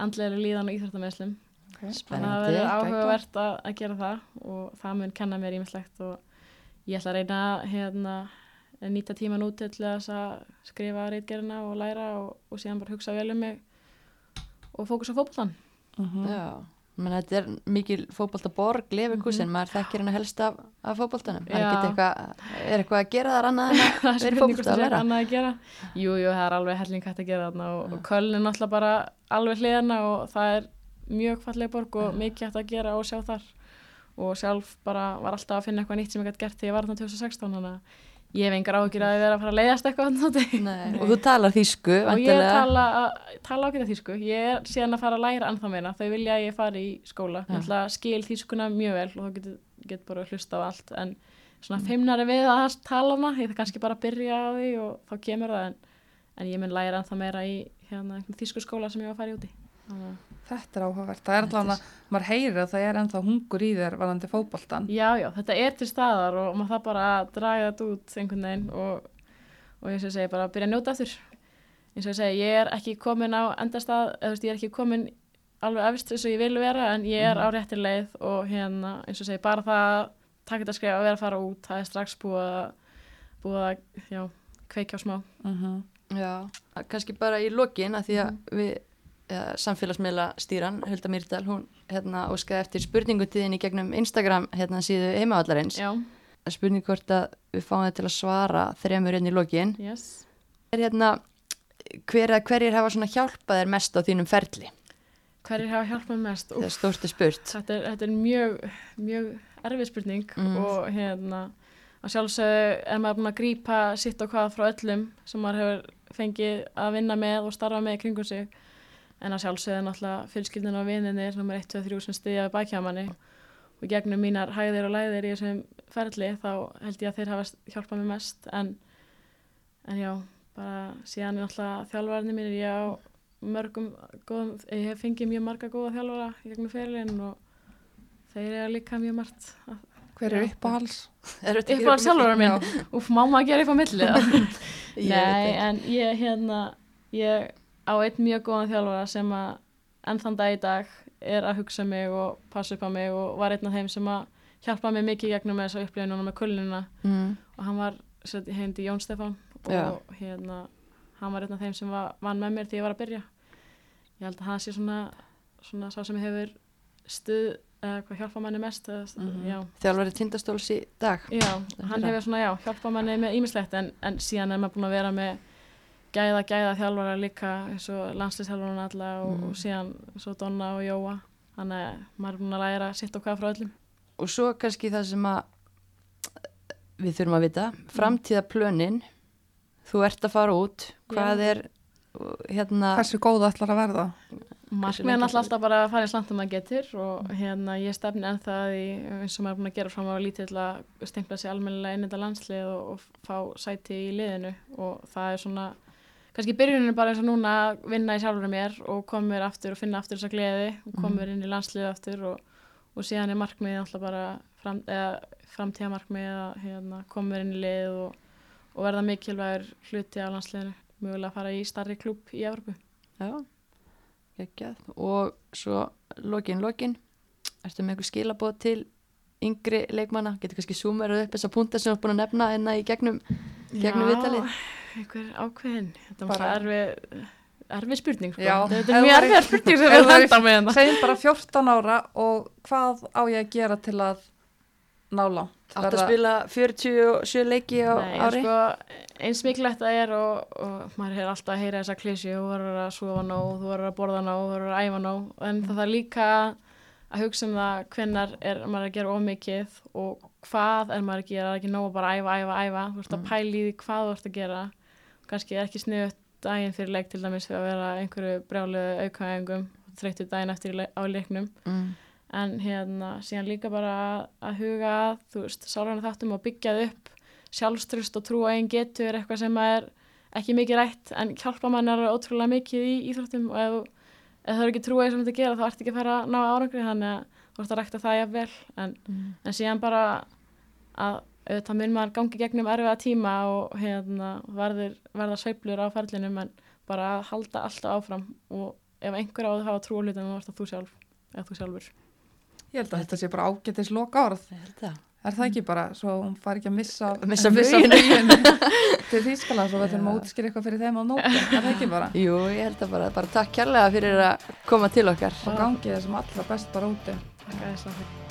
andlegri líðan og íþróttameðslum. Þannig að það Spennandi. verður áhugavert að, að gera það og það mun kenna mér ímislegt og ég ætla að reyna að hérna, nýta tíman út til þess að skrifa rítgerina og læra og, og síðan bara hugsa vel um mig og fókus á fótbollan. Mhm. Já, menn þetta er mikil fótboltaborg, Leverkusen, maður þekkir hana helst af, af. Er, Mhm. Ekkert eitthvað, er eitthvað að gera þar annað en að er vera það að er að gera jú, það er alveg helling hægt að gera þarna og, og Köln er náttúrulega bara alveg hliðina og það er mjög falleg borg og mikið hægt að gera og sjá þar og sjálf bara var alltaf að finna eitthvað nýtt sem ég gæti gert þegar ég var þarna 2016 þannig að ég hef engar áhyggjur að vera að fara að leiðast eitthvað og þú talar þýsku, og ég tala, tala ágæta þýsku. Ég er síðan að fara að læra ennþá meina þau vilja að ég fari í skóla. Já. ég ætla að skil þýskuna mjög vel og þá getur get bara að hlusta á allt. En svona feimnari við að tala hana. Ég það kannski bara að byrja á því og þá kemur það. En, en ég mun læra ennþá meira í hérna, þýsku skóla sem ég var að fara í úti. Þannig að- Þetta er áhugavert. Það er allavega, maður heyrir að það er ennþá hungur í þér varandi fótboltan. Já, já, þetta er til staðar og maður það bara draga þetta út einhvern veginn og, og eins og ég segi bara byrja að njóta aftur. Eins og ég segi, ég er ekki komin á endastað, eða þú veist, ég er ekki komin alveg efst eins og ég vil vera en ég er á réttir leið og hérna, eins og ég segi, bara það að taka þetta skrif að vera að fara út, það er strax búið að, búið að, já, kveikja á smá. Mm Já, kannski bara í lokin að því að Mhm. við ja, samfélagsmiðla stýran, Hulda Myrdal, hún hérna óskaði eftir spurningutíðin í gegnum Instagram hérna síðu heimavallarins. Já, Spurning hvort að við fáum þetta til að svara þremur hérna í lokin. yes. Er hérna, hver hverjir hafa svona hjálpað þér mest á þínum ferli? Hverjir hafa hjálpað mest? Þegar stórt er spurt. þetta er, þetta er mjög, mjög erfið spurning Mm. og hérna að sjálfsögðu er maður búin að grípa sitt og hvað frá öllum sem maður hefur fengið að vinna með og starfa með kringum sig en að sjálfsögðu er náttúrulega fjölskyldin og vininir nummer 1, 2, 3 sem stiðja við bækja manni. Og gegnum mínar hæðir og læðir í þessum ferli þá held ég að þeir hafa hjálpað mér mest. En, en já, bara síðan er náttúrulega þjálfarnir mínir ég á mörgum góðum, ég hef fengið mjög marga góða þjálfara í gegnum ferilinn og þeir eru líka mjög margt að- Hver er uppáhals? Uppáhalds? Þjálfara minn? Úf, má maður gera eitthvað millið Nei, en ég hérna ég á einn mjög góðan þjálfara sem að enn þann dag í dag er að hugsa mig og passa upp á mig og var einn af þeim sem að hjálpa mig mikið gegnum þessu upplifinu með kullina Mm. og hann var hindi Jón Stefán og Já. hérna hann var einn af þeim sem var, vann með mér þegar ég var að byrja ég held að hann sé svona, svona sá sem hefur stuð eða hvað hjálpa manni mest já, Þjálfari tindastóls í dag. já, hann hefur svona já, hjálpa manni með ímislegt en, en síðan er maður búin að vera með gæða, gæða þjálfara líka eins og landslýsþjálfarana alla og, Mm. og síðan svo Donna og Jóa. Þannig að maður er búin að læra sitt og hvað frá öllum. Og svo kannski það sem að við þurfum að vita, framtíðaplönin, þú ert að fara út, hvað Já. er hérna, Hversu góð ætlar að verða? Markmið er náttúrulega alltaf bara að fara í slantum að getur og hérna ég stefni ennþá því eins og maður er búin að gera fram á lítið til að stengla sig almennilega inn í þetta landslið og, og fá sæti í liðinu. Og það er svona kannski byrjunin er bara eins og núna að vinna í sjálfur mér og koma mér aftur og finna aftur þessa gleði og koma mér inn í landslið aftur og, og síðan er markmið alltaf bara fram, framtíða markmið að hérna, koma mér inn í lið og, og verða mikilvægur hluti á landsliðinu mögulega að fara í starri klúb í Evropu Já, geggjað. Og svo lokin, lokin. Ertu með einhver skilabóð til yngri leikmanna? Getur kannski súmerað upp þessa punta sem þú ert búin að nefna enna í gegnum, gegnum viðtalið? Einhver ákveðin. Þetta er Bara- bara erfi, erfi spurning sko. Já, þetta er mjög er- erfið spurning sem við það er- henda með hérna. segjum bara 14 ára og hvað á ég að gera til að ná langt? Átt að spila 47 leiki á Nei, ári? sko, eins mikilvægt það er og, og maður er alltaf að heyra þessa klísju þú verður að sofa nóg, þú verður að borða nóg þú verður að æfa nóg, en það þarf líka að hugsa um það hvennar er maður að gera ómikið og hvað er maður að gera, það er ekki nóg að bara æfa, æfa, æfa. Þú ert að Mm. pæla í því hvað þú ert að gera kannski er ekki sniðut daginn fyrir leik til dæmis fyrir að vera einhverju brjálu aukaæðingum, þreyttu daginn eftir í le- á leiknum Mm. en hérna síðan líka bara að- að huga að, þú veist, sálræna þáttum og byggjað upp sjálfstrust og trú á einn getu er eitthvað sem er ekki mikið rætt en hjálpa mann er ótrúlega mikið í íþróttum og ef, ef það er ekki trú á því sem þetta gera þá ert ekki að fara að ná árangri þannig að þú ert að rækta það jafnvel en, Mm. en síðan bara að auðvitað mun maður gangi gegnum erfiða tíma og hérna verður, verða sveiflur á ferlinum en bara að halda alltaf áfram og ef einhver á að hafa trú á hlutum þá ert það þú sjálf eða þú sjálfur. Ég held að þetta sé bara ágætis loka orð Ég held það. er það ekki bara, svo hún fari ekki að missa Missa fluginu til Þýskala svo við þurfum að útskýra eitthvað fyrir þeim á nótum er það ekki bara? Jú, ég held að bara, bara takk kærlega fyrir að koma til okkar. og gangi þessum allra best bara úti Takk aðeins fyrir